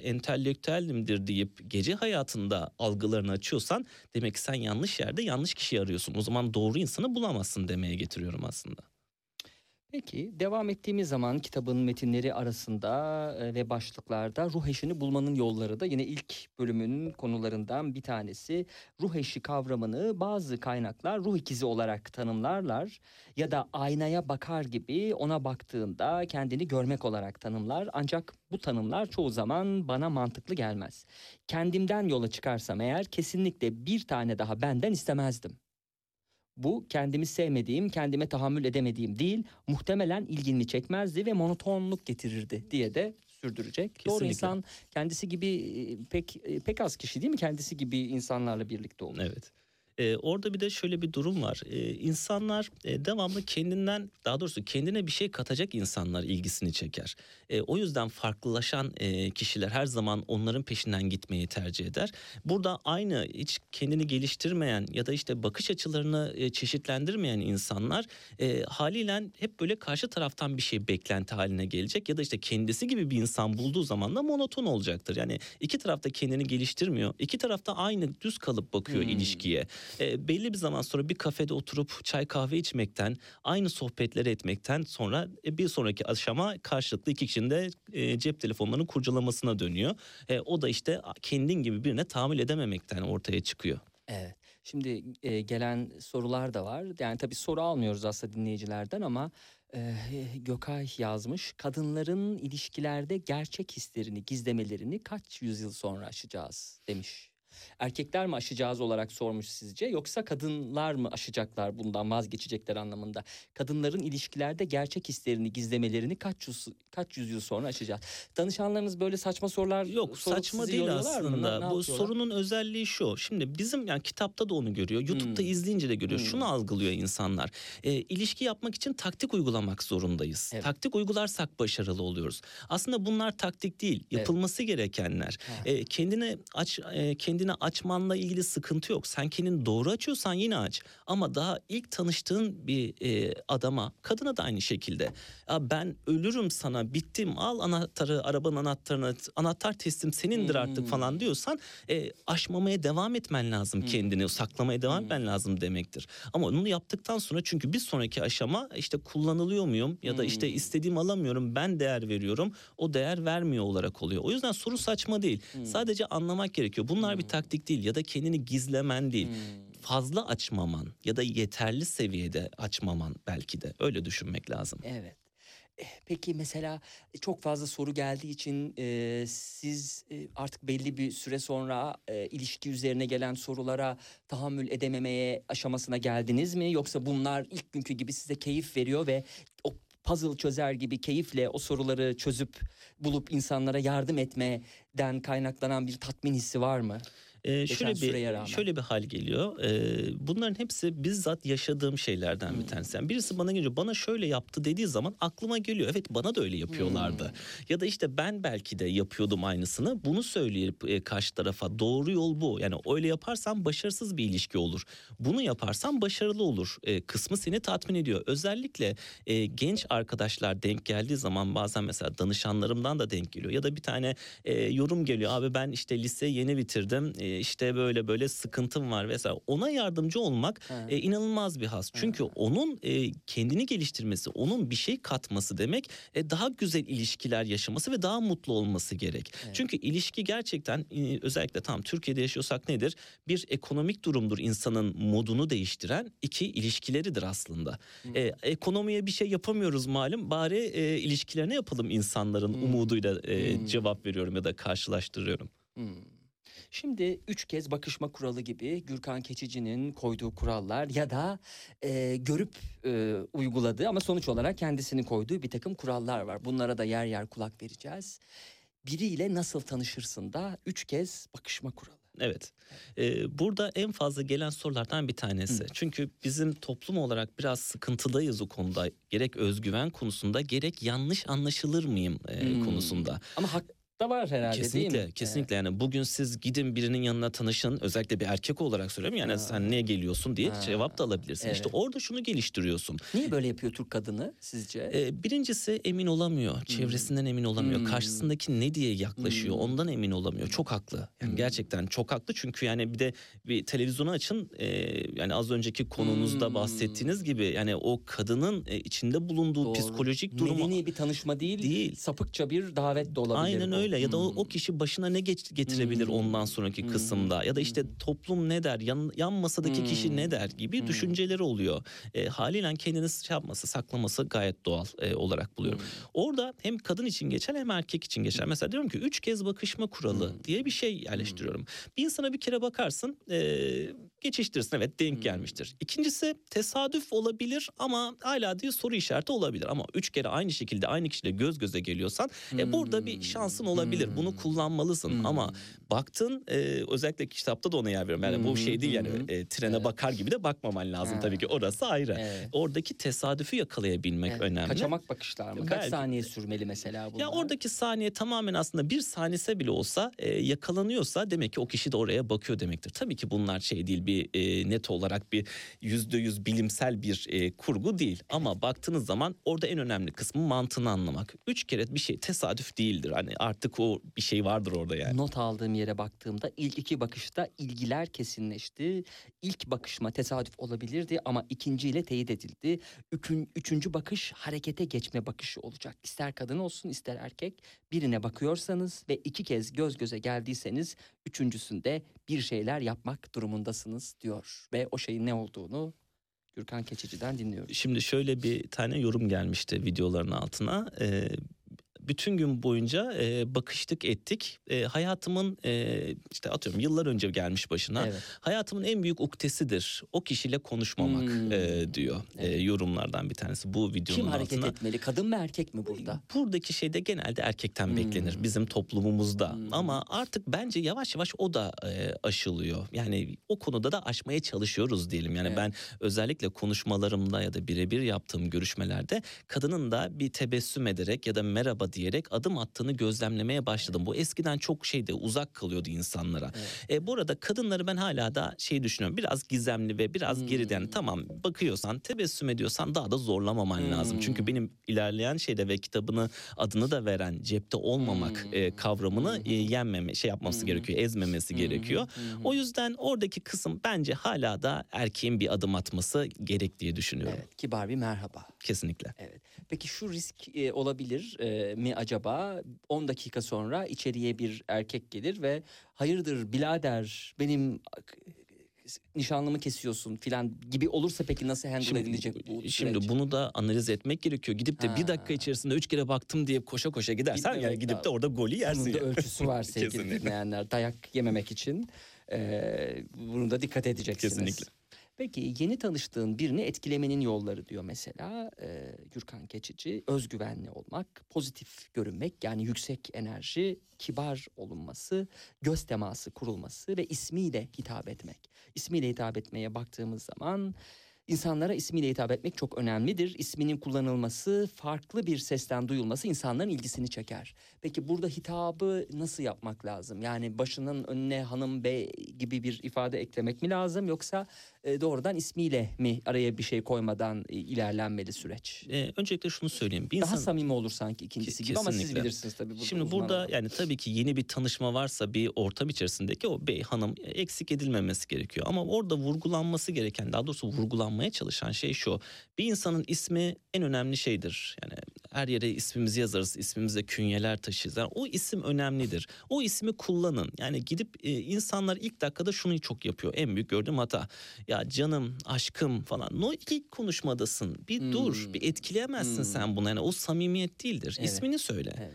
entelektüelimdir deyip gece hayatında algılarını açıyorsan demek ki sen yanlış yerde yanlış kişiyi arıyorsun. O zaman doğru insanı bulamazsın demeye getiriyorum aslında. Peki devam ettiğimiz zaman kitabın metinleri arasında e, ve başlıklarda ruh eşini bulmanın yolları da yine ilk bölümünün konularından bir tanesi. Ruh eşi kavramını bazı kaynaklar ruh ikizi olarak tanımlarlar ya da aynaya bakar gibi ona baktığında kendini görmek olarak tanımlar. Ancak bu tanımlar çoğu zaman bana mantıklı gelmez. Kendimden yola çıkarsam eğer kesinlikle bir tane daha benden istemezdim. Bu kendimi sevmediğim, kendime tahammül edemediğim değil, muhtemelen ilgimi çekmezdi ve monotonluk getirirdi diye de sürdürecek. Doğru Kesinlikle. insan kendisi gibi e, pek e, pek az kişi değil mi? Kendisi gibi insanlarla birlikte olur. Evet. Ee, orada bir de şöyle bir durum var. Ee, insanlar e, devamlı kendinden daha doğrusu kendine bir şey katacak insanlar ilgisini çeker. E, o yüzden farklılaşan e, kişiler her zaman onların peşinden gitmeyi tercih eder. Burada aynı hiç kendini geliştirmeyen ya da işte bakış açılarını e, çeşitlendirmeyen insanlar e, haliyle hep böyle karşı taraftan bir şey beklenti haline gelecek ya da işte kendisi gibi bir insan bulduğu zaman da monoton olacaktır. Yani iki tarafta kendini geliştirmiyor. iki tarafta aynı düz kalıp bakıyor Hmm. ilişkiye. E, belli bir zaman sonra bir kafede oturup çay kahve içmekten, aynı sohbetleri etmekten sonra e, bir sonraki aşama karşılıklı iki kişinin de e, cep telefonlarını kurcalamasına dönüyor. E, o da işte kendin gibi birine tahammül edememekten ortaya çıkıyor. Evet. Şimdi e, gelen sorular da var. Yani tabii soru almıyoruz aslında dinleyicilerden ama e, Gökay yazmış. Kadınların ilişkilerde gerçek hislerini, gizlemelerini kaç yüzyıl sonra aşacağız demiş. Erkekler mi aşacağız olarak sormuş sizce yoksa kadınlar mı aşacaklar bundan vazgeçecekler anlamında. Kadınların ilişkilerde gerçek hislerini gizlemelerini kaç yüz, kaç yüzyıl sonra aşacağız. Danışanlarınız böyle saçma sorular Yok saçma değil mı? Ne- aslında. ne Bu sorunun özelliği şu. Şimdi bizim yani kitapta da onu görüyor. YouTube'da Hmm. izleyince de görüyor. Hmm. Şunu algılıyor insanlar. E, ilişki yapmak için taktik uygulamak zorundayız. Evet. Taktik uygularsak başarılı oluyoruz. Aslında bunlar taktik değil. Yapılması gerekenler. Ha. E, kendine aç e, kendine açmanla ilgili sıkıntı yok. Sen kendini doğru açıyorsan yine aç. Ama daha ilk tanıştığın bir e, adama, kadına da aynı şekilde. Ya ben ölürüm sana, bittim. Al anahtarı, arabanın anahtarını, anahtar teslim senindir artık Hmm. falan diyorsan e, aşmamaya devam etmen lazım Hmm. kendini, saklamaya devam Hmm. etmen lazım demektir. Ama onu yaptıktan sonra çünkü bir sonraki aşama işte kullanılıyor muyum ya da işte Hmm. istediğim alamıyorum, ben değer veriyorum, o değer vermiyor olarak oluyor. O yüzden soru saçma değil. Hmm. Sadece anlamak gerekiyor. Bunlar bir Hmm. Taktik değil ya da kendini gizlemen değil. Hmm. Fazla açmaman ya da yeterli seviyede açmaman belki de öyle düşünmek lazım. Evet. Eh, Peki mesela çok fazla soru geldiği için e, siz e, artık belli bir süre sonra e, ilişki üzerine gelen sorulara tahammül edememeye aşamasına geldiniz mi? Yoksa bunlar ilk günkü gibi size keyif veriyor ve o puzzle çözer gibi keyifle o soruları çözüp bulup insanlara yardım etmeden kaynaklanan bir tatmin hissi var mı? Geçen şöyle bir rağmen. şöyle bir hal geliyor. Ee, bunların hepsi bizzat yaşadığım şeylerden Hmm. bir tanesi. Yani birisi bana geliyor, bana şöyle yaptı dediği zaman aklıma geliyor. Evet bana da öyle yapıyorlardı. Hmm. Ya da işte ben belki de yapıyordum aynısını. Bunu söyleyip e, karşı tarafa doğru yol bu. Yani öyle yaparsan başarısız bir ilişki olur. Bunu yaparsan başarılı olur. E, kısmı seni tatmin ediyor. Özellikle e, genç arkadaşlar denk geldiği zaman bazen mesela danışanlarımdan da denk geliyor. Ya da bir tane e, yorum geliyor. Abi ben işte lise yeni bitirdim. E, işte böyle böyle sıkıntım var vesaire. Ona yardımcı olmak e, inanılmaz bir haz. Çünkü onun e, kendini geliştirmesi, onun bir şey katması demek e, daha güzel ilişkiler yaşaması ve daha mutlu olması gerek. Evet. Çünkü ilişki gerçekten e, özellikle tam Türkiye'de yaşıyorsak nedir? Bir ekonomik durumdur insanın modunu değiştiren. iki ilişkileridir aslında. Hmm. E, ekonomiye bir şey yapamıyoruz malum. Bari e, ilişkilerine yapalım insanların Hmm. umuduyla e, Hmm. cevap veriyorum ya da karşılaştırıyorum. Hmm. Şimdi üç kez bakışma kuralı gibi Gürkan Keçici'nin koyduğu kurallar ya da e, görüp e, uyguladığı ama sonuç olarak kendisinin koyduğu bir takım kurallar var. Bunlara da yer yer kulak vereceğiz. Biriyle nasıl tanışırsın da üç kez bakışma kuralı. Evet. Ee, burada en fazla gelen sorulardan bir tanesi. Hı. Çünkü bizim toplum olarak biraz sıkıntıdayız o konuda. Gerek özgüven konusunda gerek yanlış anlaşılır mıyım e, Hmm. konusunda. Ama hak da var herhalde Kesinlikle, değil mi? kesinlikle yani bugün siz gidin birinin yanına tanışın özellikle bir erkek olarak söylüyorum yani Ha. sen niye geliyorsun diye Ha. cevap da alabilirsin. İşte Evet. orada şunu geliştiriyorsun. Niye böyle yapıyor Türk kadını sizce? Ee, birincisi emin olamıyor. Çevresinden emin olamıyor. Hmm. Karşısındaki ne diye yaklaşıyor Hmm. ondan emin olamıyor. Çok haklı. Yani Hmm. gerçekten çok haklı çünkü yani bir de bir televizyonu açın e, yani az önceki konunuzda Hmm. bahsettiğiniz gibi yani o kadının e, içinde bulunduğu Doğru. psikolojik durumu Medeni bir tanışma değil, değil. sapıkça bir davet de olabilir. Aynen bu. Öyle ya da o, Hmm. o kişi başına ne getirebilir Hmm. ondan sonraki Hmm. kısımda ya da işte Hmm. toplum ne der yan, yan masadaki Hmm. kişi ne der gibi Hmm. düşünceleri oluyor. E, haliyle kendini şey yapması saklaması gayet doğal e, olarak buluyorum. Hmm. Orada hem kadın için geçer hem erkek için geçer. Mesela diyorum ki üç kez bakışma kuralı Hmm. diye bir şey yerleştiriyorum. Bir insana bir kere bakarsın e, geçiştirsin evet denk Hmm. gelmiştir. İkincisi tesadüf olabilir ama hala diye soru işareti olabilir. Ama üç kere aynı şekilde aynı kişiyle göz göze geliyorsan e, burada bir şansın olabilir. Bunu Hmm. kullanmalısın Hmm. ama baktın e, özellikle kitapta da ona yer veriyorum. Yani bu şey değil yani Hmm. e, trene Evet. bakar gibi de bakmaman lazım Ha. tabii ki orası ayrı. Evet. Oradaki tesadüfü yakalayabilmek Evet. önemli. Kaçamak bakışlar mı? Kaç saniye sürmeli mesela bunlar? Ya oradaki saniye tamamen aslında bir saniyese bile olsa e, yakalanıyorsa demek ki o kişi de oraya bakıyor demektir. Tabii ki bunlar şey değil bir e, net olarak bir yüzde yüz bilimsel bir e, kurgu değil. Ama baktığınız zaman orada en önemli kısmı mantığını anlamak. Üç kere bir şey tesadüf değildir. Hani artık o bir şey vardır orada yani. Not aldığım yere baktığımda ilk iki bakışta ilgiler kesinleşti. İlk bakışma tesadüf olabilirdi ama ikinciyle teyit edildi. Ükün, üçüncü bakış harekete geçme bakışı olacak. İster kadın olsun ister erkek birine bakıyorsanız ve iki kez göz göze geldiyseniz üçüncüsünde bir şeyler yapmak durumundasınız diyor. Ve o şeyin ne olduğunu Gürkan Keçici'den dinliyoruz. Şimdi şöyle bir tane yorum gelmişti videoların altına. Ee, bütün gün boyunca e, bakıştık ettik. E, hayatımın e, işte atıyorum yıllar önce gelmiş başına. Evet. Hayatımın en büyük uktesidir. O kişiyle konuşmamak Hmm. e, diyor e, Evet. yorumlardan bir tanesi bu videonun Kim hareket altına. etmeli? Kadın mı erkek mi burada? Buradaki şey de genelde erkekten Hmm. beklenir bizim toplumumuzda. Hmm. Ama artık bence yavaş yavaş o da e, aşılıyor. Yani o konuda da aşmaya çalışıyoruz diyelim. Yani Evet. ben özellikle konuşmalarımda ya da birebir yaptığım görüşmelerde kadının da bir tebessüm ederek ya da merhaba diyerek adım attığını gözlemlemeye başladım. Bu eskiden çok şeyde uzak kalıyordu insanlara. E, burada kadınları ben hala da şey düşünüyorum. Biraz gizemli ve biraz Hmm. geriden tamam bakıyorsan tebessüm ediyorsan daha da zorlamaman lazım. Hmm. Çünkü benim ilerleyen şeyde ve kitabını adını da veren cepte olmamak e, Hmm. kavramını e, Hmm. yenmeme şey yapması Hmm. gerekiyor. Ezmemesi Hmm. gerekiyor. Hmm. O yüzden oradaki kısım bence hala da erkeğin bir adım atması gerek diye düşünüyorum. Evet, kibar bir merhaba. Kesinlikle. Evet. Peki şu risk e, olabilir e, mi acaba? 10 dakika sonra içeriye bir erkek gelir ve hayırdır birader benim ak- nişanlımı kesiyorsun filan gibi olursa peki nasıl handle edilecek bu şimdi süreç? bunu da analiz etmek gerekiyor. Gidip de Ha. bir dakika içerisinde üç kere baktım diye koşa koşa gidersen yani Gitmemek gidip de orada golü yersin. Bunun da yani. ölçüsü var sevgili dinleyenler. Dayak yememek için e, bunu da dikkat edeceksiniz. Kesinlikle. Peki yeni tanıştığın birini etkilemenin yolları diyor mesela e, Gürkan Keçici. Özgüvenli olmak, pozitif görünmek yani yüksek enerji, kibar olunması, göz teması kurulması ve ismiyle hitap etmek. İsmiyle hitap etmeye baktığımız zaman insanlara ismiyle hitap etmek çok önemlidir. İsminin kullanılması, farklı bir sesten duyulması insanların ilgisini çeker. Peki burada hitabı nasıl yapmak lazım? Yani başının önüne hanım bey gibi bir ifade eklemek mi lazım yoksa e, doğrudan ismiyle mi araya bir şey koymadan e, ilerlenmeli süreç? Ee, öncelikle şunu söyleyeyim. Bir Daha insan samimi olur sanki ikincisi gibi ama siz Kesinlikle. bilirsiniz tabii. Burada Şimdi burada olarak. yani tabii ki yeni bir tanışma varsa bir ortam içerisindeki o bey hanım eksik edilmemesi gerekiyor. Ama orada vurgulanması gereken daha doğrusu vurgulanmaya çalışan şey şu. Bir insanın ismi en önemli şeydir. Yani her yere ismimizi yazarız, ismimize künyeler taşırız. Yani o isim önemlidir. O ismi kullanın. Yani gidip e, insanlar ilk dakikada şunu çok yapıyor. En büyük gördüğüm hata. Ya canım, aşkım falan. No ilk konuşmadasın. Bir dur, Hmm. bir etkileyemezsin Hmm. sen bunu. Yani o samimiyet değildir. Evet. İsmini söyle. Evet.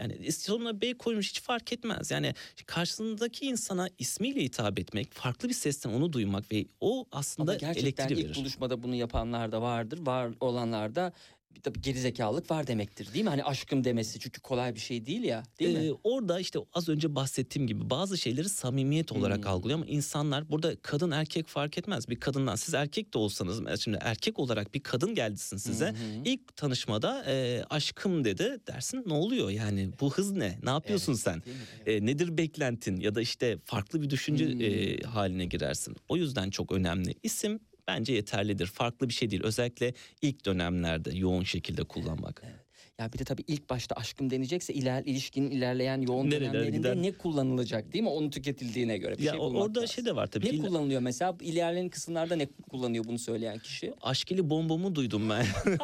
Yani sonuna bey koymuş hiç fark etmez. Yani karşısındaki insana ismiyle hitap etmek, farklı bir sesten onu duymak ve o aslında Ama gerçekten elektriği ilk buluşmada bunu yapanlar da vardır. Var olanlar da bir tabii gerizekalılık var demektir değil mi? Hani aşkım demesi çünkü kolay bir şey değil ya değil Ee, mi? orada işte az önce bahsettiğim gibi bazı şeyleri samimiyet olarak Hmm. algılıyor ama insanlar burada kadın erkek fark etmez. Bir kadından siz erkek de olsanız mesela şimdi erkek olarak bir kadın geldisin size hı. ilk tanışmada e, aşkım dedi dersin ne oluyor yani bu hız ne ne yapıyorsun Evet, sen? Evet. E, nedir beklentin ya da işte farklı bir düşünce Hmm. e, haline girersin. O yüzden çok önemli. İsim bence yeterlidir. Farklı bir şey değil. Özellikle ilk dönemlerde yoğun şekilde kullanmak. Ya bir de tabii ilk başta aşkım denecekse iler, ilişkinin ilerleyen yoğun Nerelere dönemlerinde gider? ne kullanılacak değil mi? Onun tüketildiğine göre bir ya şey bulmak orada lazım. şey de var tabii. Ne ki. kullanılıyor mesela? İlerleyen kısımlarda ne kullanıyor bunu söyleyen kişi? Aşkili bombomu duydum ben.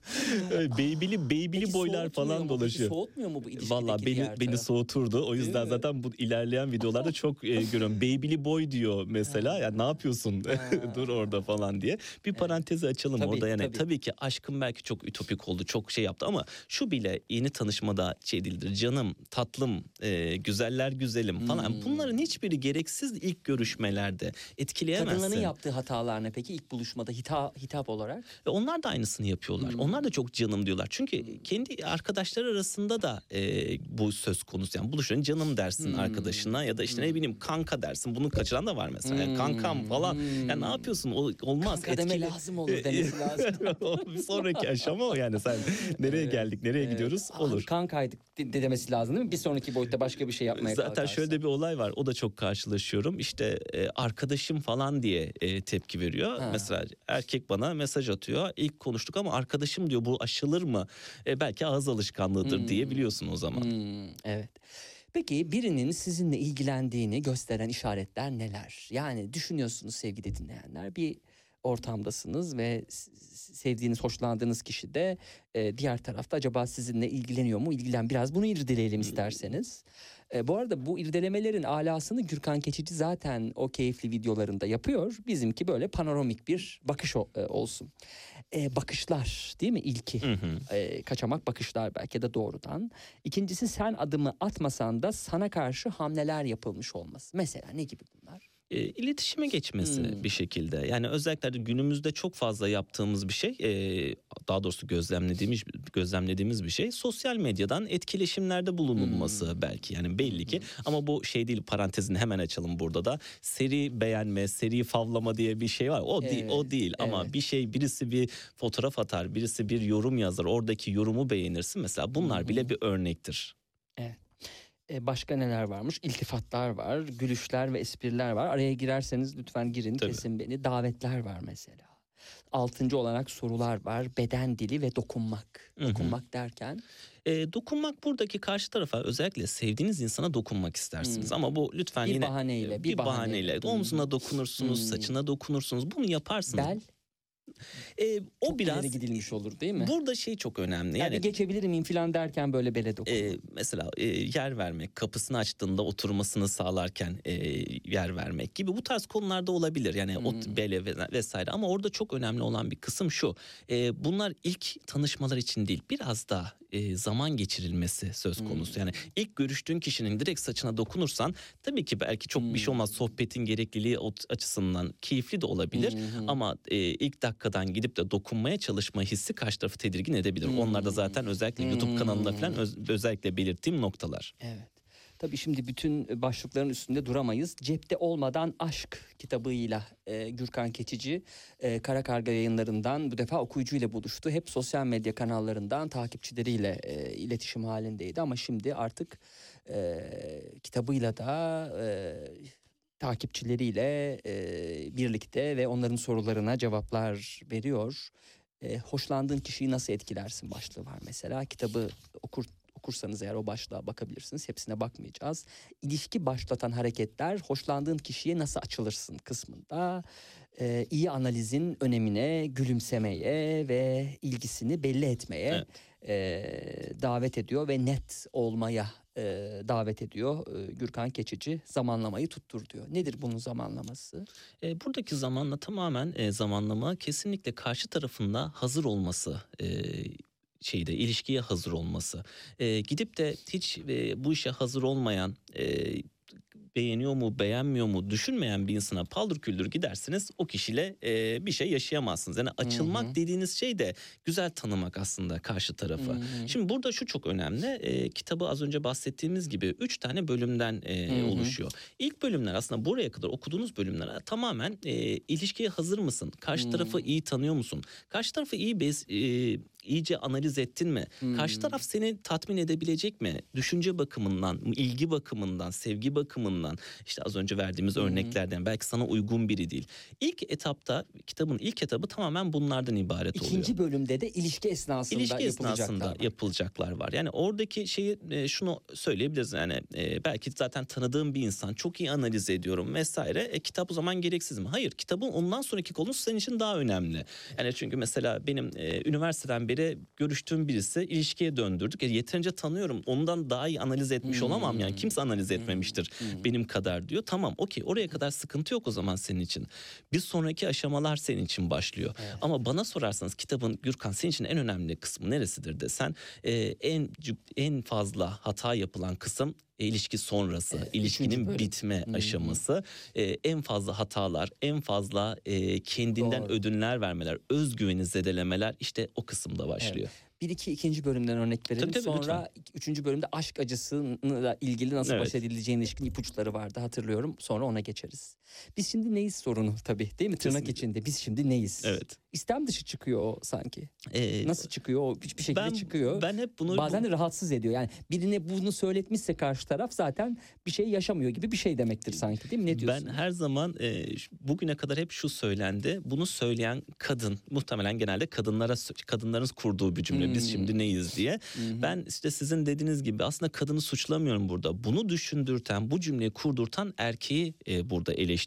Beybili beybili Peki boylar falan mu? Peki dolaşıyor. soğutmuyor mu bu Valla beni diğer beni soğuturdu. O yüzden zaten bu ilerleyen videolarda çok e, görüyorum. Baby'li boy diyor mesela. Ya ne yapıyorsun? Dur orada falan diye. Bir parantezi açalım Tabii, orada yani. tabii. Tabii. ki aşkım belki çok ütopik oldu. Çok şey yaptı ama şu bile yeni tanışmada şey değildir. Canım, tatlım, e, güzeller güzelim falan. Hmm. Bunların hiçbiri gereksiz ilk görüşmelerde etkileyemezsin. Kadınların yaptığı hatalar ne peki ilk buluşmada hita, hitap olarak? Ve onlar da aynısını yapıyorlar. Hmm. Onlar da çok canım diyorlar. Çünkü kendi arkadaşlar arasında da e, bu söz konusu. Yani buluşun canım dersin Hmm. arkadaşına ya da işte ne bileyim kanka dersin. Bunu kaçıran da var mesela. Hmm. Kankam falan. Ya ne yapıyorsun? O, olmaz. Kanka deme Etkili- lazım olur demesi lazım. bir sonraki aşama o yani. Sen nereye Evet, geldik, nereye Evet. gidiyoruz? Abi Olur. kankaydık de de demesi lazım değil mi? Bir sonraki boyutta başka bir şey yapmaya Zaten kalkarsa. şöyle de bir olay var. O da çok karşılaşıyorum. İşte e, arkadaşım falan diye e, tepki veriyor. Ha. Mesela erkek bana mesaj atıyor. İlk konuştuk ama arkadaşım diyor bu aşılır mı? E, belki ağız alışkanlığıdır Hmm. diye biliyorsun o zaman. Hmm, evet. Peki birinin sizinle ilgilendiğini gösteren işaretler neler? Yani düşünüyorsunuz sevgili dinleyenler bir ortamdasınız ve sevdiğiniz, hoşlandığınız kişi de e, diğer tarafta acaba sizinle ilgileniyor mu? İlgilen biraz bunu irdeleyelim isterseniz. E, bu arada bu irdelemelerin alasını Gürkan Keçici zaten o keyifli videolarında yapıyor. Bizimki böyle panoramik bir bakış o- e, olsun. E, bakışlar değil mi ilki? Hı hı. E, kaçamak bakışlar belki de doğrudan. İkincisi sen adımı atmasan da sana karşı hamleler yapılmış olması. Mesela ne gibi bunlar? E, iletişime geçmesi Hmm. bir şekilde. Yani özellikle de günümüzde çok fazla yaptığımız bir şey, e, daha doğrusu gözlemlediğimiz gözlemlediğimiz bir şey sosyal medyadan etkileşimlerde bulunulması Hmm. belki. Yani belli ki ama bu şey değil parantezini hemen açalım burada da. Seri beğenme, seri favlama diye bir şey var. O değil, o Evet, değil ama evet. bir şey birisi bir fotoğraf atar, birisi bir yorum yazar. Oradaki yorumu beğenirsin mesela. Bunlar bile bir örnektir. E, başka neler varmış? İltifatlar var, gülüşler ve espriler var. Araya girerseniz lütfen girin, Tabii. kesin beni. Davetler var mesela. Altıncı olarak sorular var. Beden dili ve dokunmak. Hı hı. Dokunmak derken E, dokunmak buradaki karşı tarafa özellikle sevdiğiniz insana dokunmak istersiniz. Hmm. Ama bu lütfen Bir yine bahaneyle, e, bir bahaneyle. Hmm. omzuna dokunursunuz, Hmm. saçına dokunursunuz. Bunu yaparsınız. bel E, o çok biraz ileri gidilmiş olur değil mi? burada şey çok önemli. yani, Yani, geçebilir miyim falan derken böyle bele dokunmak. e, mesela e, yer vermek, kapısını açtığında oturmasını sağlarken e, yer vermek gibi bu tarz konularda olabilir. Yani Hmm. bele ve- vesaire ama orada çok önemli olan bir kısım şu. E, bunlar ilk tanışmalar için değil, biraz da e, zaman geçirilmesi söz Hmm. konusu. Yani ilk görüştüğün kişinin direkt saçına dokunursan tabii ki belki çok bir şey olmaz Hmm. sohbetin gerekliliği açısından keyifli de olabilir. Hı hı. Ama e, ilk dakikadan gidip de dokunmaya çalışma hissi karşı tarafı tedirgin edebilir. Onlar da zaten özellikle YouTube kanalında falan öz- özellikle belirttiğim noktalar. Evet. Tabii şimdi bütün başlıkların üstünde duramayız. Cepte olmadan aşk kitabıyla e, Gürkan Keçici e, Kara Karga yayınlarından bu defa okuyucuyla buluştu. Hep sosyal medya kanallarından takipçileriyle e, iletişim halindeydi ama şimdi artık e, kitabıyla da e, takipçileriyle e, birlikte ve onların sorularına cevaplar veriyor. E, hoşlandığın kişiyi nasıl etkilersin başlığı var mesela. Kitabı okur okursanız eğer o başlığa bakabilirsiniz. Hepsine bakmayacağız. İlişki başlatan hareketler hoşlandığın kişiye nasıl açılırsın kısmında e, iyi analizin önemine, gülümsemeye ve ilgisini belli etmeye e, davet ediyor ve net olmaya e, davet ediyor. E, Gürkan Keçici zamanlamayı tuttur diyor. Nedir bunun zamanlaması? E, buradaki zamanla tamamen e, zamanlama kesinlikle karşı tarafında hazır olması e, şeyde ilişkiye hazır olması. E, gidip de hiç e, bu işe hazır olmayan e, beğeniyor mu beğenmiyor mu düşünmeyen bir insana paldır küldür gidersiniz o kişiyle e, bir şey yaşayamazsınız. Yani açılmak hı. dediğiniz şey de güzel tanımak aslında karşı tarafı. Hı hı. Şimdi burada şu çok önemli. E, kitabı az önce bahsettiğimiz gibi üç tane bölümden e, oluşuyor. İlk bölümler aslında buraya kadar okuduğunuz bölümler tamamen e, ilişkiye hazır mısın? Karşı Hmm. tarafı iyi tanıyor musun? Karşı tarafı iyi bez, e, iyice analiz ettin mi? Karşı Hmm. taraf seni tatmin edebilecek mi? Düşünce bakımından, ilgi bakımından, sevgi bakımından işte az önce verdiğimiz Hmm. örneklerden belki sana uygun biri değil. İlk etapta kitabın ilk etabı tamamen bunlardan ibaret oluyor. İkinci bölümde de ilişki esnasında İlişki yapılacaklar esnasında var. yapılacaklar var. Yani oradaki şeyi e, şunu söyleyebiliriz yani e, belki zaten tanıdığım bir insan çok iyi analiz ediyorum vesaire. E, kitap o zaman gereksiz mi? Hayır kitabın ondan sonraki konusu senin için daha önemli. Yani çünkü mesela benim e, üniversiteden beri görüştüğüm birisi ilişkiye döndürdük. E, yeterince tanıyorum ondan daha iyi analiz etmiş Hmm. olamam yani kimse analiz etmemiştir Hmm. benim kadar diyor. Tamam okey oraya kadar sıkıntı yok o zaman senin için. Bir sonraki aşamalar senin için başlıyor. Evet. Ama bana sorarsanız kitabın Gürkan senin için en önemli kısmı neresidir desen e, en en fazla hata yapılan kısım e, ilişki sonrası, Evet, ilişkinin bitme hı. aşaması, e, en fazla hatalar, en fazla e, kendinden Doğru. ödünler vermeler, özgüveni zedelemeler işte o kısımda başlıyor. Bir iki ikinci bölümden örnek verelim. Tabii, tabii, Sonra üçüncü bölümde aşk acısıyla ilgili nasıl baş Evet. edileceğine ilişkin ipuçları vardı hatırlıyorum. Sonra ona geçeriz. Biz şimdi neyiz sorunu tabii değil mi? Tırnak Kesinlikle. içinde biz şimdi neyiz? Evet. İstem dışı çıkıyor o sanki. E, Nasıl çıkıyor o hiçbir şekilde ben, çıkıyor. Ben hep bunu Bazen de rahatsız ediyor. Yani birine bunu söyletmişse karşı taraf zaten bir şey yaşamıyor gibi bir şey demektir sanki değil mi? Ne diyorsun? Ben her zaman e, bugüne kadar hep şu söylendi. Bunu söyleyen kadın muhtemelen genelde kadınlara kadınların kurduğu bir cümle. biz şimdi neyiz diye. Ben işte sizin dediğiniz gibi aslında kadını suçlamıyorum burada. Bunu düşündürten, bu cümleyi kurdurtan erkeği e, burada eleştiriyorum.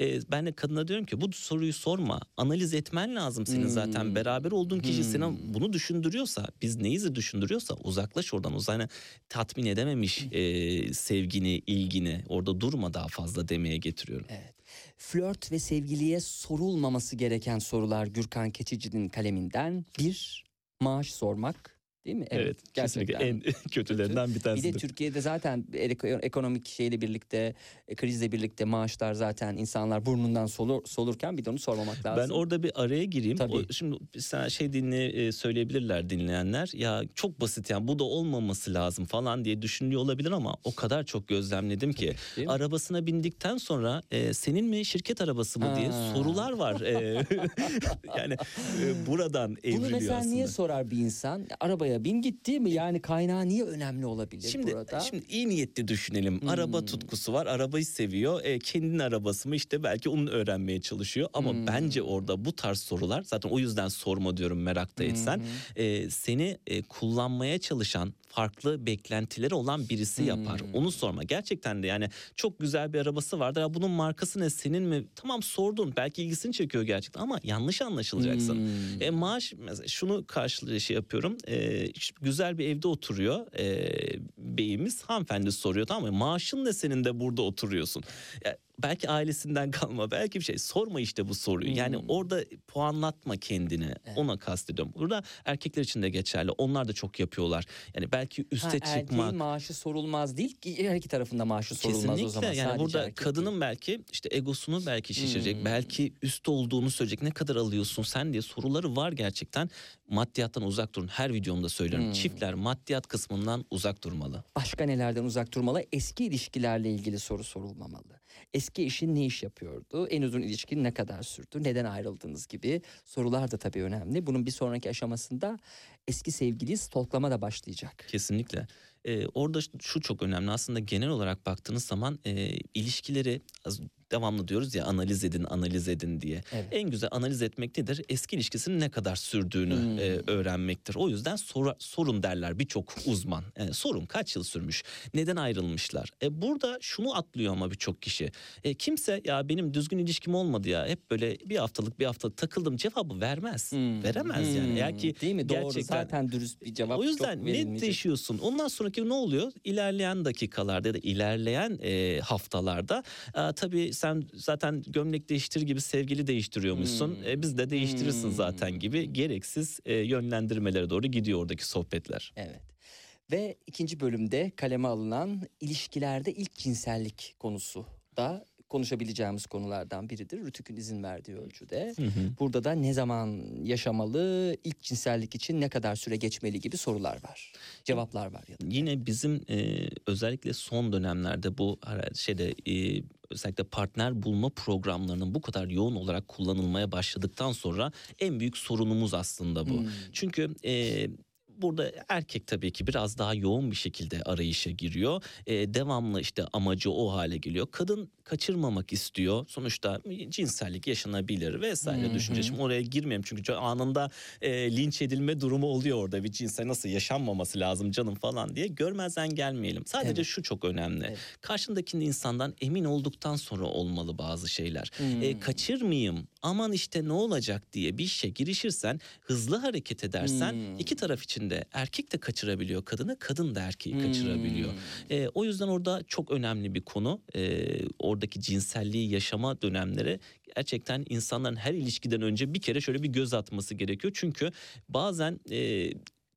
E, ben de kadına diyorum ki bu soruyu sorma. Analiz etmen lazım senin zaten. Beraber olduğun kişi sana bunu düşündürüyorsa, biz neyizi düşündürüyorsa uzaklaş oradan. Uzayına tatmin edememiş e, sevgini, ilgini orada durma daha fazla demeye getiriyorum. Evet. Flört ve sevgiliye sorulmaması gereken sorular Gürkan Keçici'nin kaleminden. Bir, maaş sormak. Değil mi? Evet, kesinlikle en kötülerinden bir Bir tanesidir. de Türkiye'de zaten eko- ekonomik şeyle birlikte, e, krizle birlikte maaşlar zaten insanlar burnundan solur, solurken bir de onu sormamak lazım. Ben orada bir araya gireyim. Tabii. O, şimdi sen şey dinle e, söyleyebilirler dinleyenler. Ya çok basit yani bu da olmaması lazım falan diye düşünüyor olabilir ama o kadar çok gözlemledim ki arabasına bindikten sonra e, senin mi şirket arabası mı diye Ha. sorular var. E, yani e, buradan evriliyor Bunu mesela aslında. niye sorar bir insan? Arabaya bin gitti mi? Yani kaynağı niye önemli olabilir Şimdi, burada? şimdi iyi niyetli düşünelim. Hmm. Araba tutkusu var, arabayı seviyor. E, kendinin arabası mı işte belki onu öğrenmeye çalışıyor. Ama Hmm. bence orada bu tarz sorular zaten o yüzden sorma diyorum merakta etsen. E, seni e, kullanmaya çalışan farklı beklentileri olan birisi yapar. Hmm. Onu sorma. Gerçekten de yani çok güzel bir arabası vardır. Ya bunun markası ne senin mi? Tamam sordun. Belki ilgisini çekiyor gerçekten ama yanlış anlaşılacaksın. Hmm. E, maaş mesela şunu karşılığı şey yapıyorum. E, güzel bir evde oturuyor e, beyimiz hanımefendi soruyor tamam mı? Maaşın ne senin de burada oturuyorsun? Ya, belki ailesinden kalma belki bir şey sorma işte bu soruyu. Yani Hmm. orada puanlatma kendini ona kastediyorum. Burada erkekler için de geçerli. Onlar da çok yapıyorlar. Yani belki üste Ha, çıkmak. erkeğin maaşı sorulmaz değil ki her iki tarafında maaşı sorulmaz Kesinlikle o zaman. yani Sadece burada kadının değil. belki işte egosunu belki şişirecek. Hmm. Belki üst olduğunu söyleyecek. Ne kadar alıyorsun sen diye soruları var gerçekten. Maddiyattan uzak durun. Her videomda söylüyorum. Hmm. Çiftler maddiyat kısmından uzak durmalı. Başka nelerden uzak durmalı? Eski ilişkilerle ilgili soru sorulmamalı. Eski eşin ne iş yapıyordu? En uzun ilişkin ne kadar sürdü? Neden ayrıldınız gibi sorular da tabii önemli. Bunun bir sonraki aşamasında eski sevgiliyi stalklama da başlayacak. Kesinlikle. Ee, orada şu çok önemli. Aslında genel olarak baktığınız zaman e, ilişkileri devamlı diyoruz ya analiz edin analiz edin diye. Evet. En güzel analiz etmek nedir? Eski ilişkisinin ne kadar sürdüğünü Hmm. e, öğrenmektir. O yüzden sora- sorun derler birçok uzman. Yani sorun kaç yıl sürmüş? Neden ayrılmışlar? E, burada şunu atlıyor ama birçok kişi. E, kimse ya benim düzgün ilişkim olmadı ya hep böyle bir haftalık bir haftalık takıldım cevabı vermez. Hmm. Veremez yani. Eğer ki Değil mi? Doğru. gerçekten Zaten dürüst bir cevap o yüzden netleşiyorsun. Ondan sonraki ne oluyor? İlerleyen dakikalarda ya da ilerleyen e, haftalarda e, tabii sen zaten gömlek değiştir gibi sevgili değiştiriyormuşsun. Hmm. E, biz de değiştirirsin Hmm. zaten gibi gereksiz e, yönlendirmelere doğru gidiyor oradaki sohbetler. Evet. Ve ikinci bölümde kaleme alınan ilişkilerde ilk cinsellik konusu da konuşabileceğimiz konulardan biridir. Rütük'ün izin verdiği ölçüde. Burada da ne zaman yaşamalı, ilk cinsellik için ne kadar süre geçmeli gibi sorular var. Cevaplar var ya da. Yine bizim e, özellikle son dönemlerde bu şeyde e, özellikle partner bulma programlarının bu kadar yoğun olarak kullanılmaya başladıktan sonra en büyük sorunumuz aslında bu. Hmm. Çünkü e, burada erkek tabii ki biraz daha yoğun bir şekilde arayışa giriyor. E, devamlı işte amacı o hale geliyor. Kadın kaçırmamak istiyor. Sonuçta cinsellik yaşanabilir vesaire Hı hı. düşünce. Şimdi oraya girmeyeyim çünkü anında e, linç edilme durumu oluyor orada. Bir cinsel nasıl yaşanmaması lazım canım falan diye. Görmezden gelmeyelim. Sadece Evet. şu çok önemli. Evet. Karşındakinin insandan emin olduktan sonra olmalı bazı şeyler. Hmm. E, kaçırmayayım aman işte ne olacak diye bir işe girişirsen hızlı hareket edersen Hmm. iki taraf için de erkek de kaçırabiliyor kadını kadın da erkeği Hmm. kaçırabiliyor. E, o yüzden orada çok önemli bir konu e, oradaki cinselliği yaşama dönemleri gerçekten insanların her ilişkiden önce bir kere şöyle bir göz atması gerekiyor. Çünkü bazen e,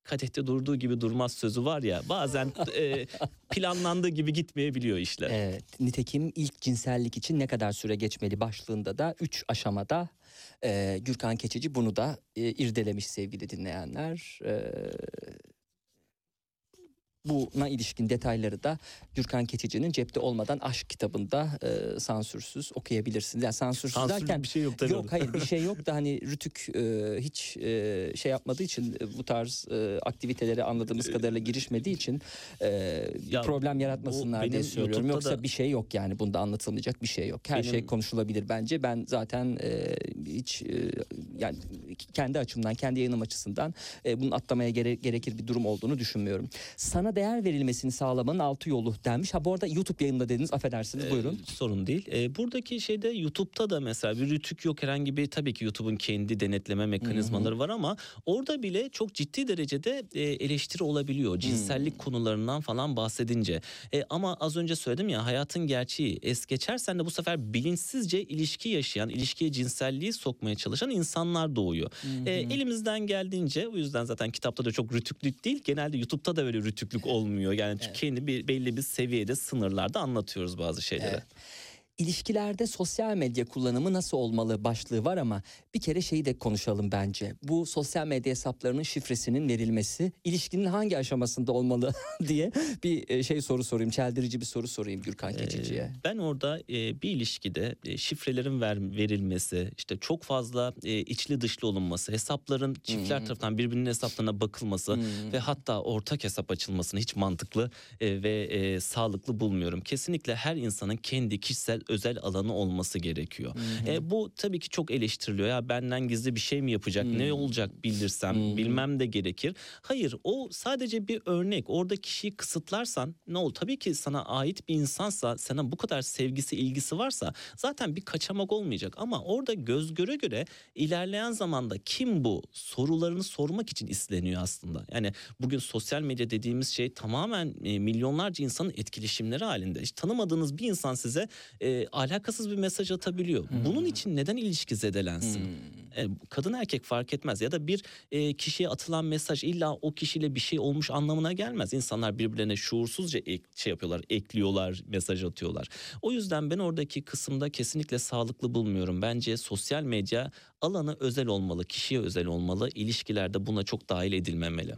kadehte durduğu gibi durmaz sözü var ya bazen e, planlandığı gibi gitmeyebiliyor işler. Evet. Nitekim ilk cinsellik için ne kadar süre geçmeli başlığında da 3 aşamada e, Gürkan Keçici bunu da e, irdelemiş sevgili dinleyenler. E, buna ilişkin detayları da Gürkan Keçici'nin cepte olmadan aşk kitabında e, sansürsüz okuyabilirsiniz. Yani sansürsüz Sansür derken bir şey yok tabii Yok hayır bir şey yok da hani Rütük e, hiç e, şey yapmadığı için e, bu tarz e, aktivitelere anladığımız kadarıyla girişmediği için e, Ya problem yaratmasınlar diye söylüyorum. YouTube'da Yoksa da- bir şey yok yani bunda anlatılmayacak bir şey yok. Her şey Benim- konuşulabilir bence. Ben zaten e, hiç e, yani kendi açımdan, kendi yayınım açısından e, bunun atlamaya gere- gerekir bir durum olduğunu düşünmüyorum. Sana değer verilmesini sağlamanın altı yolu denmiş. Ha bu arada YouTube yayında dediniz affedersiniz buyurun. Ee, sorun değil. Ee, buradaki şeyde YouTube'da da mesela bir rütük yok herhangi bir tabii ki YouTube'un kendi denetleme mekanizmaları var ama orada bile çok ciddi derecede e, eleştiri olabiliyor. Cinsellik konularından falan bahsedince. E, ama az önce söyledim ya hayatın gerçeği es geçersen de bu sefer bilinçsizce ilişki yaşayan, ilişkiye cinselliği sokmaya çalışan insanlar doğuyor. E, elimizden geldiğince o yüzden zaten kitapta da çok rütüklük değil. Genelde YouTube'da da böyle rütüklük olmuyor. Yani kendi bir belli bir seviyede sınırlarda anlatıyoruz bazı şeyleri. Evet. İlişkilerde sosyal medya kullanımı nasıl olmalı başlığı var ama bir kere şeyi de konuşalım bence. Bu sosyal medya hesaplarının şifresinin verilmesi ilişkinin hangi aşamasında olmalı diye bir e, şey soru sorayım. Çeldirici bir soru sorayım Gürkan Keçici'ye. Ee, Ben orada e, bir ilişkide e, şifrelerin ver, verilmesi, işte çok fazla e, içli dışlı olunması, hesapların çiftler tarafından birbirinin hesaplarına bakılması ve hatta ortak hesap açılmasını hiç mantıklı e, ve e, sağlıklı bulmuyorum. Kesinlikle her insanın kendi kişisel özel alanı olması gerekiyor. E, bu tabii ki çok eleştiriliyor. Ya benden gizli bir şey mi yapacak? Ne olacak bildirsem, bilmem de gerekir. Hayır, o sadece bir örnek. Orada kişiyi kısıtlarsan ne olur? Tabii ki sana ait bir insansa, sana bu kadar sevgisi, ilgisi varsa zaten bir kaçamak olmayacak. Ama orada göz göre göre ilerleyen zamanda kim bu sorularını sormak için isteniyor aslında. Yani bugün sosyal medya dediğimiz şey tamamen e, milyonlarca insanın etkileşimleri halinde. Hiç tanımadığınız bir insan size e, alakasız bir mesaj atabiliyor. Bunun için neden ilişki zedelensin? E, kadın erkek fark etmez ya da bir e, kişiye atılan mesaj illa o kişiyle bir şey olmuş anlamına gelmez. İnsanlar birbirlerine şuursuzca ek, şey yapıyorlar, ekliyorlar, mesaj atıyorlar. O yüzden ben oradaki kısımda kesinlikle sağlıklı bulmuyorum. Bence sosyal medya alanı özel olmalı, kişiye özel olmalı. İlişkilerde buna çok dahil edilmemeli.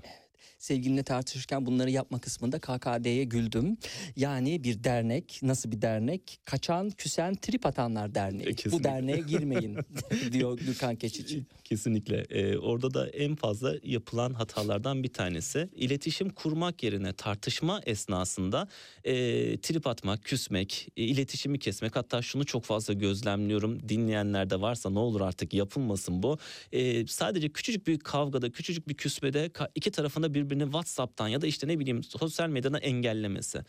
Sevgilimle tartışırken bunları yapma kısmında KKD'ye güldüm. Yani bir dernek, nasıl bir dernek? Kaçan, küsen, trip atanlar derneği. Bu Kesinlikle. derneğe girmeyin diyor Gürkan Keçici. Kesinlikle. Ee, orada da en fazla yapılan hatalardan bir tanesi iletişim kurmak yerine tartışma esnasında e, trip atmak, küsmek, e, iletişimi kesmek. Hatta şunu çok fazla gözlemliyorum. Dinleyenler de varsa ne olur artık yapılmasın bu. E, sadece küçücük bir kavgada, küçücük bir küsmede iki tarafında birbirini WhatsApp'tan ya da işte ne bileyim sosyal medyadan engellemesi.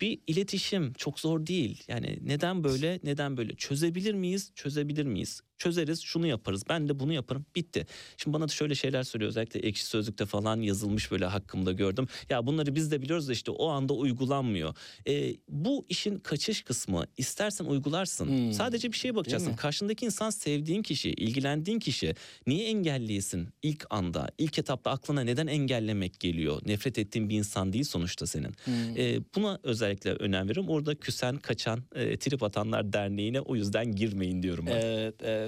Bir iletişim çok zor değil. Yani neden böyle, neden böyle? Çözebilir miyiz? Çözebilir miyiz? Çözeriz, şunu yaparız. Ben de bunu yaparım. Bitti. Şimdi bana da şöyle şeyler söylüyor. Özellikle ekşi sözlükte falan yazılmış böyle hakkımda gördüm. Ya bunları biz de biliyoruz da işte o anda uygulanmıyor. Ee, bu işin kaçış kısmı. İstersen uygularsın. Hmm. Sadece bir şeye bakacaksın. Karşındaki insan sevdiğin kişi, ilgilendiğin kişi. Niye engelliyesin ilk anda? İlk etapta aklına neden engellemek geliyor? Nefret ettiğin bir insan değil sonuçta senin. Ee, buna özellikle önem veriyorum. Orada küsen, kaçan, e, trip atanlar derneğine o yüzden girmeyin diyorum ben. Evet, evet.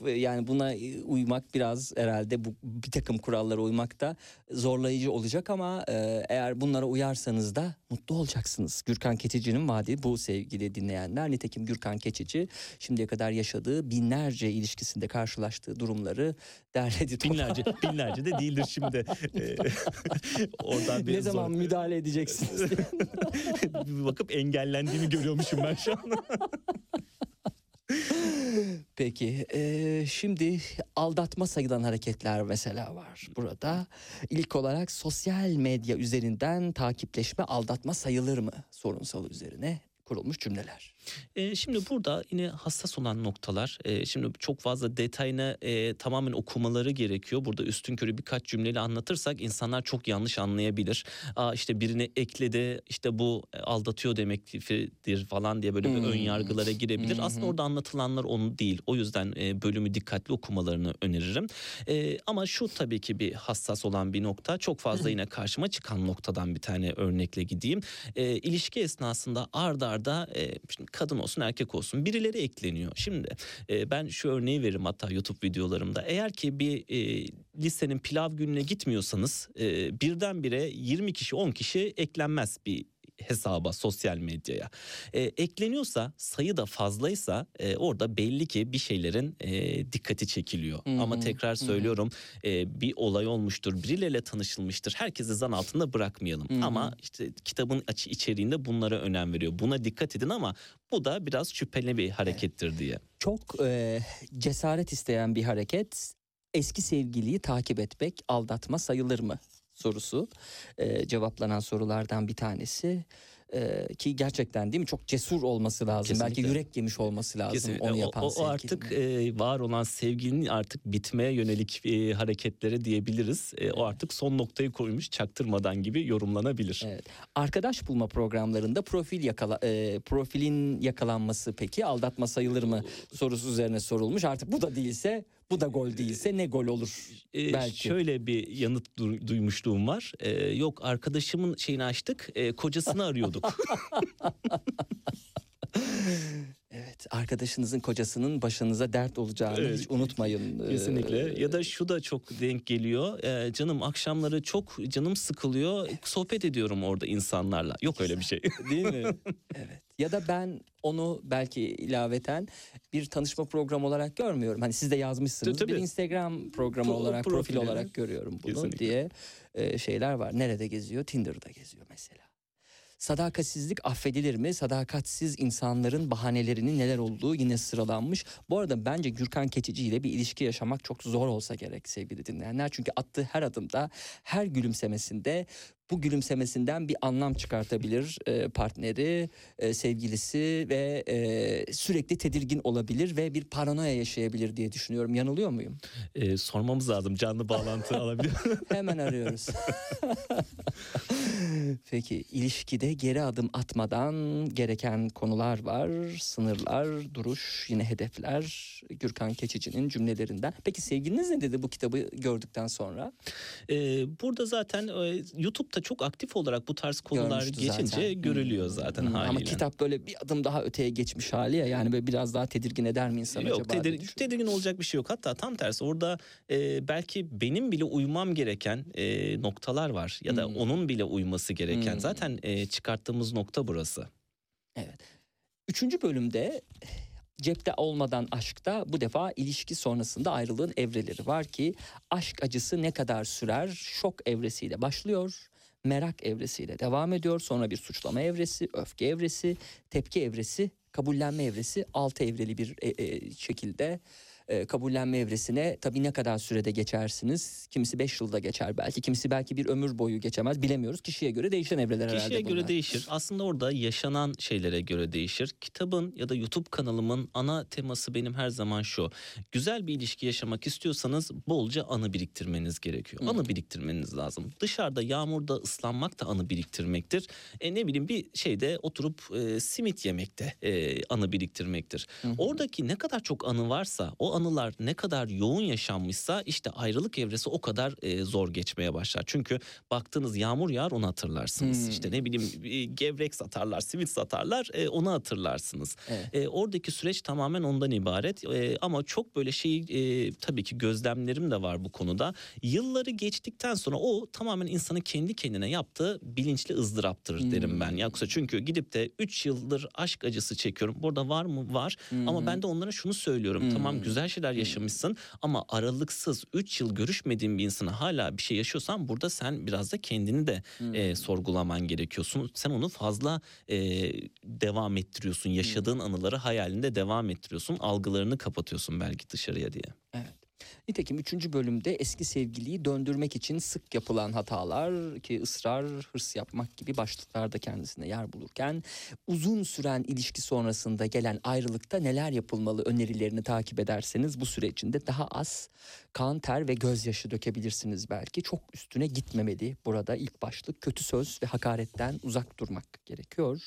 Ve Yani buna uymak biraz herhalde bu bir takım kurallara uymak da zorlayıcı olacak ama e, eğer bunlara uyarsanız da mutlu olacaksınız. Gürkan Keçici'nin vaadi bu sevgili dinleyenler. Nitekim Gürkan Keçici şimdiye kadar yaşadığı binlerce ilişkisinde karşılaştığı durumları derledi. Binlerce, binlerce de değildir şimdi. Ee, Oradan bir ne zaman zor- müdahale edeceksiniz? bakıp engellendiğimi görüyormuşum ben şu an. Peki e, şimdi aldatma sayılan hareketler mesela var burada. İlk olarak sosyal medya üzerinden takipleşme aldatma sayılır mı sorunsalı üzerine kurulmuş cümleler. E, şimdi burada yine hassas olan noktalar. e, şimdi çok fazla detayını e, tamamen okumaları gerekiyor. Burada üstün körü birkaç cümleyle anlatırsak insanlar çok yanlış anlayabilir. Aa işte birini ekledi işte bu e, aldatıyor demektir falan diye böyle bir Hmm. ön yargılara girebilir. Hı. Aslında orada anlatılanlar onu değil. O yüzden e, bölümü dikkatli okumalarını öneririm. E, ama şu tabii ki bir hassas olan bir nokta. Çok fazla yine karşıma çıkan noktadan bir tane örnekle gideyim. E, ilişki esnasında ard arda e, şimdi kadın olsun erkek olsun birileri ekleniyor. Şimdi e, ben şu örneği veririm hatta YouTube videolarımda. Eğer ki bir e, lisenin pilav gününe gitmiyorsanız e, birdenbire 20 kişi 10 kişi eklenmez bir hesaba sosyal medyaya E, ekleniyorsa sayı da fazlaysa e, orada belli ki bir şeylerin e, dikkati çekiliyor Hı hı, ama tekrar hı. söylüyorum e, bir olay olmuştur birileriyle tanışılmıştır herkesi zan altında bırakmayalım Hı hı. ama işte kitabın içeriğinde bunlara önem veriyor buna dikkat edin ama bu da biraz şüpheli bir harekettir diye. Çok e, cesaret isteyen bir hareket. Eski sevgiliyi takip etmek aldatma sayılır mı? Sorusu e, cevaplanan sorulardan bir tanesi. E, ki gerçekten değil mi çok cesur olması lazım. Belki Kesinlikle. yürek yemiş olması lazım Kesinlikle. onu O- yapan o, o sevgilinin. artık e, var olan sevginin artık bitmeye yönelik e, hareketlere diyebiliriz. E, o artık son noktayı koymuş çaktırmadan gibi yorumlanabilir. Evet. Arkadaş bulma programlarında profil yakala e, profilin yakalanması peki aldatma sayılır mı sorusu üzerine sorulmuş. Artık bu da değilse bu da gol değilse ne gol olur E, belki. Şöyle bir yanıt du- duymuşluğum var. E, yok arkadaşımın şeyini açtık, e, kocasını arıyorduk. Evet arkadaşınızın kocasının başınıza dert olacağını Evet, hiç unutmayın. Ee, Kesinlikle. Ya da şu da çok denk geliyor. E, canım akşamları çok canım sıkılıyor. Sohbet ediyorum orada insanlarla. Yok öyle bir şey. Değil mi? evet. Ya da ben onu belki ilaveten bir tanışma programı olarak görmüyorum. Hani siz de yazmışsınız. Tabii, Bir. Instagram programı Pro- olarak, profil olarak görüyorum bunu Kesinlikle. diye e, şeyler var. Nerede geziyor? Tinder'da geziyor mesela. Sadakatsizlik affedilir mi? Sadakatsiz insanların bahanelerinin neler olduğu yine sıralanmış. Bu arada bence Gürkan Keçici ile bir ilişki yaşamak çok zor olsa gerek sevgili dinleyenler. Çünkü attığı her adımda, her gülümsemesinde bu gülümsemesinden bir anlam çıkartabilir e, partneri, e, sevgilisi ve e, sürekli tedirgin olabilir ve bir paranoya yaşayabilir diye düşünüyorum. Yanılıyor muyum? E, sormamız lazım. Canlı bağlantı alabilir. Hemen arıyoruz. Peki ilişkide geri adım atmadan gereken konular var. Sınırlar, duruş, yine hedefler. Gürkan Keçici'nin cümlelerinden. Peki sevgiliniz ne dedi bu kitabı gördükten sonra? E, burada zaten e, YouTube'da çok aktif olarak bu tarz konular Görmüştü geçince zaten. görülüyor Hmm, zaten hmm. haliyle. Ama kitap böyle bir adım daha öteye geçmiş hali ya. Yani böyle biraz daha tedirgin eder mi insan Yok acaba? diye tedir- tedirgin olacak bir şey yok. Hatta tam tersi orada e, belki benim bile uymam gereken e, noktalar var. Ya da Hmm. onun bile uyması gereken. Hmm. Zaten e, çıkarttığımız nokta burası. Üçüncü bölümde cepte olmadan aşkta bu defa ilişki sonrasında ayrılığın evreleri var ki aşk acısı ne kadar sürer şok evresiyle başlıyor. Merak evresiyle devam ediyor. Sonra bir suçlama evresi, öfke evresi, tepki evresi, kabullenme evresi altı evreli bir e, e, şekilde e, kabullenme evresine tabii ne kadar sürede geçersiniz? Kimisi 5 yılda geçer belki, kimisi belki bir ömür boyu geçemez bilemiyoruz. Kişiye göre değişen evreler herhalde Kişiye göre bunlar. değişir. Aslında orada yaşanan şeylere göre değişir. Kitabın ya da YouTube kanalımın ana teması benim her zaman şu. Güzel bir ilişki yaşamak istiyorsanız bolca anı biriktirmeniz gerekiyor. Hı. Anı biriktirmeniz lazım. Dışarıda yağmurda ıslanmak da anı biriktirmektir. E ne bileyim bir şeyde oturup e, simit yemekte e, anı biriktirmektir. Hı hı. Oradaki ne kadar çok anı varsa o anılar ne kadar yoğun yaşanmışsa işte ayrılık evresi o kadar e, zor geçmeye başlar. Çünkü baktığınız yağmur yağar onu hatırlarsınız. Hmm. İşte ne bileyim e, gevrek satarlar, simit satarlar e, onu hatırlarsınız. Evet. E, oradaki süreç tamamen ondan ibaret E, ama çok böyle şey e, tabii ki gözlemlerim de var bu konuda. Yılları geçtikten sonra o tamamen insanın kendi kendine yaptığı bilinçli ızdıraptır derim Hmm. ben. Yoksa çünkü gidip de 3 yıldır aşk acısı çekiyorum. Burada var mı? Var. Ama Hı ben de onlara şunu söylüyorum. Hmm. Tamam güzel şeyler yaşamışsın ama aralıksız 3 yıl görüşmediğin bir insana hala bir şey yaşıyorsan burada sen biraz da kendini de e, sorgulaman gerekiyorsun. Sen onu fazla e, devam ettiriyorsun. Yaşadığın anıları hayalinde devam ettiriyorsun. Algılarını kapatıyorsun belki dışarıya diye. Evet. Nitekim üçüncü bölümde eski sevgiliyi döndürmek için sık yapılan hatalar ki ısrar, hırs yapmak gibi başlıklarda kendisine yer bulurken uzun süren ilişki sonrasında gelen ayrılıkta neler yapılmalı önerilerini takip ederseniz bu süre içinde daha az kan, ter ve gözyaşı dökebilirsiniz belki. Çok üstüne gitmemeli burada ilk başlık kötü söz ve hakaretten uzak durmak gerekiyor.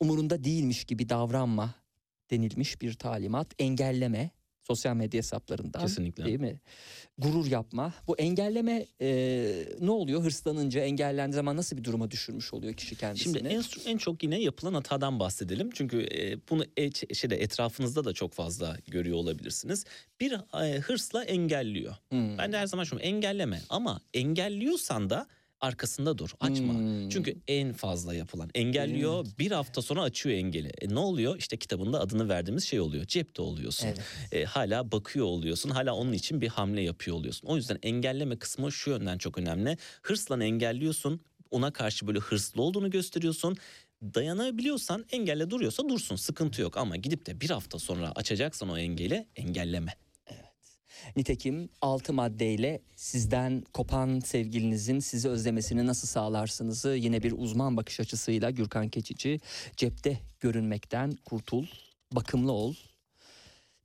Umurunda değilmiş gibi davranma denilmiş bir talimat engelleme sosyal medya hesaplarından Kesinlikle. değil mi? Gurur yapma. Bu engelleme e, ne oluyor? Hırslanınca, engellendiği zaman nasıl bir duruma düşürmüş oluyor kişi kendisini? Şimdi en, en çok yine yapılan hatadan bahsedelim. Çünkü e, bunu e- şeyde etrafınızda da çok fazla görüyor olabilirsiniz. Bir e, hırsla engelliyor. Hmm. Ben de her zaman şunu engelleme ama engelliyorsan da arkasında dur açma. Hmm. Çünkü en fazla yapılan engelliyor bir hafta sonra açıyor engeli. E, ne oluyor? İşte kitabında adını verdiğimiz şey oluyor. Cepte oluyorsun. Evet. E, hala bakıyor oluyorsun. Hala onun için bir hamle yapıyor oluyorsun. O yüzden engelleme kısmı şu yönden çok önemli. Hırsla engelliyorsun. Ona karşı böyle hırslı olduğunu gösteriyorsun. Dayanabiliyorsan engelle duruyorsa dursun sıkıntı yok ama gidip de bir hafta sonra açacaksan o engeli engelleme. Nitekim altı maddeyle sizden kopan sevgilinizin sizi özlemesini nasıl sağlarsınızı yine bir uzman bakış açısıyla Gürkan Keçici cepte görünmekten kurtul, bakımlı ol,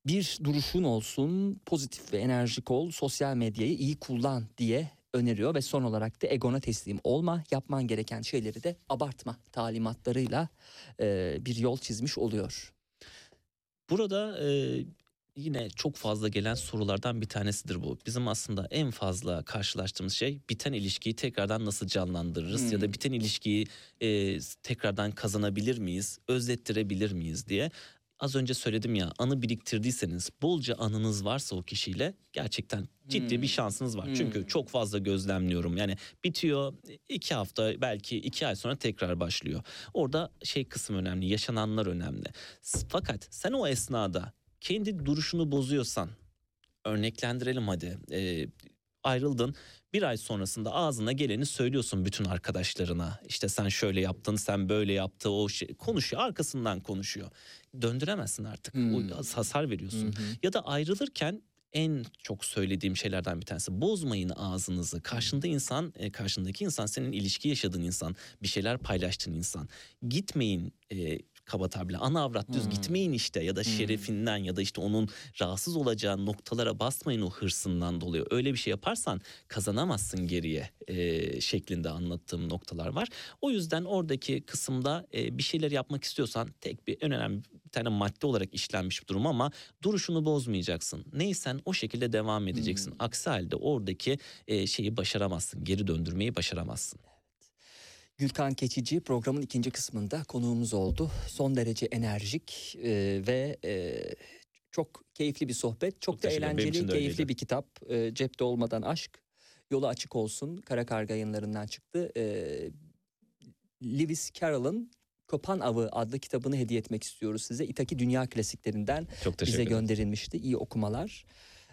bir duruşun olsun, pozitif ve enerjik ol, sosyal medyayı iyi kullan diye öneriyor ve son olarak da egona teslim olma, yapman gereken şeyleri de abartma talimatlarıyla e, bir yol çizmiş oluyor. Burada e, yine çok fazla gelen sorulardan bir tanesidir bu. Bizim aslında en fazla karşılaştığımız şey biten ilişkiyi tekrardan nasıl canlandırırız Hmm. ya da biten ilişkiyi e, tekrardan kazanabilir miyiz, özlettirebilir miyiz diye. Az önce söyledim ya anı biriktirdiyseniz bolca anınız varsa o kişiyle gerçekten ciddi Hmm. bir şansınız var. Hmm. Çünkü çok fazla gözlemliyorum yani bitiyor iki hafta belki iki ay sonra tekrar başlıyor. Orada şey kısım önemli yaşananlar önemli. Fakat sen o esnada kendi duruşunu bozuyorsan örneklendirelim hadi Ee, ayrıldın bir ay sonrasında ağzına geleni söylüyorsun bütün arkadaşlarına işte sen şöyle yaptın sen böyle yaptı o şey konuşuyor arkasından konuşuyor döndüremezsin artık Hmm. o hasar veriyorsun hı. ya da ayrılırken en çok söylediğim şeylerden bir tanesi bozmayın ağzınızı. Karşında insan, e, karşındaki insan senin ilişki yaşadığın insan, bir şeyler paylaştığın insan. Gitmeyin e, kaba tabirle ana avrat düz Hmm. gitmeyin işte ya da Hmm. şerefinden ya da işte onun rahatsız olacağı noktalara basmayın o hırsından dolayı. Öyle bir şey yaparsan kazanamazsın geriye e, şeklinde anlattığım noktalar var. O yüzden oradaki kısımda e, bir şeyler yapmak istiyorsan tek bir en önemli bir tane madde olarak işlenmiş bir durum ama duruşunu bozmayacaksın. Neysen o şekilde devam edeceksin. Hmm. Aksi halde oradaki e, şeyi başaramazsın. Geri döndürmeyi başaramazsın. Gülkan Keçici programın ikinci kısmında konuğumuz oldu. Son derece enerjik e, ve e, çok keyifli bir sohbet. Çok, Çok da eğlenceli, keyifli bir kitap. E, cepte olmadan aşk. Yolu açık olsun. Kara Karga yayınlarından çıktı. E, Lewis Carroll'ın Kopan Avı adlı kitabını hediye etmek istiyoruz size. İtaki Dünya klasiklerinden bize gönderilmişti. İyi okumalar.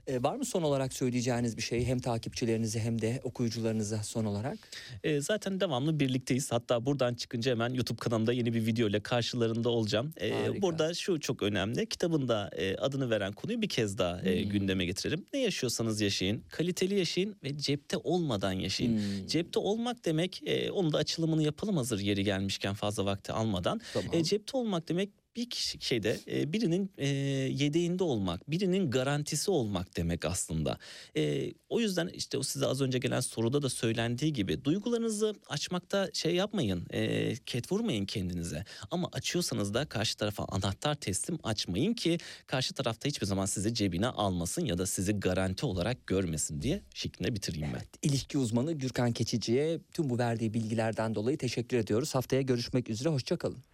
E, var mı son olarak söyleyeceğiniz bir şey hem takipçilerinize hem de okuyucularınıza son olarak? E, zaten devamlı birlikteyiz. Hatta buradan çıkınca hemen YouTube kanalımda yeni bir video ile karşılarında olacağım. E, Harika. burada şu çok önemli. Kitabında e, adını veren konuyu bir kez daha e, Hmm. gündeme getirelim. Ne yaşıyorsanız yaşayın. Kaliteli yaşayın ve cepte olmadan yaşayın. Hmm, Cepte olmak demek, e, onun da açılımını yapalım hazır yeri gelmişken fazla vakti almadan. tamam. E, cepte olmak demek bir kişi şeyde e, birinin e, yedeğinde olmak, birinin garantisi olmak demek aslında. E, o yüzden işte o size az önce gelen soruda da söylendiği gibi duygularınızı açmakta şey yapmayın, e, ket vurmayın kendinize. Ama açıyorsanız da karşı tarafa anahtar teslim açmayın ki karşı tarafta hiçbir zaman sizi cebine almasın ya da sizi garanti olarak görmesin diye şeklinde bitireyim ben. İlişki uzmanı Gürkan Keçici'ye tüm bu verdiği bilgilerden dolayı teşekkür ediyoruz. Haftaya görüşmek üzere, hoşçakalın.